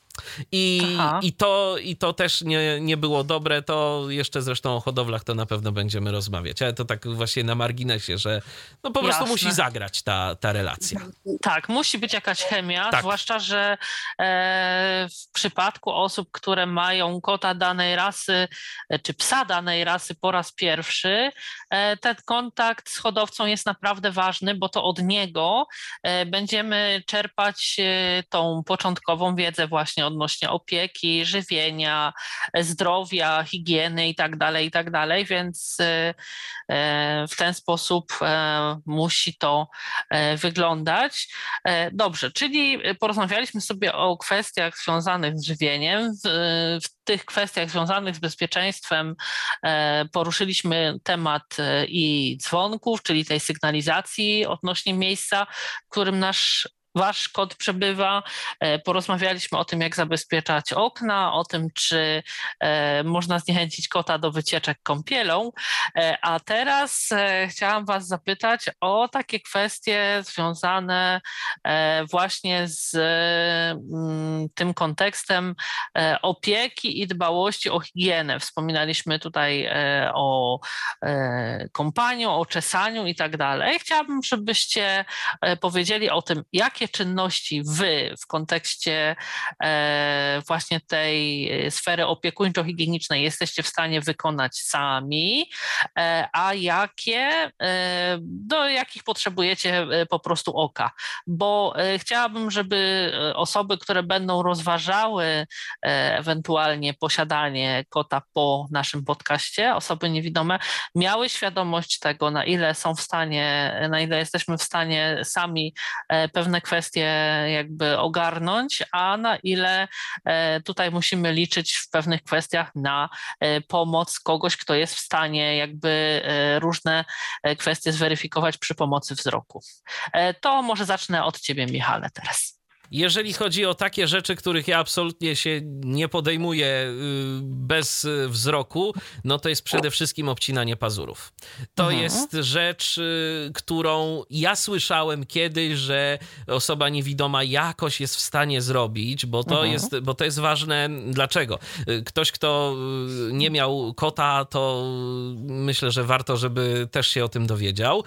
I, Aha. i, to, I to też nie, nie było dobre. To jeszcze zresztą o hodowlach to na pewno będziemy rozmawiać. Ale to tak właśnie na marginesie, że no po prostu Jasne. musi zagrać ta, ta relacja. Tak, musi być jakaś chemia, Tak. zwłaszcza, że e, w przypadku osób, które mają kota danej rasy e, czy psa danej rasy po raz pierwszy, e, ten kontakt z hodowcą jest naprawdę ważny, bo to od niego e, będziemy czerpać e, tą początkową wiedzę właśnie odnośnie opieki, żywienia, zdrowia, higieny i tak dalej, i tak więc e, e, w ten sposób e, musi to wyglądać. E, Dobrze, czyli porozmawialiśmy sobie o kwestiach związanych z żywieniem. W, w tych kwestiach związanych z bezpieczeństwem e, poruszyliśmy temat e, i dzwonków, czyli tej sygnalizacji odnośnie miejsca, w którym nasz Wasz kot przebywa. E, Porozmawialiśmy o tym, jak zabezpieczać okna, o tym, czy e, można zniechęcić kota do wycieczek kąpielą. E, A teraz chciałam Was zapytać o takie kwestie związane właśnie z mm, tym kontekstem opieki i dbałości o higienę. Wspominaliśmy tutaj o kąpaniu, o czesaniu i tak dalej. Chciałabym, żebyście powiedzieli o tym, jakie czynności wy w kontekście e, właśnie tej e, sfery opiekuńczo-higienicznej jesteście w stanie wykonać sami, e, a jakie, do jakich potrzebujecie po prostu oka. Bo chciałabym, żeby osoby, które będą rozważały ewentualnie posiadanie kota po naszym podcaście, osoby niewidome, miały świadomość tego, na ile są w stanie, na ile jesteśmy w stanie sami pewne kwestie jakby ogarnąć, a na ile e, tutaj musimy liczyć w pewnych kwestiach na e, pomoc kogoś, kto jest w stanie jakby e, różne kwestie zweryfikować przy pomocy wzroku. To może zacznę od ciebie, Michale, teraz. Jeżeli chodzi o takie rzeczy, których ja absolutnie się nie podejmuję y, bez y, wzroku, no to jest przede wszystkim obcinanie pazurów. To Mhm. jest rzecz, y, którą ja słyszałem kiedyś, że osoba niewidoma jakoś jest w stanie zrobić, bo to, Mhm. jest, bo to jest ważne. Dlaczego? Ktoś, kto nie miał kota, to myślę, że warto, żeby też się o tym dowiedział.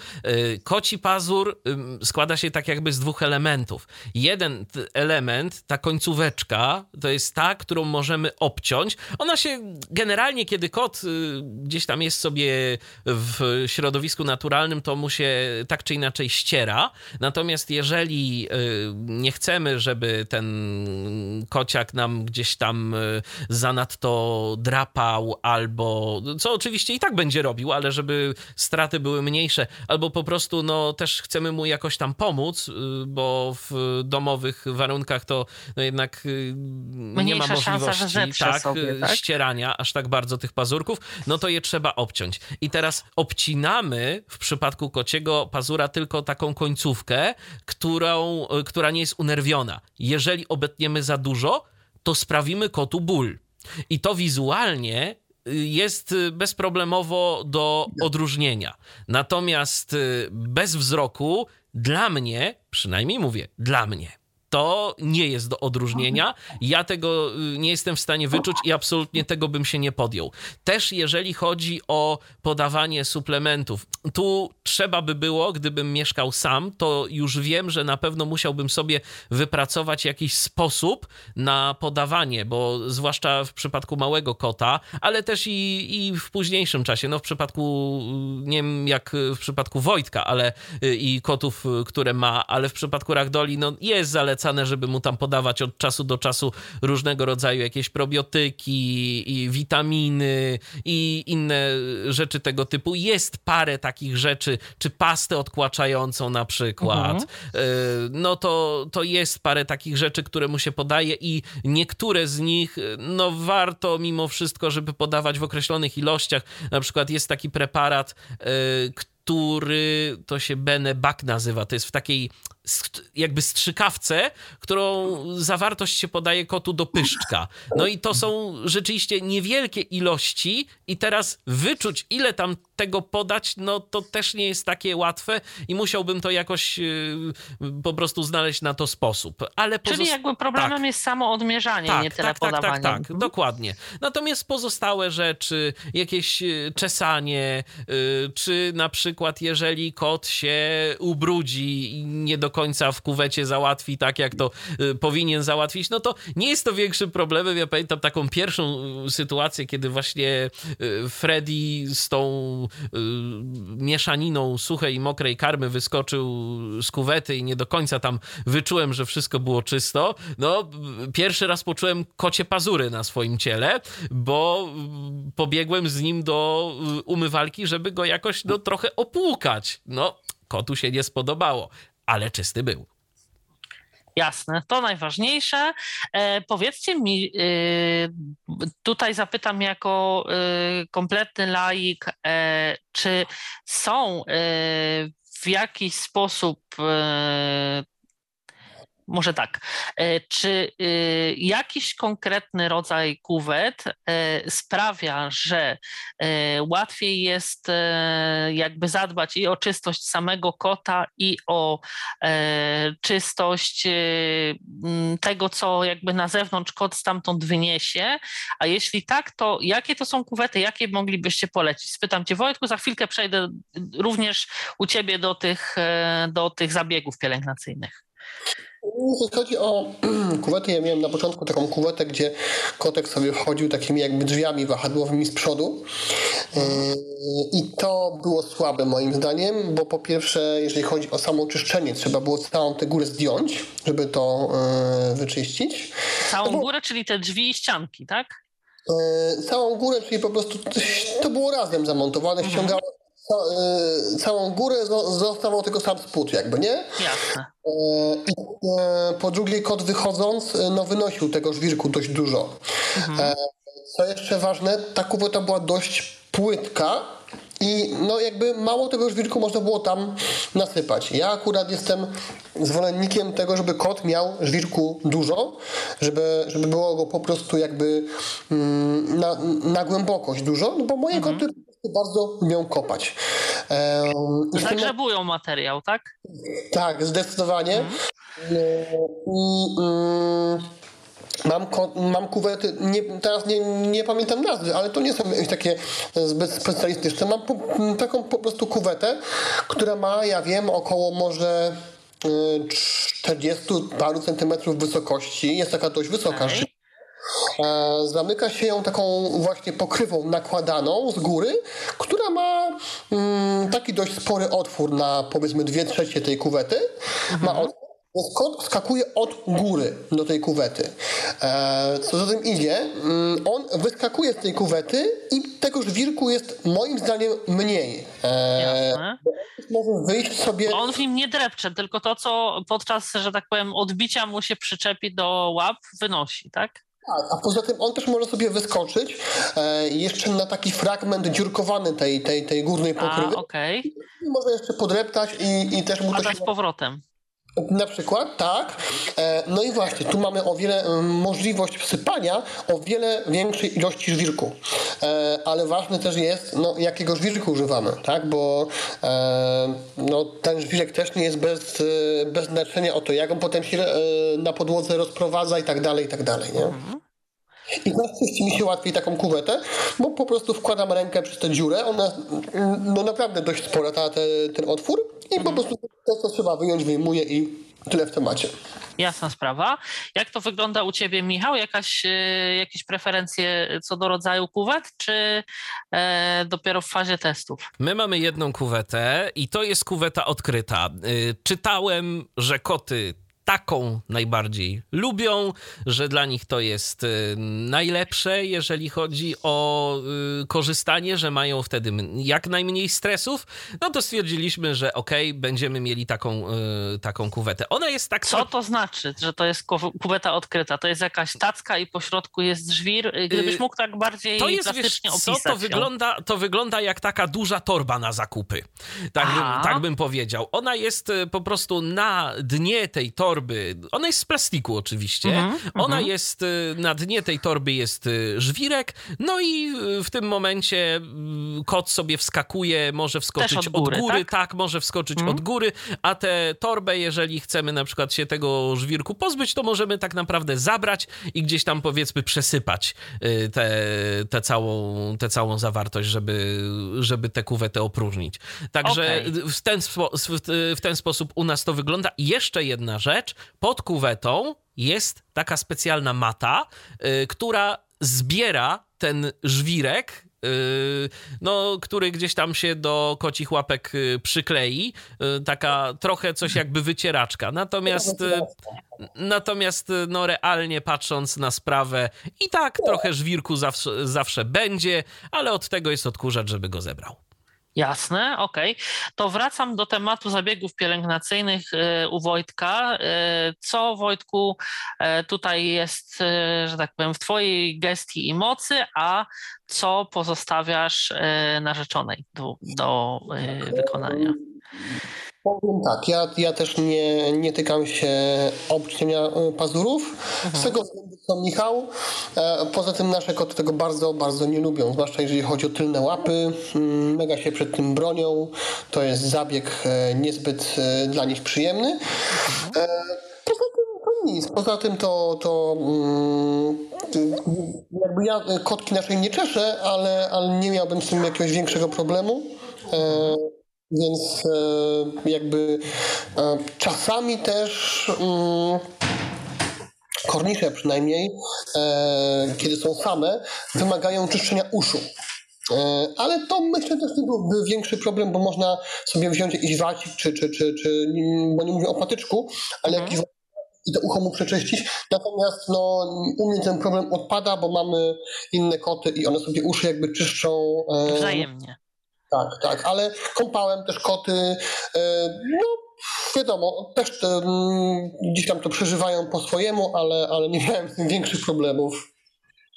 Koci pazur składa się tak jakby z dwóch elementów. Jeden element, ta końcóweczka, to jest ta, którą możemy obciąć. Ona się generalnie, kiedy kot y, gdzieś tam jest sobie w środowisku naturalnym, to mu się tak czy inaczej ściera. Natomiast jeżeli y, nie chcemy, żeby ten kociak nam gdzieś tam y, zanadto drapał, albo co oczywiście i tak będzie robił, ale żeby straty były mniejsze, albo po prostu no też chcemy mu jakoś tam pomóc, bo w domowych warunkach to no jednak nie ma możliwości tak, sobie, tak? ścierania aż tak bardzo tych pazurków, no to je trzeba obciąć. I teraz obcinamy w przypadku kociego pazura tylko taką końcówkę, którą, która nie jest unerwiona. Jeżeli obetniemy za dużo, to sprawimy kotu ból. I to wizualnie jest bezproblemowo do odróżnienia. Natomiast bez wzroku, dla mnie, przynajmniej mówię, dla mnie, to nie jest do odróżnienia. Ja tego y, nie jestem w stanie wyczuć i absolutnie tego bym się nie podjął. Też jeżeli chodzi o podawanie suplementów, tu trzeba by było, gdybym mieszkał sam, to już wiem, że na pewno musiałbym sobie wypracować jakiś sposób na podawanie, bo zwłaszcza w przypadku małego kota, ale też i, i w późniejszym czasie, no w przypadku, y, nie wiem jak w przypadku Wojtka, ale y, i kotów, które ma, ale w przypadku Ragdoli, no jest zalecane zalecane, żeby mu tam podawać od czasu do czasu różnego rodzaju jakieś probiotyki i witaminy i inne rzeczy tego typu. Jest parę takich rzeczy, czy pastę odkłaczającą na przykład. Mhm. E, no to, to jest parę takich rzeczy, które mu się podaje i niektóre z nich, no warto mimo wszystko, żeby podawać w określonych ilościach. Na przykład jest taki preparat, który który to się Benebak nazywa. To jest w takiej jakby strzykawce, którą zawartość się podaje kotu do pyszczka. No i to są rzeczywiście niewielkie ilości i teraz wyczuć, ile tam tego podać, no to też nie jest takie łatwe i musiałbym to jakoś yy, po prostu znaleźć na to sposób. Ale Czyli jakby problemem tak. jest samo odmierzanie, tak, nie tyle tak, podawanie. Tak, tak, tak, mhm. dokładnie. Natomiast pozostałe rzeczy, jakieś y, czesanie, yy, czy na przykład jeżeli kot się ubrudzi i nie do końca w kuwecie załatwi tak, jak to y, powinien załatwić, no to nie jest to większym problemem. Ja pamiętam taką pierwszą y, sytuację, kiedy właśnie y, Freddy z tą mieszaniną suchej i mokrej karmy wyskoczył z kuwety i nie do końca tam wyczułem, że wszystko było czysto. No, pierwszy raz poczułem kocie pazury na swoim ciele, bo pobiegłem z nim do umywalki, żeby go jakoś no, trochę opłukać. No, kotu się nie spodobało, ale czysty był. Jasne, to najważniejsze. E, powiedzcie mi, e, tutaj zapytam jako e, kompletny laik, e, czy są e, w jakiś sposób e, może tak. E, czy e, jakiś konkretny rodzaj kuwet e, sprawia, że łatwiej jest jakby zadbać i o czystość samego kota, i o czystość tego, co jakby na zewnątrz kot stamtąd wyniesie? A jeśli tak, to jakie to są kuwety, jakie moglibyście polecić? Spytam Cię, Wojtku, za chwilkę przejdę również u Ciebie do tych, do tych zabiegów pielęgnacyjnych. Jeśli chodzi o kuwety, ja miałem na początku taką kuwetę, gdzie kotek sobie wchodził takimi jakby drzwiami wahadłowymi z przodu. Yy, I to było słabe moim zdaniem, bo po pierwsze, jeżeli chodzi o samo czyszczenie, trzeba było całą tę górę zdjąć, żeby to yy, wyczyścić. Całą no górę, czyli te drzwi i ścianki, tak? Yy, całą górę, czyli po prostu to było razem zamontowane, mhm. ściągało całą górę zostawał tylko sam spód jakby, nie? Jasne. Y, I y, po drugie kot wychodząc, no wynosił tego żwirku dość dużo. Mhm. Co jeszcze ważne, ta kubota była dość płytka, i no jakby mało tego żwirku można było tam nasypać. Ja akurat jestem zwolennikiem tego, żeby kot miał żwirku dużo, żeby, żeby było go po prostu jakby mm, na, na głębokość dużo, no bo moje mhm. koty bardzo lubią kopać. Um, Zagrzebują materiał, tak? Tak, zdecydowanie. Mhm. I, mm, Mam, mam kuwety, nie, teraz nie, nie pamiętam nazwy, ale to nie są takie zbyt specjalistyczne. Mam po, taką po prostu kuwetę, która ma, ja wiem, około może 40 paru centymetrów wysokości. Jest taka dość wysoka. Okay. E, zamyka się ją taką właśnie pokrywą nakładaną z góry, która ma mm, taki dość spory otwór na powiedzmy dwie trzecie tej kuwety. Mhm. Ma otwór. Więc kot skakuje od góry do tej kuwety. E, co za tym idzie, mm, on wyskakuje z tej kuwety i tego żwirku jest moim zdaniem mniej. E, Jasne. Może wyjść sobie... On w nim nie drepcze, tylko to, co podczas, że tak powiem, odbicia mu się przyczepi do łap, wynosi, tak? Tak, a poza tym on też może sobie wyskoczyć e, jeszcze na taki fragment dziurkowany tej, tej, tej górnej pokrywy. A, okay. I można jeszcze podreptać i, i też mu to się... z powrotem. Na przykład, tak. E, no i właśnie, tu mamy o wiele możliwość wsypania o wiele większej ilości żwirku. E, ale ważne też jest, no, jakiego żwirku używamy, tak? Bo e, no, ten żwirek też nie jest bez, bez znaczenia o to, jak on potem się na podłodze rozprowadza i tak dalej, i tak dalej, nie? I najczęściej mi się łatwiej taką kuwetę, bo po prostu wkładam rękę przez tę dziurę, ona no naprawdę dość spora, ta, te, ten otwór i po prostu to, co trzeba wyjąć, wyjmuję i tyle w temacie. Jasna sprawa. Jak to wygląda u Ciebie, Michał? Jakaś, e, jakieś preferencje co do rodzaju kuwet, czy e, dopiero w fazie testów? My mamy jedną kuwetę i to jest kuweta odkryta. E, czytałem, że koty taką najbardziej lubią, że dla nich to jest y, najlepsze, jeżeli chodzi o y, korzystanie, że mają wtedy jak najmniej stresów, no to stwierdziliśmy, że okej, okay, będziemy mieli taką, y, taką kuwetę. Ona jest tak... Co to znaczy, że to jest kuweta odkryta? To jest jakaś tacka i po środku jest żwir? Gdybyś mógł tak bardziej to jest, plastycznie wiesz, co, to wygląda, to wygląda jak taka duża torba na zakupy. Tak, bym, tak bym powiedział. Ona jest po prostu na dnie tej torby torby, ona jest z plastiku oczywiście, -hmm, ona -hmm. jest, y, na dnie tej torby jest y, żwirek, no i y, w tym momencie kot sobie wskakuje, może wskoczyć od góry, od góry tak? tak? może wskoczyć mm. od góry, a tę torbę, jeżeli chcemy na przykład się tego żwirku pozbyć, to możemy tak naprawdę zabrać i gdzieś tam powiedzmy przesypać tę całą, tę całą zawartość, żeby, żeby tę kuwetę opróżnić. Także okay. w, ten, w ten sposób u nas to wygląda. I jeszcze jedna rzecz, rzecz, pod kuwetą jest taka specjalna mata, yy, która zbiera ten żwirek, y, no, który gdzieś tam się do kocich łapek y, przyklei. Y, taka trochę coś jakby wycieraczka. Natomiast, natomiast no, realnie patrząc na sprawę, i tak trochę żwirku zawsze, zawsze będzie, ale od tego jest odkurzacz, żeby go zebrał. Jasne, okej. Okay. To wracam do tematu zabiegów pielęgnacyjnych e, u Wojtka. E, co, Wojtku, e, tutaj jest, że tak powiem, w Twojej gestii i mocy, a co pozostawiasz narzeczonej do, do wykonania? Powiem tak, ja, ja też nie, nie tykam się obcienia e, pazurów. Mhm. Z tego względu co Michał. E, poza tym nasze koty tego bardzo, bardzo nie lubią, zwłaszcza jeżeli chodzi o tylne łapy. Mm, mega się przed tym bronią. To jest zabieg e, niezbyt dla nich przyjemny. Mhm. Poza tym to nic. Poza tym to, to mm, jakby ja kotki naszej nie czeszę, ale, ale nie miałbym z tym jakiegoś większego problemu. Więc e, jakby e, czasami też mm, kornisze przynajmniej, e, kiedy są same, wymagają czyszczenia uszu. Ale to myślę też nie byłby większy problem, bo można sobie wziąć jakiś wacik, czy, czy, czy, czy bo nie mówię o patyczku, ale mhm. jakiś i to ucho mu przeczyścić. Natomiast no, u mnie ten problem odpada, bo mamy inne koty i one sobie uszy jakby czyszczą. Wzajemnie. Tak, tak, ale kąpałem też koty. E, no, wiadomo, też te, gdzieś tam to przeżywają po swojemu, ale, ale nie miałem z tym większych problemów.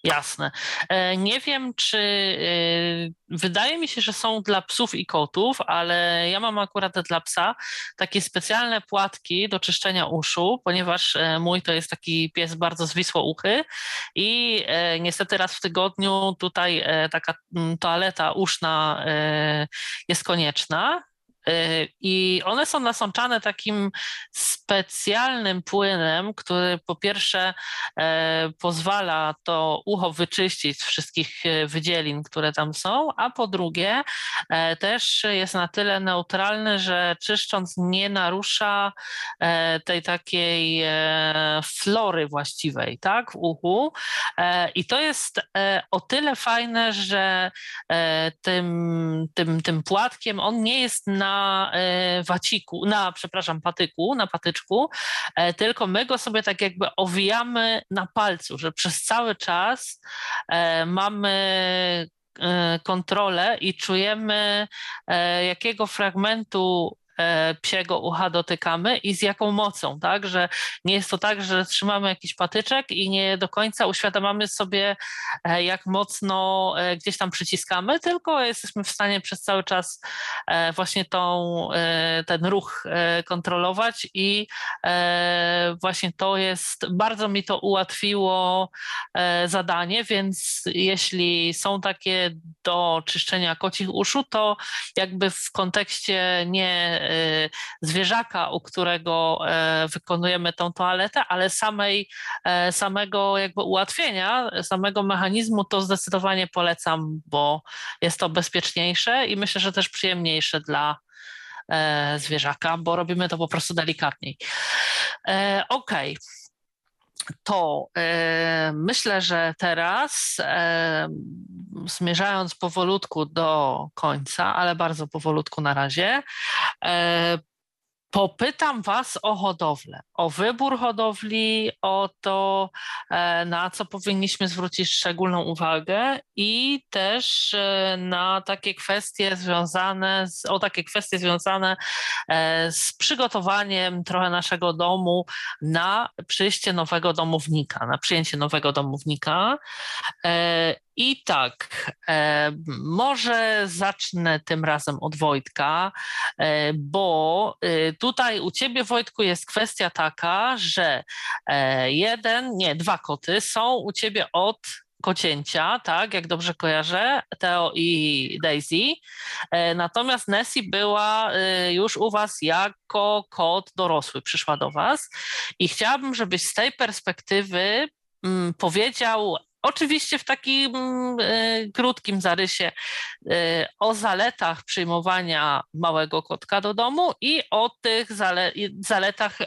Jasne. E, nie wiem, czy e, wydaje mi się, że są dla psów i kotów, ale ja mam akurat dla psa takie specjalne płatki do czyszczenia uszu, ponieważ e, mój to jest taki pies bardzo zwisłouchy i niestety raz w tygodniu tutaj taka mm, toaleta uszna jest konieczna. I one są nasączane takim specjalnym płynem, który po pierwsze pozwala to ucho wyczyścić z wszystkich wydzielin, które tam są, a po drugie też jest na tyle neutralny, że czyszcząc nie narusza tej takiej flory właściwej, tak, w uchu. I to jest o tyle fajne, że tym, tym, tym płatkiem on nie jest na waciku, na, przepraszam, patyku, na patyczku, tylko my go sobie tak jakby owijamy na palcu, że przez cały czas mamy kontrolę i czujemy, jakiego fragmentu E, psiego ucha dotykamy i z jaką mocą, tak? Że nie jest to tak, że trzymamy jakiś patyczek i nie do końca uświadamiamy sobie, e, jak mocno e, gdzieś tam przyciskamy, tylko jesteśmy w stanie przez cały czas właśnie tą, ten ruch kontrolować i właśnie to jest, bardzo mi to ułatwiło zadanie, więc jeśli są takie do czyszczenia kocich uszu, to jakby w kontekście nie zwierzaka, u którego e, wykonujemy tą toaletę, ale samej, e, samego jakby ułatwienia, samego mechanizmu, to zdecydowanie polecam, bo jest to bezpieczniejsze i myślę, że też przyjemniejsze dla e, zwierzaka, bo robimy to po prostu delikatniej. Okej. Okay to e, myślę, że teraz e, zmierzając powolutku do końca, ale bardzo powolutku na razie, e, Popytam Was o hodowlę, o wybór hodowli, o to, e, na co powinniśmy zwrócić szczególną uwagę i też e, na takie kwestie związane z, o takie kwestie związane e, z przygotowaniem trochę naszego domu na przyjście nowego domownika, na przyjęcie nowego domownika. I tak, e, może zacznę tym razem od Wojtka, e, bo e, tutaj u ciebie, Wojtku, jest kwestia taka, że jeden, nie, dwa koty są u ciebie od kocięcia, tak, jak dobrze kojarzę, Teo i Daisy. Natomiast Nessie była już u was jako kot dorosły, przyszła do was i chciałabym, żebyś z tej perspektywy mm, powiedział, Oczywiście w takim y, krótkim zarysie y, o zaletach przyjmowania małego kotka do domu i o tych zale zaletach y,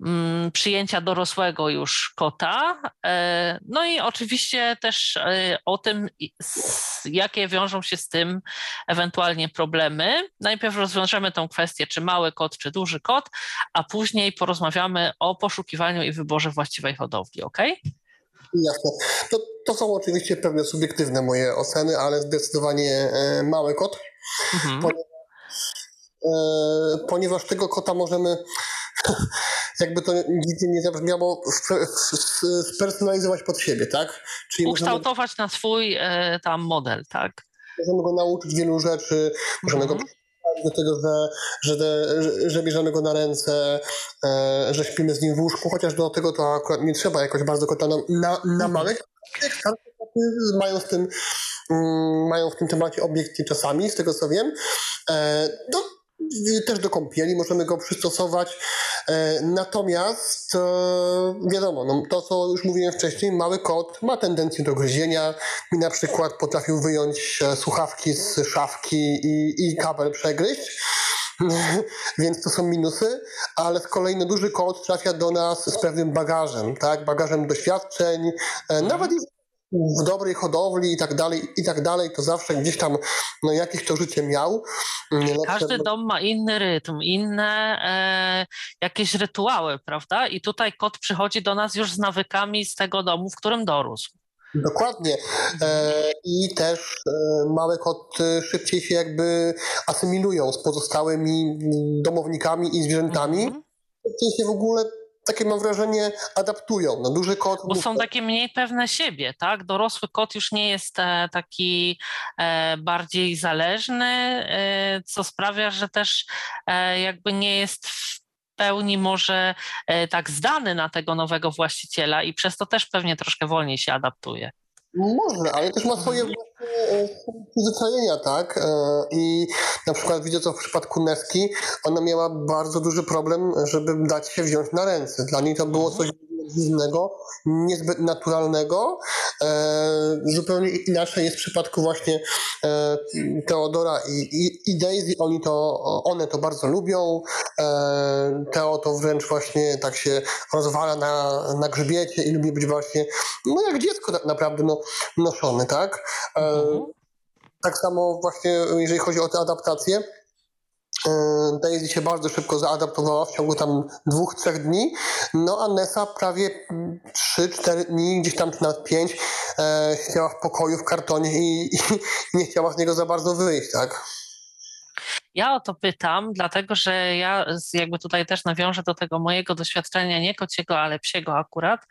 Mm, przyjęcia dorosłego już kota. E, no i oczywiście też e, o tym, jakie wiążą się z tym ewentualnie problemy. Najpierw rozwiążemy tą kwestię, czy mały kot, czy duży kot, a później porozmawiamy o poszukiwaniu i wyborze właściwej hodowli, ok? Jasne. To, to są oczywiście pewne subiektywne moje oceny, ale zdecydowanie e, mały kot. Mhm. Ponieważ, ponieważ tego kota możemy jakby to nigdy nie zabrzmiało, spersonalizować pod siebie, tak? Czyli Ukształtować możemy, na swój e, tam model, tak? Możemy go nauczyć wielu rzeczy, możemy go do tego, że, że, że, że bierzemy go na ręce, e, że śpimy z nim w łóżku, chociaż do tego to akurat nie trzeba jakoś bardzo kota na, na, namawiać. Mają w tym, mm, mają w tym temacie obiekty czasami, z tego co wiem. E, to też do kąpieli możemy go przystosować. E, natomiast e, wiadomo, no, to co już mówiłem wcześniej, mały kot ma tendencję do gryzienia. Mi na przykład potrafił wyjąć e, słuchawki z szafki i, i kabel przegryźć. Więc to są minusy, ale z kolei no, duży kot trafia do nas z pewnym bagażem, tak? Bagażem doświadczeń, nawet jeśli w dobrej hodowli i tak dalej, i tak dalej, to zawsze gdzieś tam no, jakieś to życie miał. Każdy dom ma inny rytm, inne e, jakieś rytuały, prawda? I tutaj kot przychodzi do nas już z nawykami z tego domu, w którym dorósł. Dokładnie. E, I też e, małe koty szybciej się jakby asymilują z pozostałymi domownikami i zwierzętami. Mhm. Szybciej się w ogóle takie mam wrażenie, adaptują. No, duży kot. Bo są takie mniej pewne siebie, tak? Dorosły kot już nie jest e, taki e, bardziej zależny, e, co sprawia, że też jakby nie jest w pełni może tak zdany na tego nowego właściciela i przez to też pewnie troszkę wolniej się adaptuje. Może, ale też ma swoje mhm. e, przyzwyczajenia, tak? E, I na przykład widzę to w przypadku Neski, ona miała bardzo duży problem, żeby dać się wziąć na ręce. Dla niej to było mhm. coś dziwnego, niezbyt naturalnego. E, zupełnie inaczej jest w przypadku właśnie e, Teodora i, i, Daisy. Oni to, one to bardzo lubią. E, Teo to wręcz właśnie tak się rozwala na, na grzbiecie i lubi być właśnie, no jak dziecko tak naprawdę no, noszony, tak? Mhm. Tak samo właśnie jeżeli chodzi o te adaptacje, Daisy się bardzo szybko zaadaptowała w ciągu tam dwóch, trzech dni, no a Nessa prawie trzy, cztery dni, gdzieś tam nawet pięć, e, siedziała w pokoju w kartonie i, i nie chciała z niego za bardzo wyjść, tak? Ja o to pytam, dlatego że ja jakby tutaj też nawiążę do tego mojego doświadczenia, nie kociego, ale psiego akurat.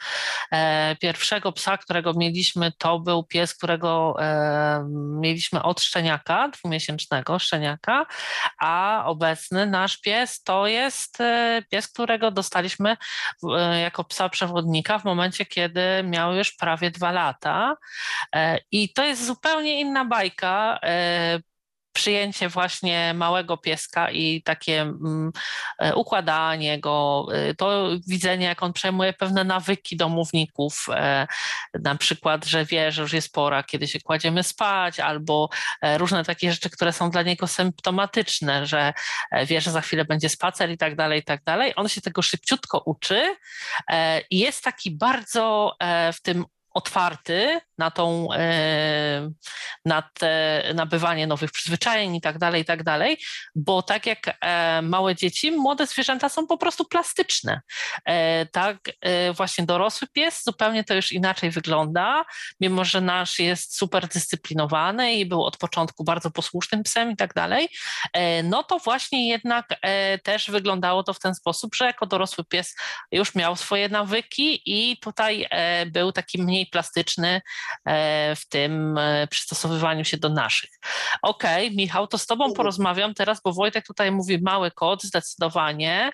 E, pierwszego psa, którego mieliśmy, to był pies, którego e, mieliśmy od szczeniaka, dwumiesięcznego szczeniaka, a obecny nasz pies to jest e, pies, którego dostaliśmy jako psa przewodnika w momencie, kiedy miał już prawie dwa lata. I to jest zupełnie inna bajka przyjęcie właśnie małego pieska i takie mm, e, układanie go, e, to widzenie, jak on przejmuje pewne nawyki domowników, e, na przykład, że wie, że już jest pora, kiedy się kładziemy spać, albo różne takie rzeczy, które są dla niego symptomatyczne, że wie, że za chwilę będzie spacer i tak dalej, i tak dalej. On się tego szybciutko uczy i jest taki bardzo w tym otwarty na tą, e, na te nabywanie nowych przyzwyczajeń i tak dalej, i tak dalej, bo tak jak e, małe dzieci, młode zwierzęta są po prostu plastyczne. E, tak właśnie dorosły pies zupełnie to już inaczej wygląda, mimo że nasz jest super dyscyplinowany i był od początku bardzo posłusznym psem i tak dalej, no to właśnie jednak też wyglądało to w ten sposób, że jako dorosły pies już miał swoje nawyki i tutaj był taki mniej plastyczny, E, w tym e, przystosowywaniu się do naszych. Okej, okay, Michał, to z Tobą mhm. porozmawiam teraz, bo Wojtek tutaj mówi mały kod, zdecydowanie.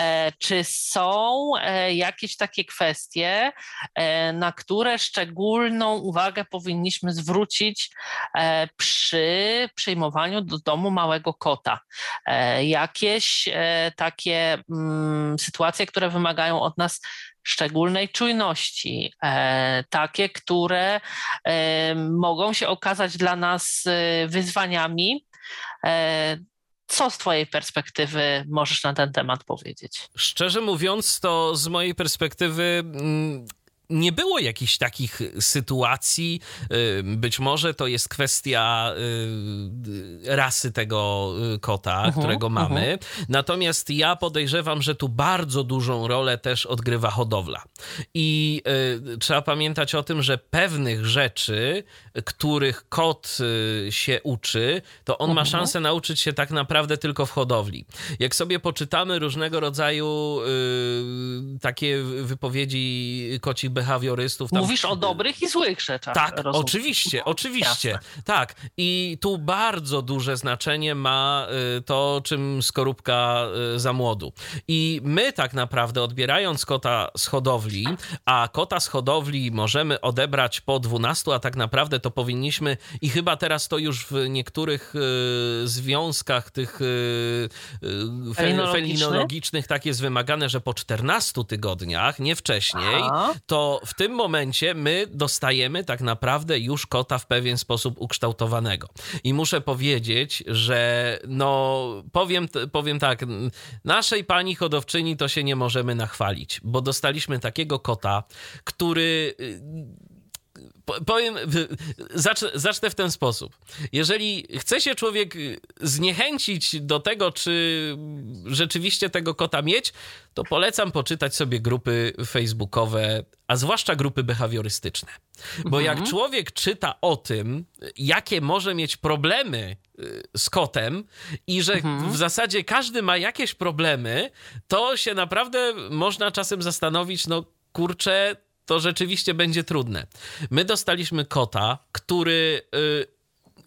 E, czy są jakieś takie kwestie, na które szczególną uwagę powinniśmy zwrócić przy przyjmowaniu do domu małego kota? Jakieś takie mm, sytuacje, które wymagają od nas szczególnej czujności, e, takie, które e, mogą się okazać dla nas e, wyzwaniami. Co z Twojej perspektywy możesz na ten temat powiedzieć? Szczerze mówiąc, to z mojej perspektywy mm, nie było jakichś takich sytuacji. Y, być może to jest kwestia y, rasy tego y, kota, uh mhm, -huh, którego mamy. Uh -huh. Natomiast ja podejrzewam, że tu bardzo dużą rolę też odgrywa hodowla. I y, trzeba pamiętać o tym, że pewnych rzeczy, których kot y, się uczy, to on uh -huh. ma mhm. szansę nauczyć się tak naprawdę tylko w hodowli. Jak sobie poczytamy różnego rodzaju y, takie wypowiedzi kocich behawiorystów. Tam... Mówisz o dobrych i złych rzeczach. Tak, rozumiem. oczywiście, oczywiście. Jasne. Tak. I tu bardzo duże znaczenie ma y, to, czym skorupka y, za młodu. I my tak naprawdę odbierając kota z hodowli, a kota z hodowli możemy odebrać po 12, a tak naprawdę to powinniśmy i chyba teraz to już w niektórych y, związkach tych felinologicznych tak jest wymagane, że po 14 tygodniach, nie wcześniej, Aha. to w tym momencie my dostajemy tak naprawdę już kota w pewien sposób ukształtowanego. I muszę powiedzieć, że no powiem, powiem tak, naszej pani hodowczyni to się nie możemy nachwalić, bo dostaliśmy takiego kota, który powiem, zacznę, zacznę w ten sposób. Jeżeli chce się człowiek zniechęcić do tego, czy rzeczywiście tego kota mieć, to polecam poczytać sobie grupy facebookowe, a zwłaszcza grupy behawiorystyczne. Bo mhm. jak człowiek czyta o tym, jakie może mieć problemy y, z kotem i że mhm. w zasadzie każdy ma jakieś problemy, to się naprawdę można czasem zastanowić, no kurczę, to rzeczywiście będzie trudne. My dostaliśmy kota, który y,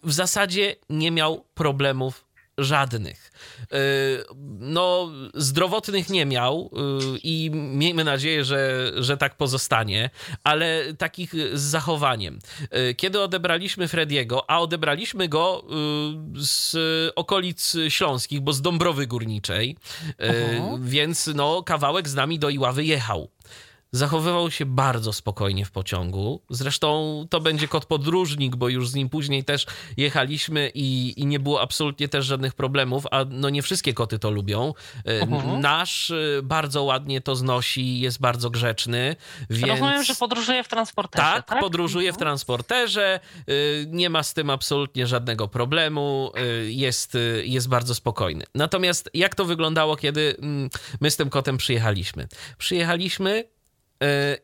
w zasadzie nie miał problemów żadnych. No, zdrowotnych nie miał i miejmy nadzieję, że, że tak pozostanie, ale takich z zachowaniem. Kiedy odebraliśmy Frediego, a odebraliśmy go z okolic śląskich, bo z Dąbrowy Górniczej, Aha. więc no, kawałek z nami do Iławy jechał. Zachowywał się bardzo spokojnie w pociągu. Zresztą to będzie kot podróżnik, bo już z nim później też jechaliśmy i, i nie było absolutnie też żadnych problemów, a no nie wszystkie koty to lubią. Uh-huh. Nasz y, bardzo ładnie to znosi, jest bardzo grzeczny. Więc... Rozumiem, że podróżuje w transporterze. Tak, tak? podróżuje w mhm. transporterze. Y, nie ma z tym absolutnie żadnego problemu. Y, jest, jest bardzo spokojny. Natomiast jak to wyglądało, kiedy mm, my z tym kotem przyjechaliśmy? Przyjechaliśmy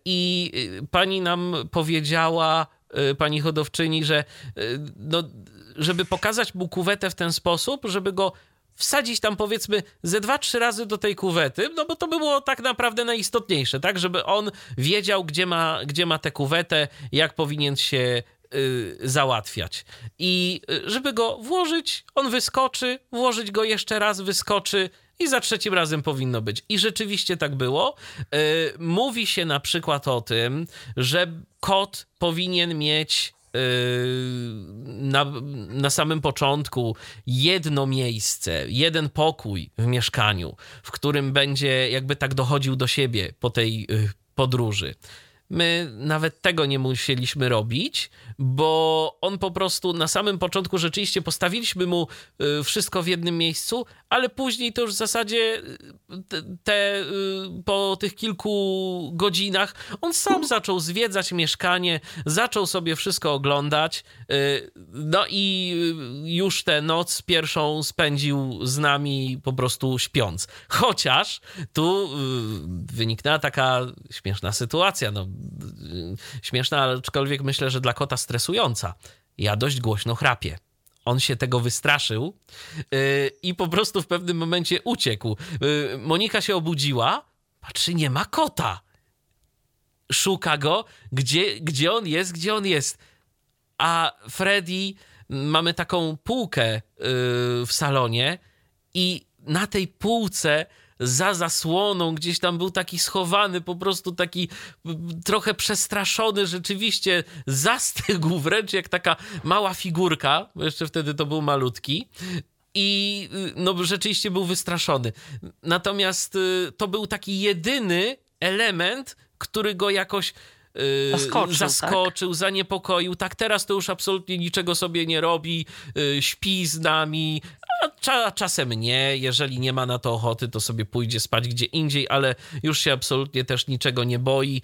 I y, pani nam powiedziała, y, pani hodowczyni, że y, no, żeby pokazać mu kuwetę w ten sposób, żeby go wsadzić tam powiedzmy ze dwa, trzy razy do tej kuwety, no bo to by było tak naprawdę najistotniejsze, tak? Żeby on wiedział, gdzie ma, gdzie ma tę kuwetę, jak powinien się załatwiać. I żeby go włożyć, on wyskoczy, włożyć go jeszcze raz, wyskoczy, i za trzecim razem powinno być. I rzeczywiście tak było. Yy, mówi się na przykład o tym, że kot powinien mieć yy, na, na samym początku jedno miejsce, jeden pokój w mieszkaniu, w którym będzie jakby tak dochodził do siebie po tej yy, podróży. My nawet tego nie musieliśmy robić, bo on po prostu na samym początku rzeczywiście postawiliśmy mu y, wszystko w jednym miejscu, ale później to już w zasadzie y, te, y, po tych kilku godzinach on sam zaczął zwiedzać mieszkanie, zaczął sobie wszystko oglądać. No i już tę noc pierwszą spędził z nami po prostu śpiąc. Chociaż tu wyniknęła taka śmieszna sytuacja. No, śmieszna, aczkolwiek myślę, że dla kota stresująca. Ja dość głośno chrapię. On się tego wystraszył yy, i po prostu w pewnym momencie uciekł. Yy, Monika się obudziła, patrzy, nie ma kota. Szuka go, gdzie, gdzie on jest, gdzie on jest. A Freddy, mamy taką półkę yy, w salonie i na tej półce za zasłoną, gdzieś tam był taki schowany, po prostu taki trochę przestraszony, rzeczywiście zastygł wręcz jak taka mała figurka, bo jeszcze wtedy to był malutki. I no, rzeczywiście był wystraszony. Natomiast y, to był taki jedyny element, który go jakoś y, zaskoczył, zaskoczył tak? zaniepokoił. Tak, teraz to już absolutnie niczego sobie nie robi, y, śpi z nami, Cza, czasem nie, jeżeli nie ma na to ochoty, to sobie pójdzie spać gdzie indziej, ale już się absolutnie też niczego nie boi.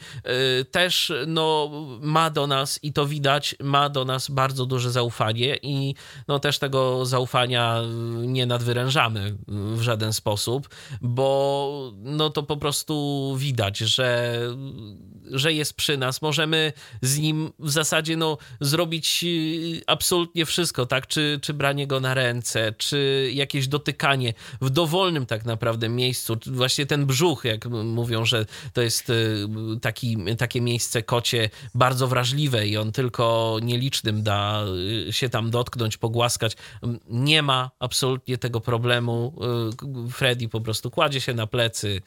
Y, też no, ma do nas, i to widać, ma do nas bardzo duże zaufanie i no, też tego zaufania nie nadwyrężamy w żaden sposób, bo no, to po prostu widać, że, że jest przy nas. Możemy z nim w zasadzie no, zrobić absolutnie wszystko, tak? Czy, czy branie go na ręce, czy jakieś dotykanie w dowolnym tak naprawdę miejscu, właśnie ten brzuch, jak mówią, że to jest y, taki, takie miejsce kocie bardzo wrażliwe i on tylko nielicznym da y, się tam dotknąć, pogłaskać. Nie ma absolutnie tego problemu. Y, Freddy po prostu kładzie się na plecy,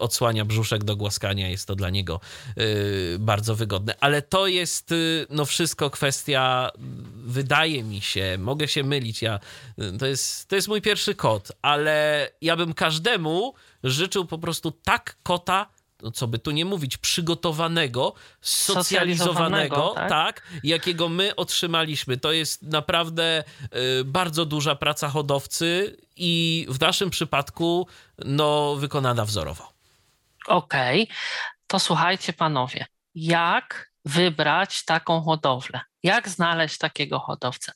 odsłania brzuszek do głaskania, jest to dla niego bardzo wygodne. Ale to jest no wszystko kwestia, wydaje mi się, mogę się mylić, ja, to jest to jest mój pierwszy kot, ale ja bym każdemu życzył po prostu tak kota, no co by tu nie mówić, przygotowanego, socjalizowanego, tak? tak? jakiego my otrzymaliśmy. To jest naprawdę y, bardzo duża praca hodowcy i w naszym przypadku no, wykonana wzorowo. Okej, okay. to słuchajcie panowie, jak wybrać taką hodowlę? Jak znaleźć takiego hodowcę?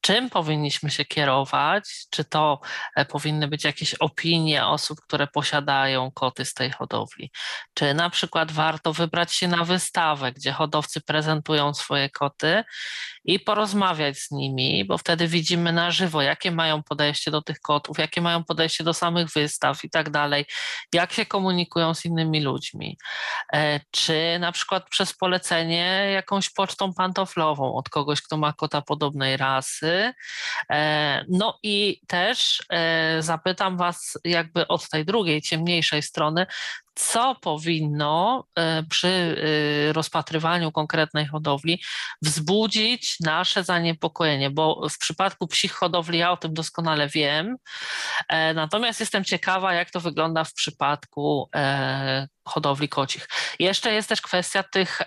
Czym powinniśmy się kierować? Czy to e, powinny być jakieś opinie osób, które posiadają koty z tej hodowli? Czy na przykład warto wybrać się na wystawę, gdzie hodowcy prezentują swoje koty i porozmawiać z nimi, bo wtedy widzimy na żywo, jakie mają podejście do tych kotów, jakie mają podejście do samych wystaw i tak dalej, jak się komunikują z innymi ludźmi. E, czy na przykład przez polecenie jakąś pocztą pantoflową, od kogoś, kto ma kota podobnej rasy. No i też zapytam Was jakby od tej drugiej, ciemniejszej strony, co powinno e, przy e, rozpatrywaniu konkretnej hodowli wzbudzić nasze zaniepokojenie, bo w przypadku psich hodowli ja o tym doskonale wiem, e, natomiast jestem ciekawa, jak to wygląda w przypadku hodowli kocich. Jeszcze jest też kwestia tych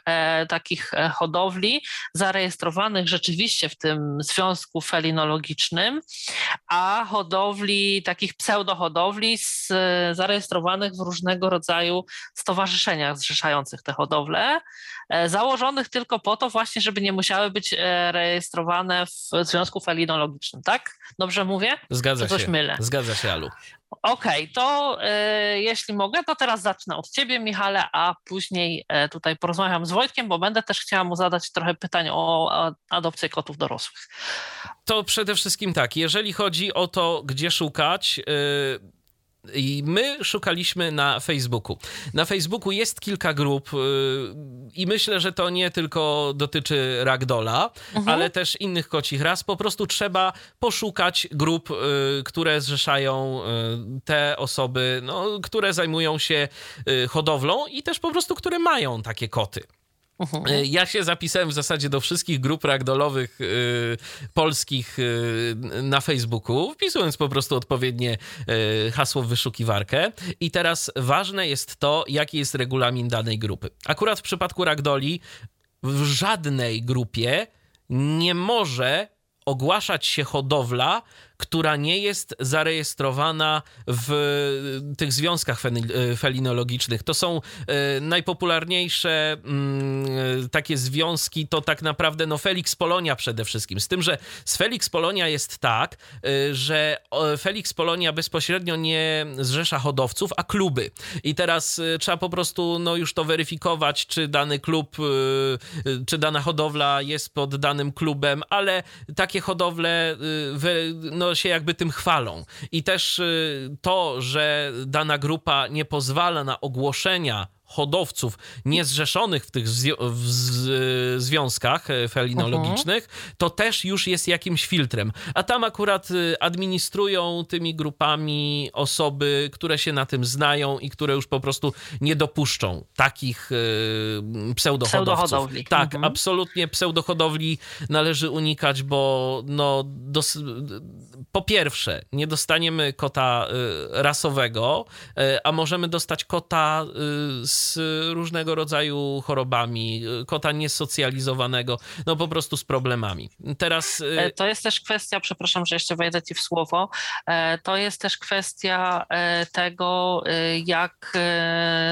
takich hodowli zarejestrowanych rzeczywiście w tym związku felinologicznym, a hodowli, takich pseudohodowli z, zarejestrowanych w różnego rodzaju rodzaju stowarzyszeniach zrzeszających te hodowle, e, założonych tylko po to właśnie, żeby nie musiały być e, rejestrowane w Związku Felinologicznym, tak? Dobrze mówię? Zgadza Czy coś się. Mylę? Zgadza się, Alu. Okej, okay, to e, jeśli mogę, to teraz zacznę od Ciebie, Michale, a później e, tutaj porozmawiam z Wojtkiem, bo będę też chciała mu zadać trochę pytań o adopcję kotów dorosłych. To przede wszystkim tak, jeżeli chodzi o to, gdzie szukać, i my szukaliśmy na Facebooku. Na Facebooku jest kilka grup y, i myślę, że to nie tylko dotyczy Ragdola, mhm. ale też innych kocich ras. Po prostu trzeba poszukać grup, y, które zrzeszają y, te osoby, no, które zajmują się hodowlą i też po prostu, które mają takie koty. Mhm. E, ja się zapisałem w zasadzie do wszystkich grup ragdolowych y, polskich y, na Facebooku, wpisując po prostu odpowiednie y, hasło w wyszukiwarkę. I teraz ważne jest to, jaki jest regulamin danej grupy. Akurat w przypadku ragdoli w żadnej grupie nie może ogłaszać się hodowla, która nie jest zarejestrowana w tych związkach e, felinologicznych. To są e, najpopularniejsze mm, takie związki, to tak naprawdę no Felix Polonia przede wszystkim. Z tym, że z Felix Polonia jest tak, e, że Felix Polonia bezpośrednio nie zrzesza hodowców, a kluby. I teraz trzeba po prostu no już to weryfikować, czy dany klub, czy dana hodowla jest pod danym klubem, ale takie hodowle no, no, się jakby tym chwalą. I też y, to, że dana grupa nie pozwala na ogłoszenia hodowców niezrzeszonych w tych w związkach e, felinologicznych, uh-huh. to też już jest jakimś filtrem. A tam akurat y, administrują tymi grupami osoby, które się na tym znają i które już po prostu nie dopuszczą takich y, pseudohodowców. Pseudohodowli. Tak, uh-huh. absolutnie pseudohodowli należy unikać, bo no, dos- po pierwsze, nie dostaniemy kota y, rasowego, a możemy dostać kota z z różnego rodzaju chorobami, kota niesocjalizowanego, no po prostu z problemami. Teraz... E, to jest też kwestia, przepraszam, że jeszcze wejdę ci w słowo, e, to jest też kwestia e, tego, jak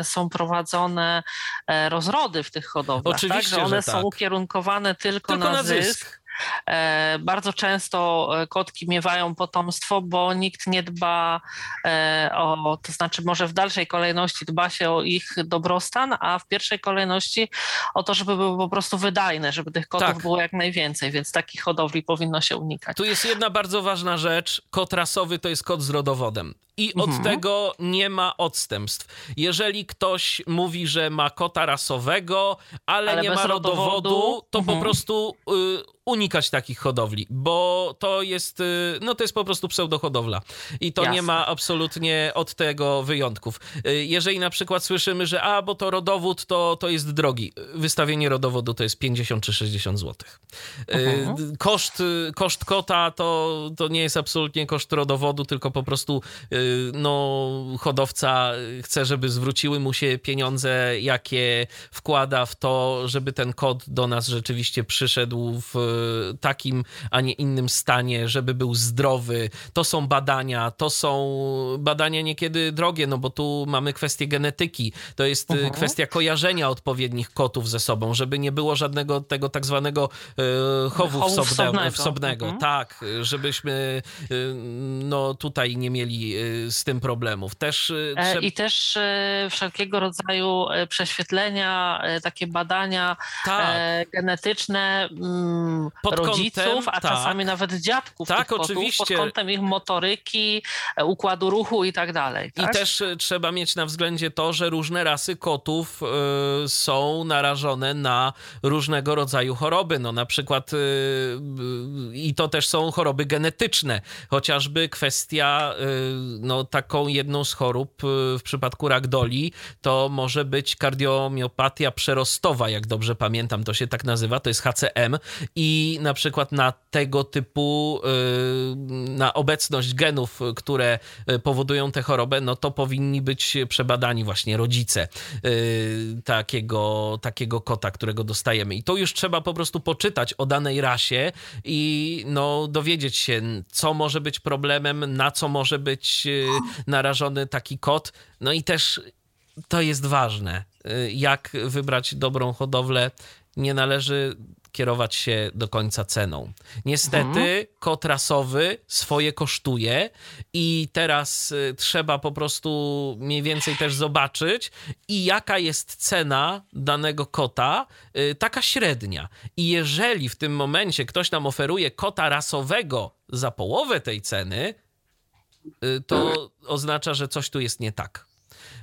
są prowadzone rozrody w tych hodowlach. Oczywiście, tak? że one że są tak. ukierunkowane tylko, tylko na, zysk. zysk E, bardzo często e, kotki miewają potomstwo, bo nikt nie dba e, o, to znaczy może w dalszej kolejności dba się o ich dobrostan, a w pierwszej kolejności o to, żeby były po prostu wydajne, żeby tych kotów tak. było jak najwięcej, więc takich hodowli powinno się unikać. Tu jest jedna bardzo ważna rzecz. Kot rasowy to jest kot z rodowodem. I od mhm. tego nie ma odstępstw. Jeżeli ktoś mówi, że ma kota rasowego, ale, ale nie ma rodowodu, rodowodu to mhm. po prostu y, unikać takich hodowli, bo to jest, y, no to jest po prostu pseudohodowla i to Jasne. nie ma absolutnie od tego wyjątków. Y, jeżeli na przykład słyszymy, że a, bo to rodowód, to, to jest drogi. Wystawienie rodowodu to jest 50 czy 60 zł. Mhm. Koszt, koszt kota to, to nie jest absolutnie koszt rodowodu, tylko po prostu no, hodowca chce, żeby zwróciły mu się pieniądze, jakie wkłada w to, żeby ten kot do nas rzeczywiście przyszedł w takim, a nie innym stanie, żeby był zdrowy. To są badania, to są badania niekiedy drogie, no bo tu mamy kwestię genetyki. To jest uh-huh. kwestia kojarzenia odpowiednich kotów ze sobą, żeby nie było żadnego tego tak zwanego e, chowu wsobne, wsobnego. wsobnego. Uh-huh. Tak, żebyśmy e, no tutaj nie mieli e, z tym problemów. Też, e, trzeba... I też e, wszelkiego rodzaju e, prześwietlenia, takie badania tak. genetyczne, mm, pod rodziców, kątem, a tak. czasami nawet dziadków tak, tych oczywiście. pod kątem ich motoryki, e, układu ruchu i tak dalej. Tak? I też e, trzeba mieć na względzie to, że różne rasy kotów y, są narażone na różnego rodzaju choroby. No na przykład y, y, i to też są choroby genetyczne. Chociażby kwestia, no taką jedną z chorób w przypadku ragdoli, to może być kardiomiopatia przerostowa, jak dobrze pamiętam, to się tak nazywa, to jest HCM i na przykład na tego typu, na obecność genów, które powodują tę chorobę, no to powinni być przebadani właśnie rodzice takiego, takiego kota, którego dostajemy. I to już trzeba po prostu poczytać o danej rasie i no, dowiedzieć się, co może być problemem, na co może być narażony taki kot. No i też to jest ważne, jak wybrać dobrą hodowlę. Nie należy kierować się do końca ceną. Niestety mhm. kot rasowy swoje kosztuje i teraz y, trzeba po prostu mniej więcej też zobaczyć i jaka jest cena danego kota, y, taka średnia. I jeżeli w tym momencie ktoś nam oferuje kota rasowego za połowę tej ceny, y, to oznacza, że coś tu jest nie tak.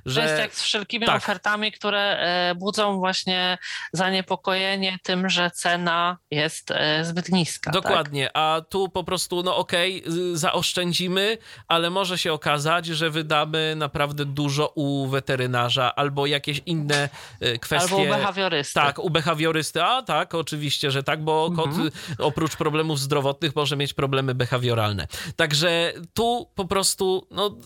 Że... To jest jak z wszelkimi tak. ofertami, które e, budzą właśnie zaniepokojenie tym, że cena jest e, zbyt niska. Dokładnie, tak? a tu po prostu, no okej, okay, zaoszczędzimy, ale może się okazać, że wydamy naprawdę dużo u weterynarza albo jakieś inne e, kwestie. Albo u behawiorysty. Tak, u behawiorysty, a tak, oczywiście, że tak, bo mhm. kot oprócz problemów zdrowotnych może mieć problemy behawioralne. Także tu po prostu, no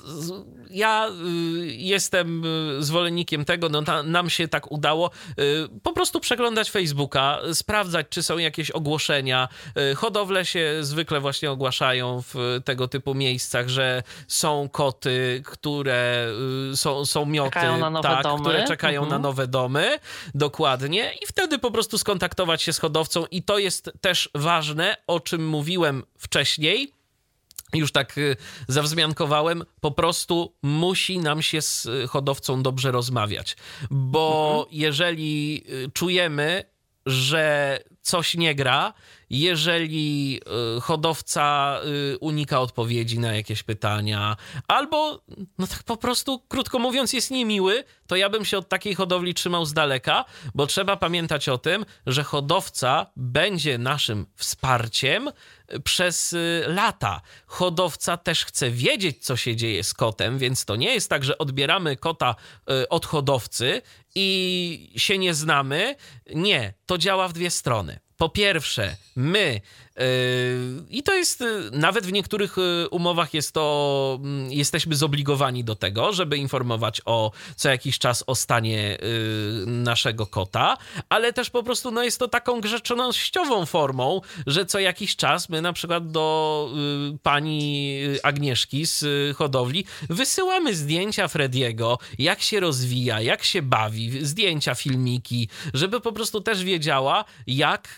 ja y, jestem y, zwolennikiem tego, no nam się tak udało, y, po prostu przeglądać Facebooka, sprawdzać, czy są jakieś ogłoszenia. Hodowle się zwykle właśnie ogłaszają w tego typu miejscach, że są koty, które są, są mioty, czekają na nowe tak, domy. które czekają mhm. na nowe domy, dokładnie, i wtedy po prostu skontaktować się z hodowcą i to jest też ważne, o czym mówiłem wcześniej, już tak y, zawzmiankowałem, po prostu musi nam się z y, hodowcą dobrze rozmawiać, bo mhm. jeżeli y, czujemy, że coś nie gra, jeżeli hodowca unika odpowiedzi na jakieś pytania, albo, no tak po prostu, krótko mówiąc, jest niemiły, to ja bym się od takiej hodowli trzymał z daleka, bo trzeba pamiętać o tym, że hodowca będzie naszym wsparciem przez y, lata. Hodowca też chce wiedzieć, co się dzieje z kotem, więc to nie jest tak, że odbieramy kota y, od hodowcy i się nie znamy. Nie, to działa w dwie strony. Po pierwsze, my i to jest, y, nawet w niektórych y, umowach jest to, mm, jesteśmy zobligowani do tego, żeby informować o co jakiś czas o stanie y, naszego kota, ale też po prostu no, jest to taką grzecznościową formą, że co jakiś czas my na przykład do pani Agnieszki z hodowli wysyłamy zdjęcia Frediego, jak się rozwija, jak się bawi, zdjęcia, filmiki, żeby po prostu też wiedziała, jak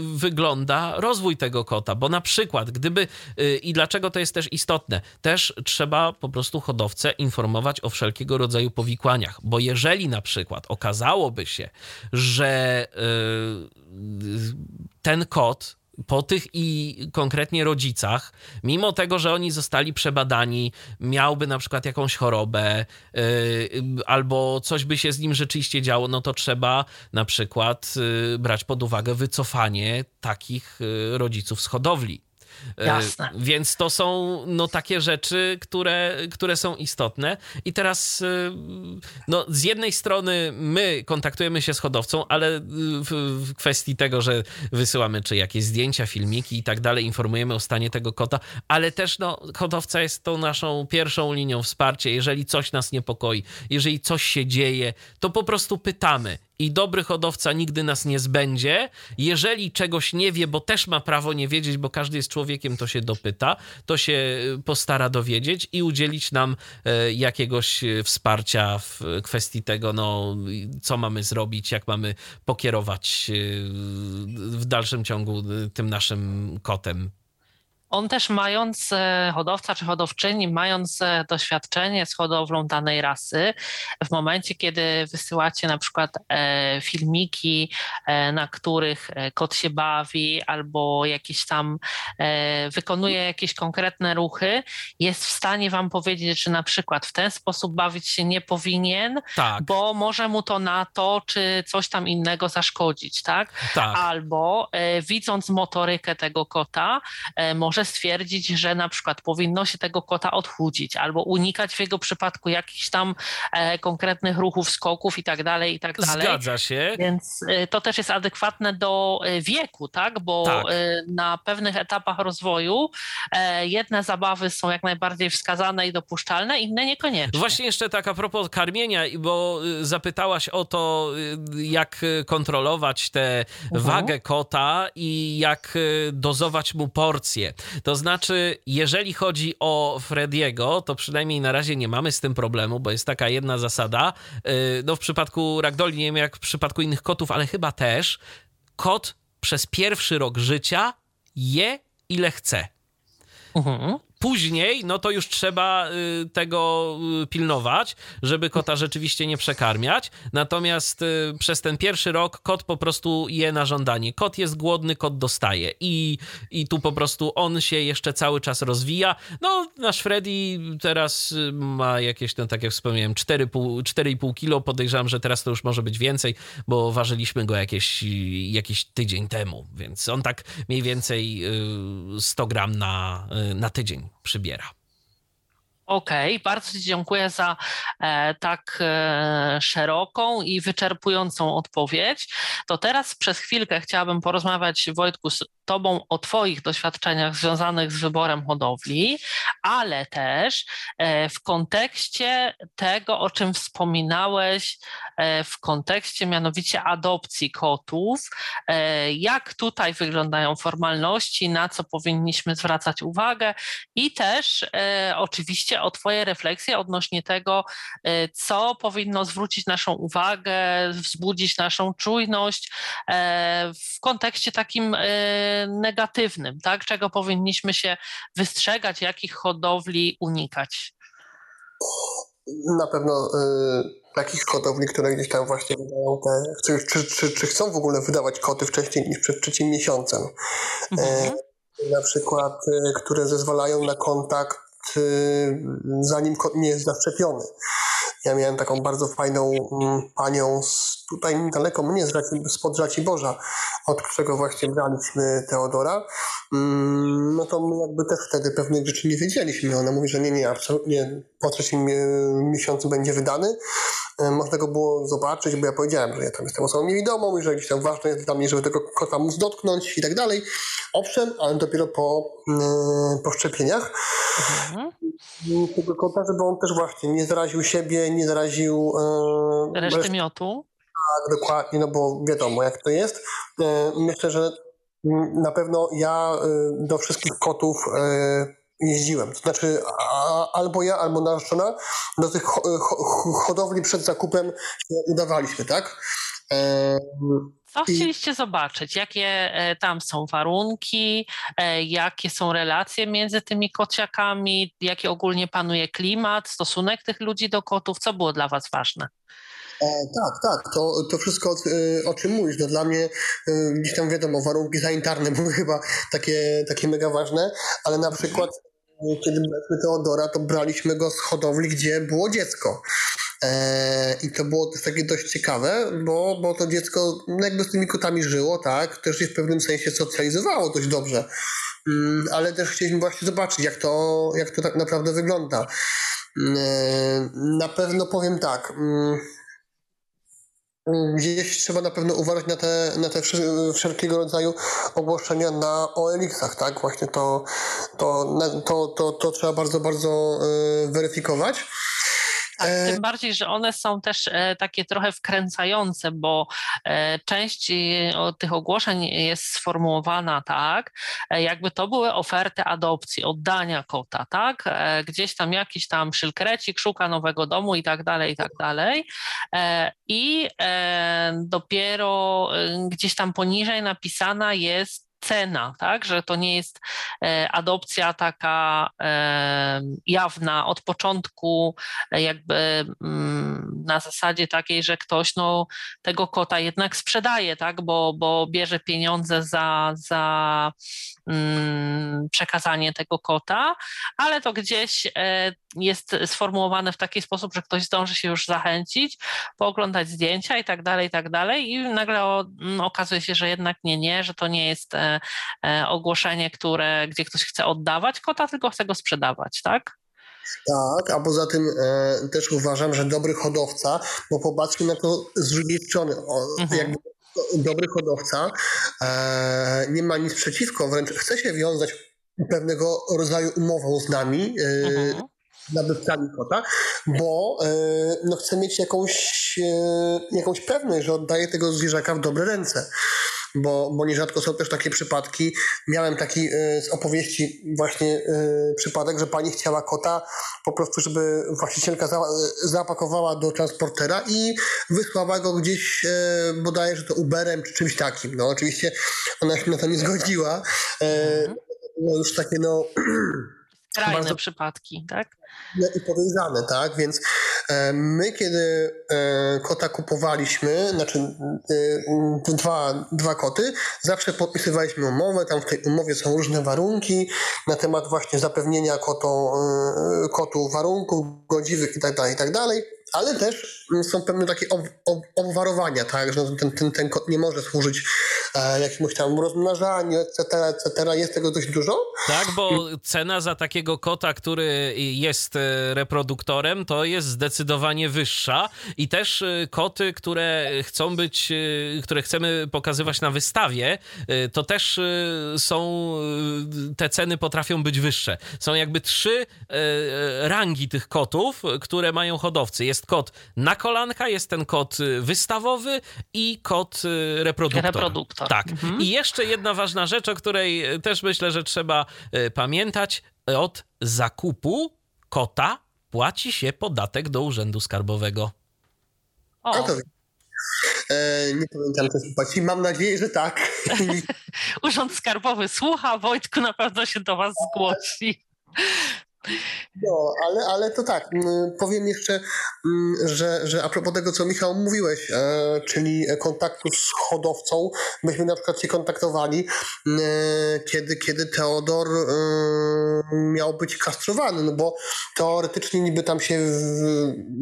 wygląda rozwój rozwój tego kota, bo na przykład, gdyby y, i dlaczego to jest też istotne, też trzeba po prostu hodowcę informować o wszelkiego rodzaju powikłaniach, bo jeżeli na przykład okazałoby się, że y, ten kot po tych i konkretnie rodzicach, mimo tego, że oni zostali przebadani, miałby na przykład jakąś chorobę yy, albo coś by się z nim rzeczywiście działo, no to trzeba na przykład yy, brać pod uwagę wycofanie takich yy, rodziców z hodowli. E, Jasne. Więc to są no, takie rzeczy, które, które są istotne. I teraz e, no, z jednej strony my kontaktujemy się z hodowcą, ale w, w kwestii tego, że wysyłamy czy jakieś zdjęcia, filmiki i tak dalej, informujemy o stanie tego kota, ale też no, hodowca jest tą naszą pierwszą linią wsparcia. Jeżeli coś nas niepokoi, jeżeli coś się dzieje, to po prostu pytamy i dobry hodowca nigdy nas nie zbędzie. Jeżeli czegoś nie wie, bo też ma prawo nie wiedzieć, bo każdy jest człowiekiem, to się dopyta, to się e, postara dowiedzieć i udzielić nam e, jakiegoś e, wsparcia w kwestii tego, no, co mamy zrobić, jak mamy pokierować w dalszym ciągu tym naszym kotem on też mając e, hodowca czy hodowczyni, mając e, doświadczenie z hodowlą danej rasy, w momencie, kiedy wysyłacie na przykład e, filmiki, na których kot się bawi albo jakieś tam wykonuje jakieś konkretne ruchy, jest w stanie wam powiedzieć, że na przykład w ten sposób bawić się nie powinien, tak. bo może mu to na to czy coś tam innego zaszkodzić, tak? tak. Albo widząc motorykę tego kota, może może stwierdzić, że na przykład powinno się tego kota odchudzić albo unikać w jego przypadku jakichś tam e, konkretnych ruchów, skoków i tak dalej, i tak dalej. Zgadza się. Więc e, to też jest adekwatne do e, wieku, tak? Bo tak. E, na pewnych etapach rozwoju e, jedne zabawy są jak najbardziej wskazane i dopuszczalne, inne niekoniecznie. Właśnie jeszcze tak a propos karmienia, bo y, zapytałaś o to, y, jak kontrolować tę mhm. wagę kota i jak y, dozować mu porcje. To znaczy, jeżeli chodzi o Frediego, to przynajmniej na razie nie mamy z tym problemu, bo jest taka jedna zasada. Y, no w przypadku Ragdoli, nie wiem jak w przypadku innych kotów, ale chyba też, kot przez pierwszy rok życia je ile chce. Mhm. Później, no to już trzeba y, tego y, pilnować, żeby kota rzeczywiście nie przekarmiać. Natomiast y, przez ten pierwszy rok kot po prostu je na żądanie. Kot jest głodny, kot dostaje. I, I tu po prostu on się jeszcze cały czas rozwija. No, nasz Freddy teraz ma jakieś, ten, tak jak wspomniałem, 4,5 kilo. Podejrzewam, że teraz to już może być więcej, bo ważyliśmy go jakieś, jakiś tydzień temu. Więc on tak mniej więcej 100 gram na, na tydzień przybiera. Okej, okay, bardzo Ci dziękuję za e, tak e, szeroką i wyczerpującą odpowiedź. To teraz przez chwilkę chciałabym porozmawiać, Wojtku, z Tobą o Twoich doświadczeniach związanych z wyborem hodowli, ale też e, w kontekście tego, o czym wspominałeś, e, w kontekście mianowicie adopcji kotów. E, jak tutaj wyglądają formalności, na co powinniśmy zwracać uwagę i też e, o Twoje refleksje odnośnie tego, e, co powinno zwrócić naszą uwagę, wzbudzić naszą czujność e, w kontekście takim e, negatywnym, tak? czego powinniśmy się wystrzegać, jakich hodowli unikać. Na pewno y, takich hodowli, które gdzieś tam właśnie wydają te, czy, czy, czy, czy, chcą w ogóle wydawać koty wcześniej niż przed trzecim miesiącem. Mhm. Y, na przykład, y, które zezwalają na kontakt zanim kot nie jest zaszczepiony. Ja miałem taką bardzo fajną mm, panią z, tutaj niedaleko mnie, z Raci, spod Boża, od którego właśnie braliśmy Teodora. Mm, no to my jakby też wtedy pewnych rzeczy nie wiedzieliśmy. Ona mówi, że nie, nie, absolutnie po trzecim miesiącu będzie wydany. E, można go było zobaczyć, bo ja powiedziałem, że ja tam jestem osobą niewidomą i że gdzieś tam ważne jest dla mnie, żeby tego kota móc dotknąć i tak dalej. Owszem, ale dopiero po, mm, po szczepieniach. Mhm. Tego kota, żeby on też właśnie nie zaraził siebie, nie zaraził e, reszty miotu. Tak, dokładnie, no bo wiadomo jak to jest. E, myślę, że na pewno ja do wszystkich kotów jeździłem. To znaczy albo ja, albo narzeczona do tych hodowli przed zakupem udawaliśmy, tak? Co chcieliście zobaczyć? Jakie e, tam są warunki? E, jakie są relacje między tymi kociakami? Jaki ogólnie panuje klimat, stosunek tych ludzi do kotów? Co było dla Was ważne? E, tak, tak, to, to wszystko o czym mówisz, no dla mnie gdzieś tam wiadomo, warunki sanitarne były chyba takie, takie mega ważne, ale na przykład kiedy braliśmy Teodora, to braliśmy go z hodowli, gdzie było dziecko. I to było też takie dość ciekawe, bo, bo to dziecko jakby z tymi kotami żyło, tak? Też się w pewnym sensie socjalizowało dość dobrze. Mm, ale też chcieliśmy właśnie zobaczyć, jak to, jak to tak naprawdę wygląda. Mm, na pewno powiem tak. Mm, Gdzieś trzeba na pewno uważać na te, na te wszelkiego rodzaju ogłoszenia na OLX-ach, tak? Właśnie to, to, to, to, to trzeba bardzo, bardzo y, weryfikować. Tak, e, tym bardziej, że one są też e, takie trochę wkręcające, bo e, część tych ogłoszeń jest sformułowana tak, jakby to były oferty adopcji, oddania kota, tak? Gdzieś tam jakiś tam szylkrecik szuka nowego domu i tak dalej, i tak dalej. I dopiero gdzieś tam poniżej napisana jest cena, tak? że to nie jest e, adopcja taka e, jawna od początku, e, jakby mm, na zasadzie takiej, że ktoś no, tego kota jednak sprzedaje, tak? bo, bo bierze pieniądze za, za przekazanie tego kota, ale to gdzieś jest sformułowane w taki sposób, że ktoś zdąży się już zachęcić, pooglądać zdjęcia i tak dalej, i tak dalej i nagle mm, okazuje się, że jednak nie, nie, że to nie jest E, ogłoszenie, które, gdzie ktoś chce oddawać kota, tylko chce go sprzedawać, tak? Tak, a poza tym e, też uważam, że dobry hodowca, bo popatrzmy na to z drugiej strony, o, mhm. jakby dobry hodowca e, nie ma nic przeciwko, wręcz chce się wiązać pewnego rodzaju umową z nami, e, mhm. Nabywcami kota, bo e, no, chce mieć jakąś, e, jakąś pewność, że oddaje tego zwierzaka w dobre ręce bo, bo nierzadko są też takie przypadki. Miałem taki e, z opowieści właśnie przypadek, że pani chciała kota po prostu, żeby właścicielka za, zapakowała do transportera i wysłała go gdzieś bodajże, że to Uberem czy czymś takim. No oczywiście ona się na to nie zgodziła. Mhm. No już takie no... Skrajne bardzo... przypadki, tak? I podejrzane, tak? Więc e, my, kiedy e, kota kupowaliśmy, znaczy e, dwa, dwa koty, zawsze podpisywaliśmy umowę, tam w tej umowie są różne warunki na temat właśnie zapewnienia koto, kotu warunków godziwych i tak dalej, i tak ale też są pewne takie ob, ob, obwarowania, tak, że ten, ten, ten kot nie może służyć e, jakiemuś tam rozmnażaniu, etc., etc. Jest tego dość dużo. Tak, bo cena za takiego kota, który jest e, reproduktorem, to jest zdecydowanie wyższa i też e, koty, które chcą być, e, które chcemy pokazywać na wystawie, to też są, te ceny potrafią być wyższe. Są jakby trzy rangi tych kotów, które mają hodowcy. Jest kod na kolanka, jest ten kod y, wystawowy i kod y, reproduktor. Reproduktor. Tak. Mhm. I jeszcze jedna ważna rzecz, o której y, też myślę, że trzeba pamiętać. Od zakupu kota płaci się podatek do Urzędu Skarbowego. O. to... E, nie pamiętam, się płaci. Mam nadzieję, że tak. Urząd Skarbowy słucha, Wojtku na pewno się do was zgłosi. No, ale, ale to tak, mm, powiem jeszcze, mm, że, że a propos tego, co Michał mówiłeś, e, czyli kontaktu z hodowcą, myśmy na przykład się kontaktowali, e, kiedy, kiedy Teodor e, miał być kastrowany, no bo teoretycznie niby tam się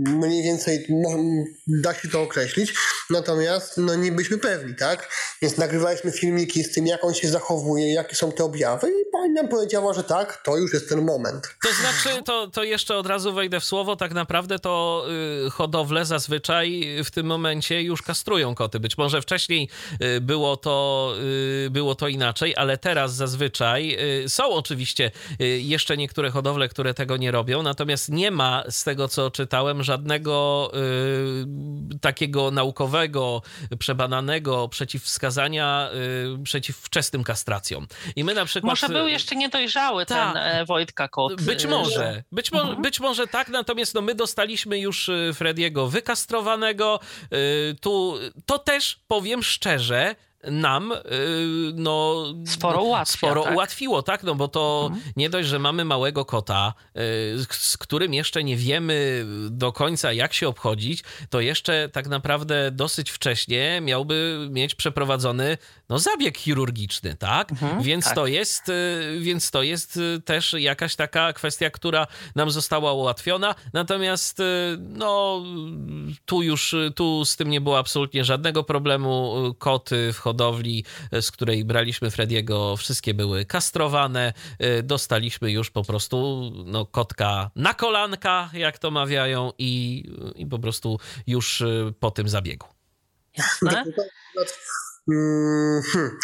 mniej więcej da się to określić, natomiast no nie byliśmy pewni, tak? Więc nagrywaliśmy filmiki z tym, jak on się zachowuje, jakie są te objawy i pani nam powiedziała, że tak, to już jest ten moment. To znaczy, to, to jeszcze od razu wejdę w słowo, tak naprawdę to y, hodowle zazwyczaj w tym momencie już kastrują koty. Być może wcześniej y, było, to, y, było to inaczej, ale teraz zazwyczaj y, są oczywiście y, jeszcze niektóre hodowle, które tego nie robią, natomiast nie ma z tego, co czytałem, żadnego y, takiego naukowego, przebadanego przeciwwskazania przeciw wczesnym kastracjom. I my na przykład... Może był jeszcze niedojrzały ten ta, e, Wojtka kot. Być może, być, mo mhm. być może tak, natomiast no, my dostaliśmy już y, Frediego wykastrowanego. Y, tu to też powiem szczerze, nam y, no, sporo, ułatwia, sporo tak? ułatwiło, tak? No bo to mhm. nie dość, że mamy małego kota, z którym jeszcze nie wiemy do końca, jak się obchodzić, to jeszcze tak naprawdę dosyć wcześnie miałby mieć przeprowadzony no, zabieg chirurgiczny, tak? Mhm, więc, tak. To jest, y, więc to jest y, też jakaś taka kwestia, która nam została ułatwiona. Natomiast y, no, tu już tu z tym nie było absolutnie żadnego problemu. Koty w hodowli, z której braliśmy Frediego, wszystkie były kastrowane. Dostaliśmy już po prostu no, kotka na kolanka, jak to mawiają, i, i po prostu już po tym zabiegu. Jasne. Mm, hmm.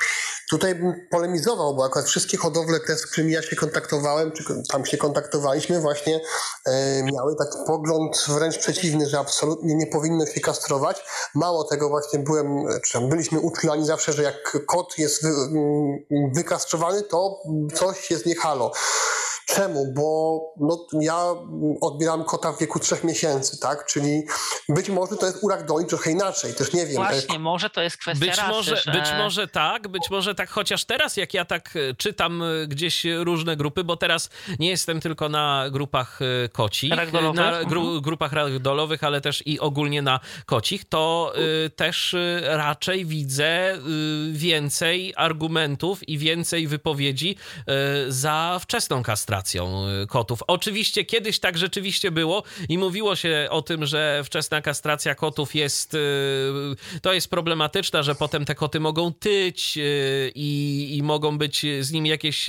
Tutaj bym polemizował, bo akurat wszystkie hodowle, z którymi ja się kontaktowałem, czy tam się kontaktowaliśmy, właśnie e, miały taki pogląd wręcz przeciwny, że absolutnie nie powinno się kastrować. Mało tego właśnie byłem, czy byliśmy uczulani zawsze, że jak kot jest wy, mm, wykastrowany, to coś jest nie halo. Czemu? Bo no, ja odbieram kota w wieku trzech miesięcy, tak? Czyli być może to jest urak doli trochę inaczej, też nie wiem. Właśnie, może to jest kwestia być rasy, może, że... być może tak, być może tak, chociaż teraz jak ja tak e, czytam e, gdzieś różne grupy, bo teraz nie jestem tylko na grupach e, Ragdolowych, na gru, mhm. grupach ragdolowych, ale też i ogólnie na kocich, to y, też y, raczej widzę y, więcej argumentów i więcej wypowiedzi y, za wczesną y, kotów. Oczywiście kiedyś tak rzeczywiście było i mówiło się o tym, że wczesna kastracja kotów jest, y, to jest problematyczna, że potem te koty mogą tyć y, i, i mogą być z nimi jakieś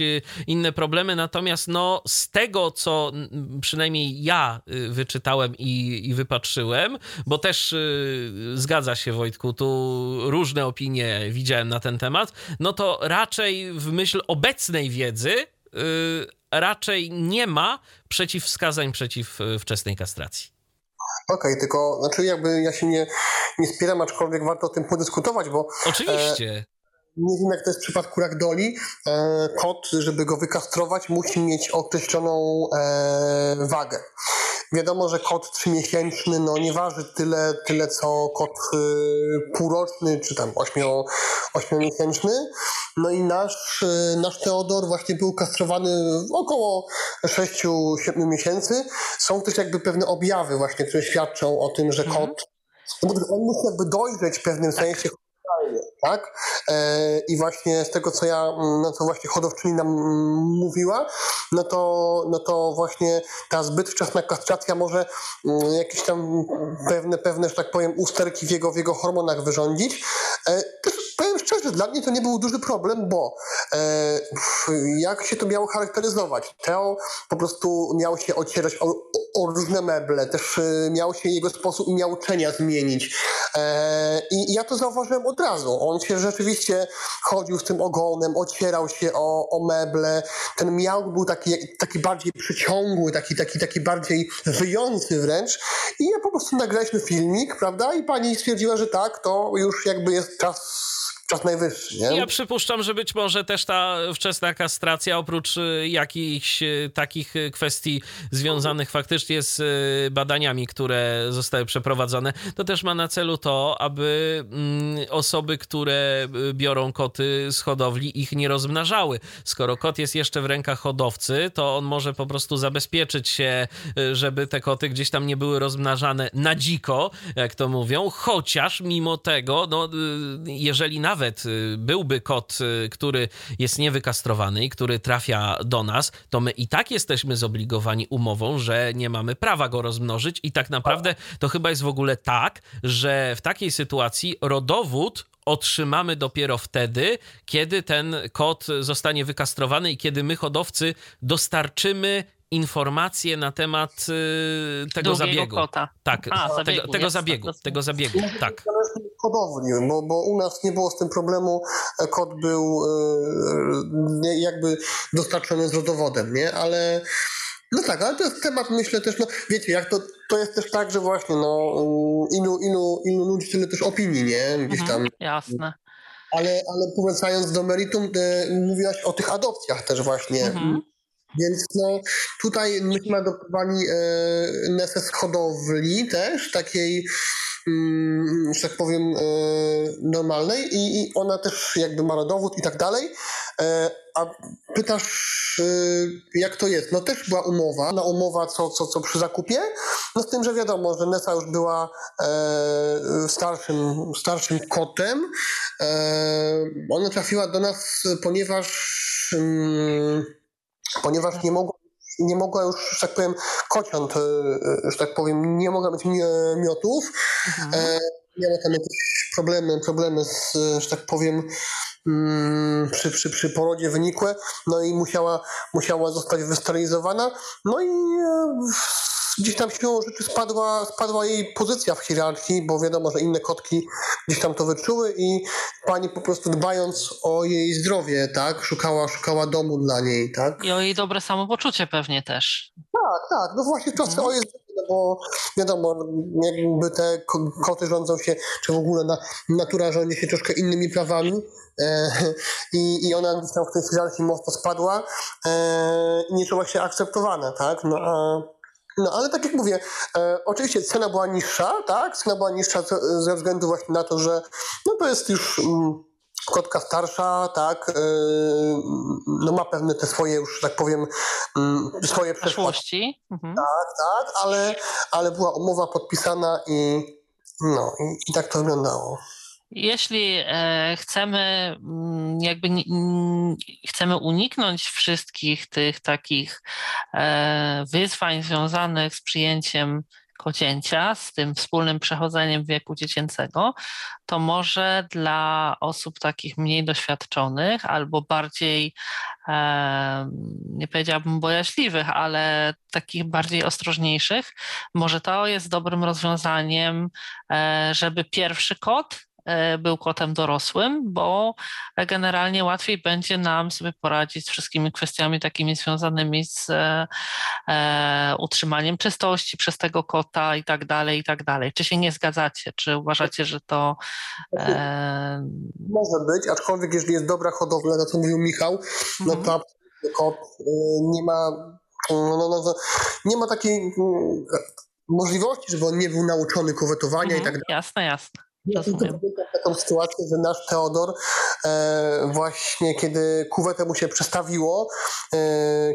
inne problemy, natomiast no z tego, co przynajmniej ja wyczytałem i, i wypatrzyłem, bo też zgadza się Wojtku, tu różne opinie widziałem na ten temat, no to raczej w myśl obecnej wiedzy raczej nie ma przeciwwskazań przeciw y, wczesnej kastracji. Okej, tylko znaczy jakby ja się nie, nie spieram, aczkolwiek warto o tym podyskutować, bo Oczywiście. Nie wiem jak to jest w przypadku ragdoli. E, kot, żeby go wykastrować, musi mieć określoną e, wagę. Wiadomo, że kot trzymiesięczny no, nie waży tyle, tyle co kot y, półroczny czy tam ośmio, ośmiomiesięczny. No i nasz, y, nasz Teodor właśnie był kastrowany w około 6-7 miesięcy. Są też jakby pewne objawy właśnie, które świadczą o tym, że kot no bo on musi jakby dojrzeć w pewnym sensie hormonalnie, tak? E, I właśnie z tego, co ja, mm, no co właśnie hodowczyni nam mm, mówiła, no to, no to właśnie ta zbyt wczesna kastracja może mm, jakieś tam pewne, pewne, że tak powiem, usterki w jego, w jego hormonach wyrządzić. E, też powiem szczerze, dla mnie to nie był duży problem, bo e, jak się to miało charakteryzować? Teo po prostu miał się ocierać o, o, różne meble, też miał się jego sposób miauczenia zmienić. I ja to zauważyłem od razu. On się rzeczywiście chodził z tym ogonem, ocierał się o, o meble. Ten miał był taki, taki bardziej przyciągły, taki, taki, taki bardziej wyjący wręcz. I ja po prostu nagraliśmy filmik, prawda? I pani stwierdziła, że tak, to już jakby jest czas, czas najwyższy, nie? Ja przypuszczam, że być może też ta wczesna kastracja, oprócz y, jakichś y, takich y, kwestii związanych faktycznie z badaniami, które zostały przeprowadzone, to też ma na celu to, aby mm, osoby, które biorą koty z hodowli, ich nie rozmnażały. Skoro kot jest jeszcze w rękach hodowcy, to on może po prostu zabezpieczyć się, żeby te koty gdzieś tam nie były rozmnażane na dziko, jak to mówią, chociaż mimo tego, no, jeżeli nawet y, byłby kot, y, który jest niewykastrowany i który trafia do nas, to my i tak jesteśmy zobligowani umową, że nie mamy prawa go rozmnożyć i tak naprawdę to chyba jest w ogóle tak, że w takiej sytuacji rodowód otrzymamy dopiero wtedy, kiedy ten kot zostanie wykastrowany i kiedy my, hodowcy, dostarczymy informacje na temat y, tego Drugiego zabiegu. kota. Tak, A, tego, zabiegu, tego nie? zabiegu, Tak, tego zabiegu, tak. Hodowli, bo, bo u nas nie było z tym problemu. Kot był nie- jakby dostarczony z rodowodem, nie? Ale no tak, ale to jest temat, myślę też, no wiecie, jak to, to jest też tak, że właśnie, no mm, ilu, ilu, ilu ludzi, tyle też opinii, nie? Gdzieś tam. Mhm, jasne. Ale, ale powracając do meritum, e, mówiłaś o tych adopcjach też właśnie. Mhm. Więc no, tutaj myśmy adoptowali e, z hodowli też, takiej, mm, że tak powiem, e, normalnej i, i ona też jakby ma rodowód i tak dalej. E, a pytasz, e, jak to jest? No też była umowa, na umowa co, co, co przy zakupie, no z tym, że wiadomo, że Nesa już była e, starszym, starszym kotem. E, ona trafiła do nas, ponieważ... Mm, ponieważ nie mogła, nie mogła już, że tak powiem, kociąt, e, e, że tak powiem, nie mogła mieć mie- miotów. E, miała tam jakieś problemy, problemy z, e, że tak powiem, mm, przy, przy, przy porodzie wynikłe, no i musiała, musiała zostać wysterylizowana. No i e, gdzieś tam siłą rzeczy spadła, spadła jej pozycja w hierarchii, bo wiadomo, że inne kotki gdzieś tam to wyczuły i pani po prostu dbając o jej zdrowie, tak, szukała, szukała domu dla niej, tak. I o jej dobre samopoczucie pewnie też. Tak, tak, no właśnie to, Mhm. o jest bo wiadomo, jakby te koty rządzą się, czy w ogóle na, natura rządzi się troszkę innymi prawami e, i, i ona gdzieś tam w tej hierarchii mocno spadła e, i nie czuła się akceptowana, tak? No, a, no ale tak jak mówię, e, oczywiście cena była niższa, tak? Cena była niższa ze, względu właśnie na to, że no to jest już... Mm, kotka starsza, tak, yy, no ma pewne te swoje już, tak powiem, yy, swoje przeszłości. Mhm. Tak, tak, ale, ale była umowa podpisana i no, i, i tak to wyglądało. Jeśli e, chcemy mm, jakby mm, chcemy uniknąć wszystkich tych takich e, wyzwań związanych z przyjęciem kocięcia, z tym wspólnym przechodzeniem wieku dziecięcego, to może dla osób takich mniej doświadczonych albo bardziej, e, nie powiedziałabym bojaźliwych, ale takich bardziej ostrożniejszych, może to jest dobrym rozwiązaniem, żeby pierwszy kot był kotem dorosłym, bo generalnie łatwiej będzie nam sobie poradzić z wszystkimi kwestiami takimi związanymi z e, e, utrzymaniem czystości przez tego kota i tak dalej, i tak dalej. Czy się nie zgadzacie? Czy uważacie, że to... E... Może być, aczkolwiek jeżeli jest dobra hodowla, to co mówił Michał, no mhm. to kot nie ma no, no, no, nie ma takiej możliwości, żeby on nie był nauczony kuwetowania mhm, i tak dalej. Jasne, jasne. Ja tylko pamiętam taką sytuację, że nasz Teodor e, właśnie kiedy kuwetę mu się przestawiło, e,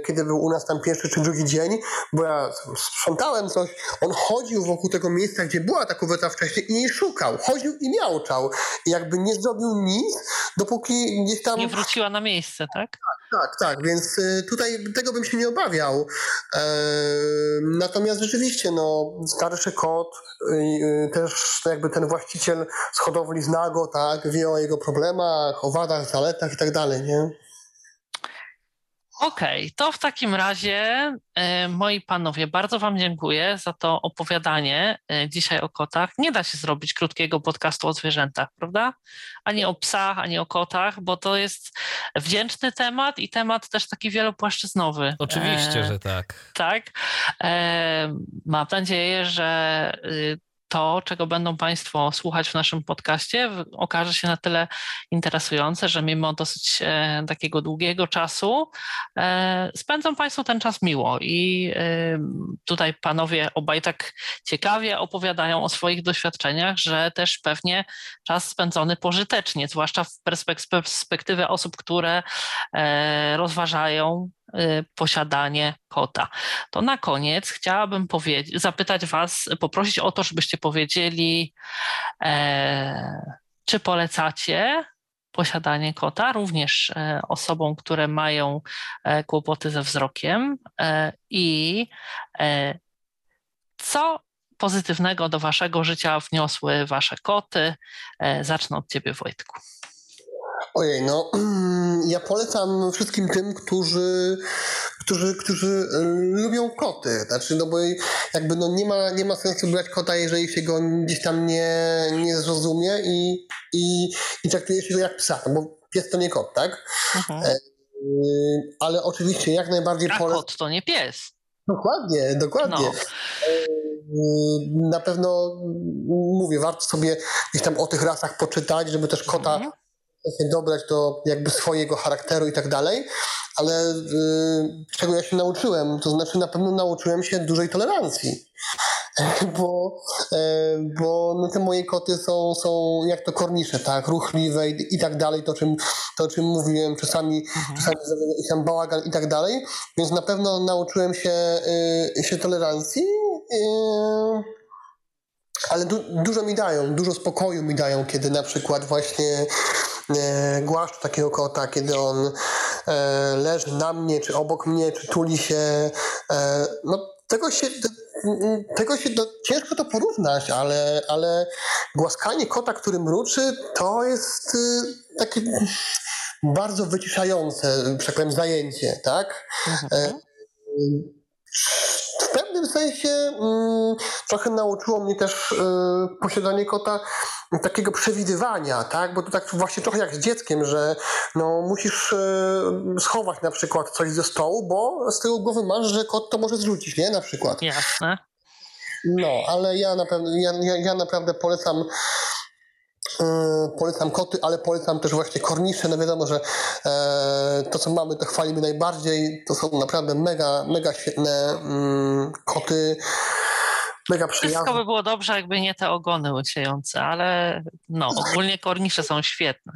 kiedy był u nas tam pierwszy czy drugi dzień, bo ja sprzątałem coś, on chodził wokół tego miejsca, gdzie była ta kuweta wcześniej i jej szukał. Chodził i miałczał. I jakby nie zrobił nic, dopóki gdzieś tam... Nie wróciła na miejsce, tak? Tak, tak, więc y, tutaj tego bym się nie obawiał. E, natomiast rzeczywiście, no, starszy kot, y, y, też jakby ten właściciel z hodowli zna go, tak, wie o jego problemach, o wadach, zaletach i tak dalej, nie? Okej, okay, to w takim razie, e, moi panowie, bardzo Wam dziękuję za to opowiadanie e, dzisiaj o kotach. Nie da się zrobić krótkiego podcastu o zwierzętach, prawda? Ani o psach, ani o kotach, bo to jest wdzięczny temat i temat też taki wielopłaszczyznowy. Oczywiście, e, że tak. Tak. E, mam nadzieję, że y, to, czego będą Państwo słuchać w naszym podcaście, okaże się na tyle interesujące, że mimo dosyć e, takiego długiego czasu e, spędzą Państwo ten czas miło. I e, tutaj panowie obaj tak ciekawie opowiadają o swoich doświadczeniach, że też pewnie czas spędzony pożytecznie, zwłaszcza w perspektywie osób, które rozważają posiadanie kota. To na koniec chciałabym zapytać Was, poprosić o to, żebyście powiedzieli, e, czy polecacie posiadanie kota również e, osobom, które mają e, kłopoty ze wzrokiem e, i co pozytywnego do Waszego życia wniosły Wasze koty. Zacznę od Ciebie, Wojtku. Ojej, no ja polecam wszystkim tym, którzy, którzy, którzy y, lubią koty. Znaczy, no bo jakby no nie ma, nie ma sensu brać kota, jeżeli się go gdzieś tam nie, nie zrozumie i, i, i traktuje się go jak psa, no bo pies to nie kot, tak? Mhm. E, y, ale oczywiście jak najbardziej polecam. kot to nie pies. Dokładnie, dokładnie. No. E, na pewno mówię, warto sobie gdzieś tam o tych rasach poczytać, żeby też kota mhm się dobrać do jakby swojego charakteru i tak dalej, ale y, czego ja się nauczyłem, to znaczy na pewno nauczyłem się dużej tolerancji, bo, y, bo no te moje koty są, są jak to kornisze, tak, ruchliwe i, i tak dalej, to o czym, to, czym mówiłem, czasami, mhm. czasami i tam bałagan i tak dalej, więc na pewno nauczyłem się, y, się tolerancji, y, ale du dużo mi dają, dużo spokoju mi dają, kiedy na przykład właśnie e, głaszczę takiego kota, kiedy on e, leży na mnie, czy obok mnie, czy tuli się. E, no, tego się, tego się do, ciężko to porównać, ale, ale głaskanie kota, który mruczy, to jest y, takie bardzo wyciszające, przeklem zajęcie, tak? Mhm. E, w pewnym sensie mm, trochę nauczyło mnie też y, posiadanie kota takiego przewidywania, tak? Bo to tak właśnie trochę jak z dzieckiem, że no, musisz y, schować na przykład coś ze stołu, bo z tyłu głowy masz, że kot to może zrzucić, nie? Na przykład. Jasne. No, ale ja naprawdę, ja, ja, ja naprawdę polecam polecam koty, ale polecam też właśnie kornisze. No wiadomo, że e, to, co mamy, to chwalimy najbardziej. To są naprawdę mega, mega świetne mm, koty. Mega. Wszystko by było dobrze, jakby nie te ogony łysiejące, ale no, ogólnie kornisze są świetne.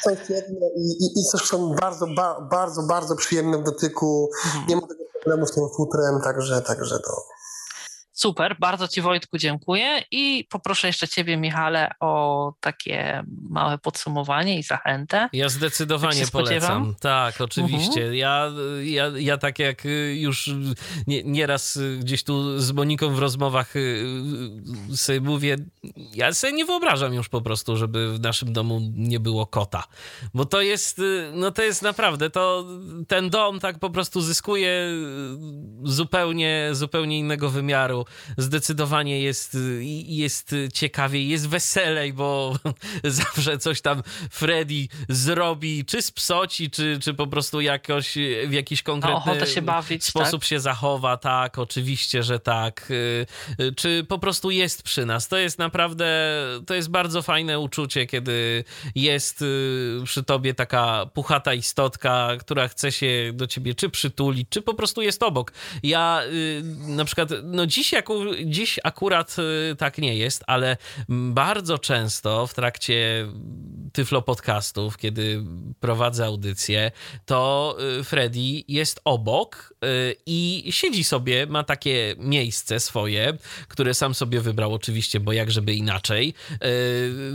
Są świetne i, i, i są bardzo, ba, bardzo, bardzo przyjemne w dotyku. Mhm. Nie ma tego problemu z tym futrem, także, także to. Super, bardzo Ci Wojtku dziękuję i poproszę jeszcze Ciebie Michale o takie małe podsumowanie i zachętę. Ja zdecydowanie polecam. Tak, oczywiście. Mhm. Ja, ja, ja tak jak już nie, nieraz gdzieś tu z Moniką w rozmowach y, sobie mówię, ja sobie nie wyobrażam już po prostu, żeby w naszym domu nie było kota. Bo to jest, no to jest naprawdę, to ten dom tak po prostu zyskuje zupełnie, zupełnie innego wymiaru zdecydowanie jest, jest ciekawiej, jest weselej, bo zawsze coś tam Freddy zrobi, czy spsoci, czy, czy po prostu jakoś w jakiś konkretny się bawić, sposób tak? się zachowa. Tak, oczywiście, że tak. Czy po prostu jest przy nas. To jest naprawdę, to jest bardzo fajne uczucie, kiedy jest przy tobie taka puchata istotka, która chce się do ciebie czy przytulić, czy po prostu jest obok. Ja na przykład, no dziś aku, dziś akurat y, tak nie jest, ale bardzo często w trakcie Tyflo podcastów, kiedy prowadzę audycję, to y, Freddy jest obok i siedzi sobie, ma takie miejsce swoje, które sam sobie wybrał oczywiście, bo jak żeby inaczej,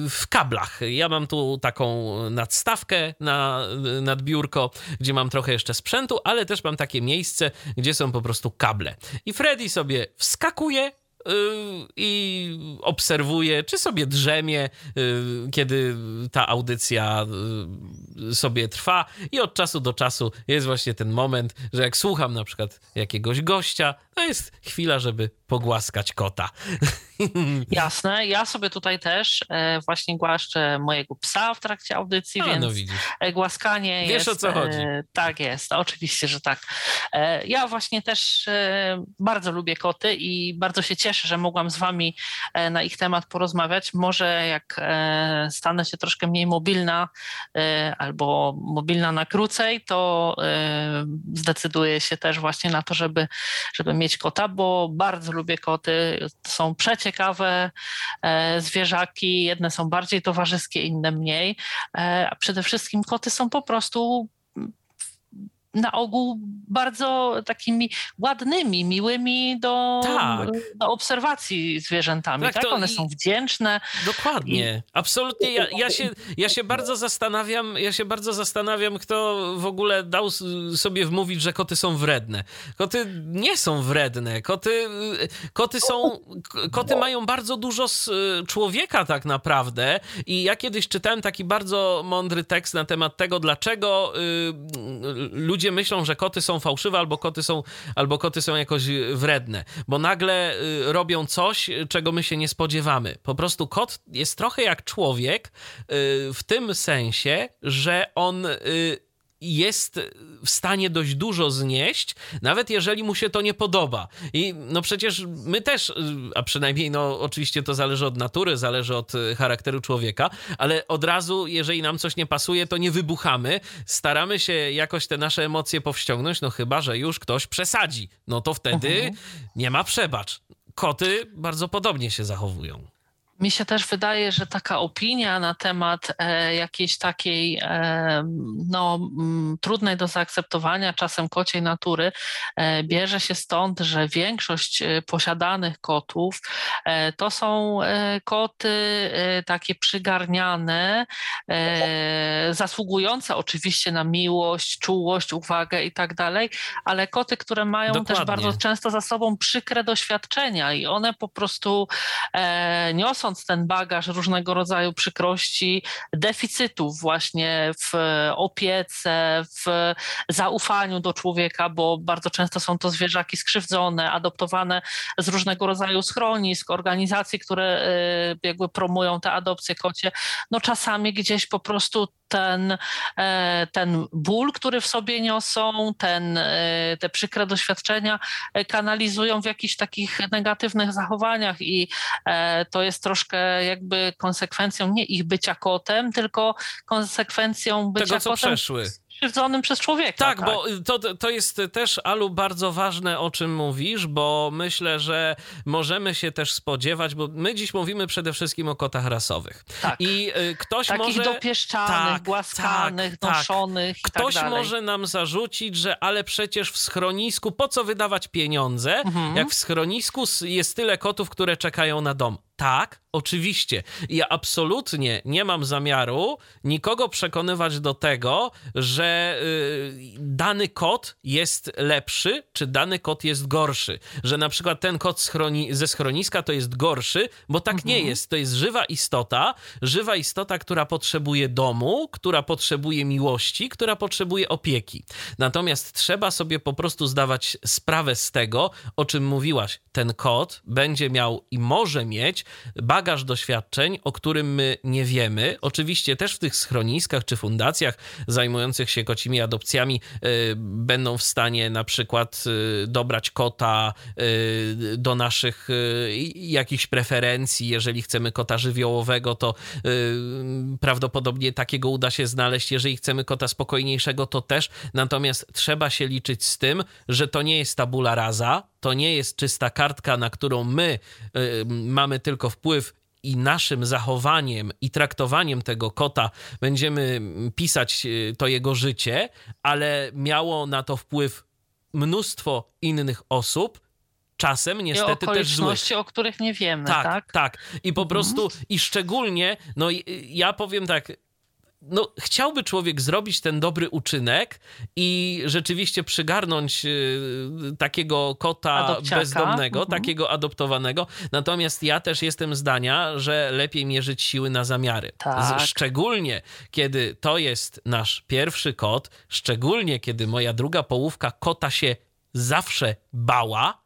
w kablach. Ja mam tu taką nadstawkę na, nad biurko, gdzie mam trochę jeszcze sprzętu, ale też mam takie miejsce, gdzie są po prostu kable. I Freddy sobie wskakuje Y, i obserwuje, czy sobie drzemie, y, kiedy ta audycja y, sobie trwa. I od czasu do czasu jest właśnie ten moment, że jak słucham na przykład jakiegoś gościa, to jest chwila, żeby pogłaskać kota. Jasne. Ja sobie tutaj też e, właśnie głaszczę mojego psa w trakcie audycji, A, no więc no widzisz. Głaskanie Wiesz, jest... o co chodzi. E, tak jest, oczywiście, że tak. Ja właśnie też bardzo lubię koty i bardzo się cieszę, że mogłam z wami na ich temat porozmawiać. Może jak stanę się troszkę mniej mobilna albo mobilna na krócej, to zdecyduję się też właśnie na to, żeby, żeby mieć kota, bo bardzo lubię koty. Są przeciekawe e, zwierzaki. Jedne są bardziej towarzyskie, inne mniej. E, a przede wszystkim koty są po prostu na ogół bardzo takimi ładnymi, miłymi do, tak. do obserwacji zwierzętami. Tak, tak? One są wdzięczne. Dokładnie. I... Absolutnie. Ja, ja, się, ja się bardzo zastanawiam, ja się bardzo zastanawiam, kto w ogóle dał sobie wmówić, że koty są wredne. Koty nie są wredne. Koty, koty są, koty mają bardzo dużo z człowieka tak naprawdę i ja kiedyś czytałem taki bardzo mądry tekst na temat tego, dlaczego y, ludzie ludzie myślą, że koty są fałszywe albo koty są, albo koty są jakoś wredne, bo nagle y, robią coś, czego my się nie spodziewamy. Po prostu kot jest trochę jak człowiek y, w tym sensie, że on y, jest w stanie dość dużo znieść, nawet jeżeli mu się to nie podoba. I no przecież my też, a przynajmniej no oczywiście to zależy od natury, zależy od e, charakteru człowieka, ale od razu, jeżeli nam coś nie pasuje, to nie wybuchamy, staramy się jakoś te nasze emocje powściągnąć, no chyba, że już ktoś przesadzi. No to wtedy mhm. nie ma przebacz. Koty bardzo podobnie się zachowują. Mi się też wydaje, że taka opinia na temat e, jakiejś takiej e, no, m, mm, trudnej do zaakceptowania czasem kociej natury e, bierze się stąd, że większość posiadanych kotów to są koty takie przygarniane, zasługujące oczywiście na miłość, czułość, uwagę i tak dalej, ale koty, które mają Dokładnie. też bardzo często za sobą przykre doświadczenia i one po prostu niosą ten bagaż różnego rodzaju przykrości, deficytów właśnie w opiece, w zaufaniu do człowieka, bo bardzo często są to zwierzaki skrzywdzone, adoptowane z różnego rodzaju schronisk, organizacji, które y, jakby promują te adopcje kocie, no czasami gdzieś po prostu ten, e, ten ból, który w sobie niosą, ten, e, te przykre doświadczenia kanalizują w jakichś takich negatywnych zachowaniach i to jest troszkę jakby konsekwencją nie ich bycia kotem, tylko konsekwencją bycia Tego, co kotem. Przeszły skrzywdzonym przez człowieka. Tak, tak, bo to, to jest też, Alu, bardzo ważne, o czym mówisz, bo myślę, że możemy się też spodziewać, bo my dziś mówimy przede wszystkim o kotach rasowych. Tak. I y, ktoś Takich może... dopieszczanych, tak, głaskanych, tak, noszonych tak. Ktoś może nam zarzucić, że ale przecież w schronisku, po co wydawać pieniądze, mhm. jak w schronisku jest tyle kotów, które czekają na dom. Tak, oczywiście. Ja absolutnie nie mam zamiaru nikogo przekonywać do tego, że y, dany kot jest lepszy, czy dany kot jest gorszy. Że na przykład ten kot schroni ze schroniska to jest gorszy, bo tak mhm. nie jest. To jest żywa istota, żywa istota, która potrzebuje domu, która potrzebuje miłości, która potrzebuje opieki. Natomiast trzeba sobie po prostu zdawać sprawę z tego, o czym mówiłaś. Ten kot będzie miał i może mieć bagaż doświadczeń, o którym my nie wiemy. Oczywiście też w tych schroniskach czy fundacjach zajmujących się kocimi adopcjami y, będą w stanie na przykład y, dobrać kota y, do naszych jakichś preferencji. Jeżeli chcemy kota żywiołowego, to prawdopodobnie takiego uda się znaleźć. Jeżeli chcemy kota spokojniejszego, to też. Natomiast trzeba się liczyć z tym, że to nie jest tabula rasa, to nie jest czysta kartka, na którą my mamy tylko wpływ i naszym zachowaniem i traktowaniem tego kota będziemy pisać y, to jego życie, ale miało na to wpływ mnóstwo innych osób, czasem niestety I też złych. o których nie wiemy, tak? Tak, tak. I po mhm. prostu, i szczególnie, no ja powiem tak, no, chciałby człowiek zrobić ten dobry uczynek i rzeczywiście przygarnąć y, takiego kota Adopciaka. bezdomnego, mhm. takiego adoptowanego. Natomiast ja też jestem zdania, że lepiej mierzyć siły na zamiary. Tak. Szczególnie kiedy to jest nasz pierwszy kot, szczególnie kiedy moja druga połówka kota się zawsze bała,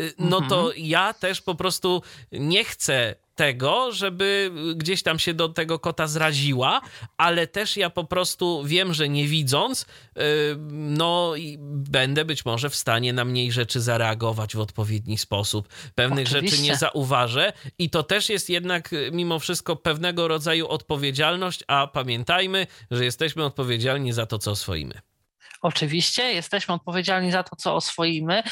y, no to mhm. ja też po prostu nie chcę tego, żeby gdzieś tam się do tego kota zraziła, ale też ja po prostu wiem, że nie widząc, yy, no będę być może w stanie na mniej rzeczy zareagować w odpowiedni sposób. Pewnych Oczywiście. rzeczy nie zauważę i to też jest jednak y, mimo wszystko pewnego rodzaju odpowiedzialność, a pamiętajmy, że jesteśmy odpowiedzialni za to, co oswoimy. Oczywiście jesteśmy odpowiedzialni za to, co oswoimy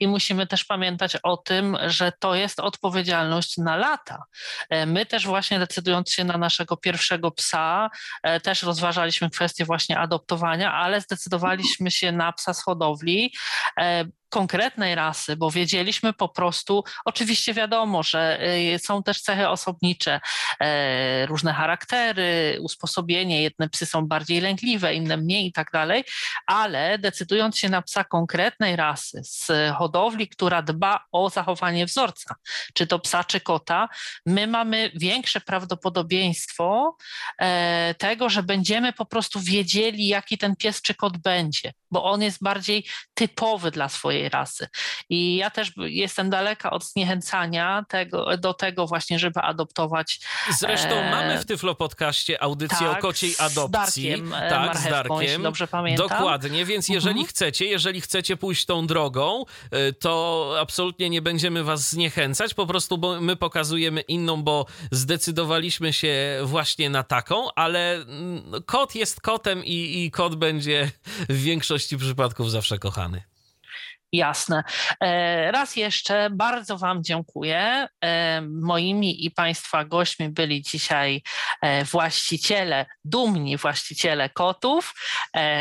i musimy też pamiętać o tym, że to jest odpowiedzialność na lata. E, my też właśnie decydując się na naszego pierwszego psa, e, też rozważaliśmy kwestię właśnie adoptowania, ale zdecydowaliśmy się na psa z hodowli, e, konkretnej rasy, bo wiedzieliśmy po prostu, oczywiście wiadomo, że y, są też cechy osobnicze, e, różne charaktery, usposobienie, jedne psy są bardziej lękliwe, inne mniej i tak dalej, ale decydując się na psa konkretnej rasy z hodowli, która dba o zachowanie wzorca, czy to psa, czy kota, my mamy większe prawdopodobieństwo e, tego, że będziemy po prostu wiedzieli, jaki ten pies czy kot będzie, bo on jest bardziej typowy dla swojej swojej rasy. I ja też jestem daleka od zniechęcania tego, do tego właśnie, żeby adoptować. Zresztą e... mamy w Tyflo podcaście audycję tak, o kociej adopcji. Z Darkiem, e, tak, z Darkiem. dobrze pamiętam. Dokładnie, więc jeżeli mhm. chcecie, jeżeli chcecie pójść tą drogą, e, to absolutnie nie będziemy was zniechęcać, po prostu bo my pokazujemy inną, bo zdecydowaliśmy się właśnie na taką, ale mm, kot jest kotem i, i kot będzie w większości przypadków zawsze kochany. Jasne. E, raz jeszcze bardzo Wam dziękuję. E, moimi i Państwa gośćmi byli dzisiaj e, właściciele, dumni właściciele kotów.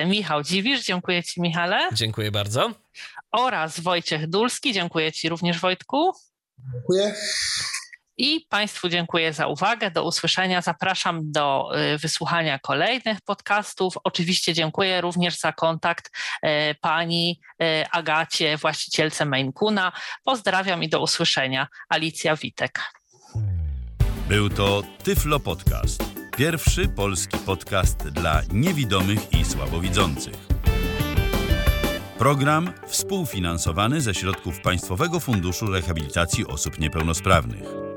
Michał Dziwisz, dziękuję Ci Michale. Dziękuję bardzo. Oraz Wojciech Dulski, dziękuję Ci również Wojtku. Dziękuję. I Państwu dziękuję za uwagę. Do usłyszenia. Zapraszam do y, wysłuchania kolejnych podcastów. Oczywiście dziękuję również za kontakt y, pani y, Agacie, właścicielce Mainkuna. Pozdrawiam i do usłyszenia. Alicja Witek. Był to Tyflo Podcast. Pierwszy polski podcast dla niewidomych i słabowidzących. Program współfinansowany ze środków Państwowego Funduszu Rehabilitacji Osób Niepełnosprawnych.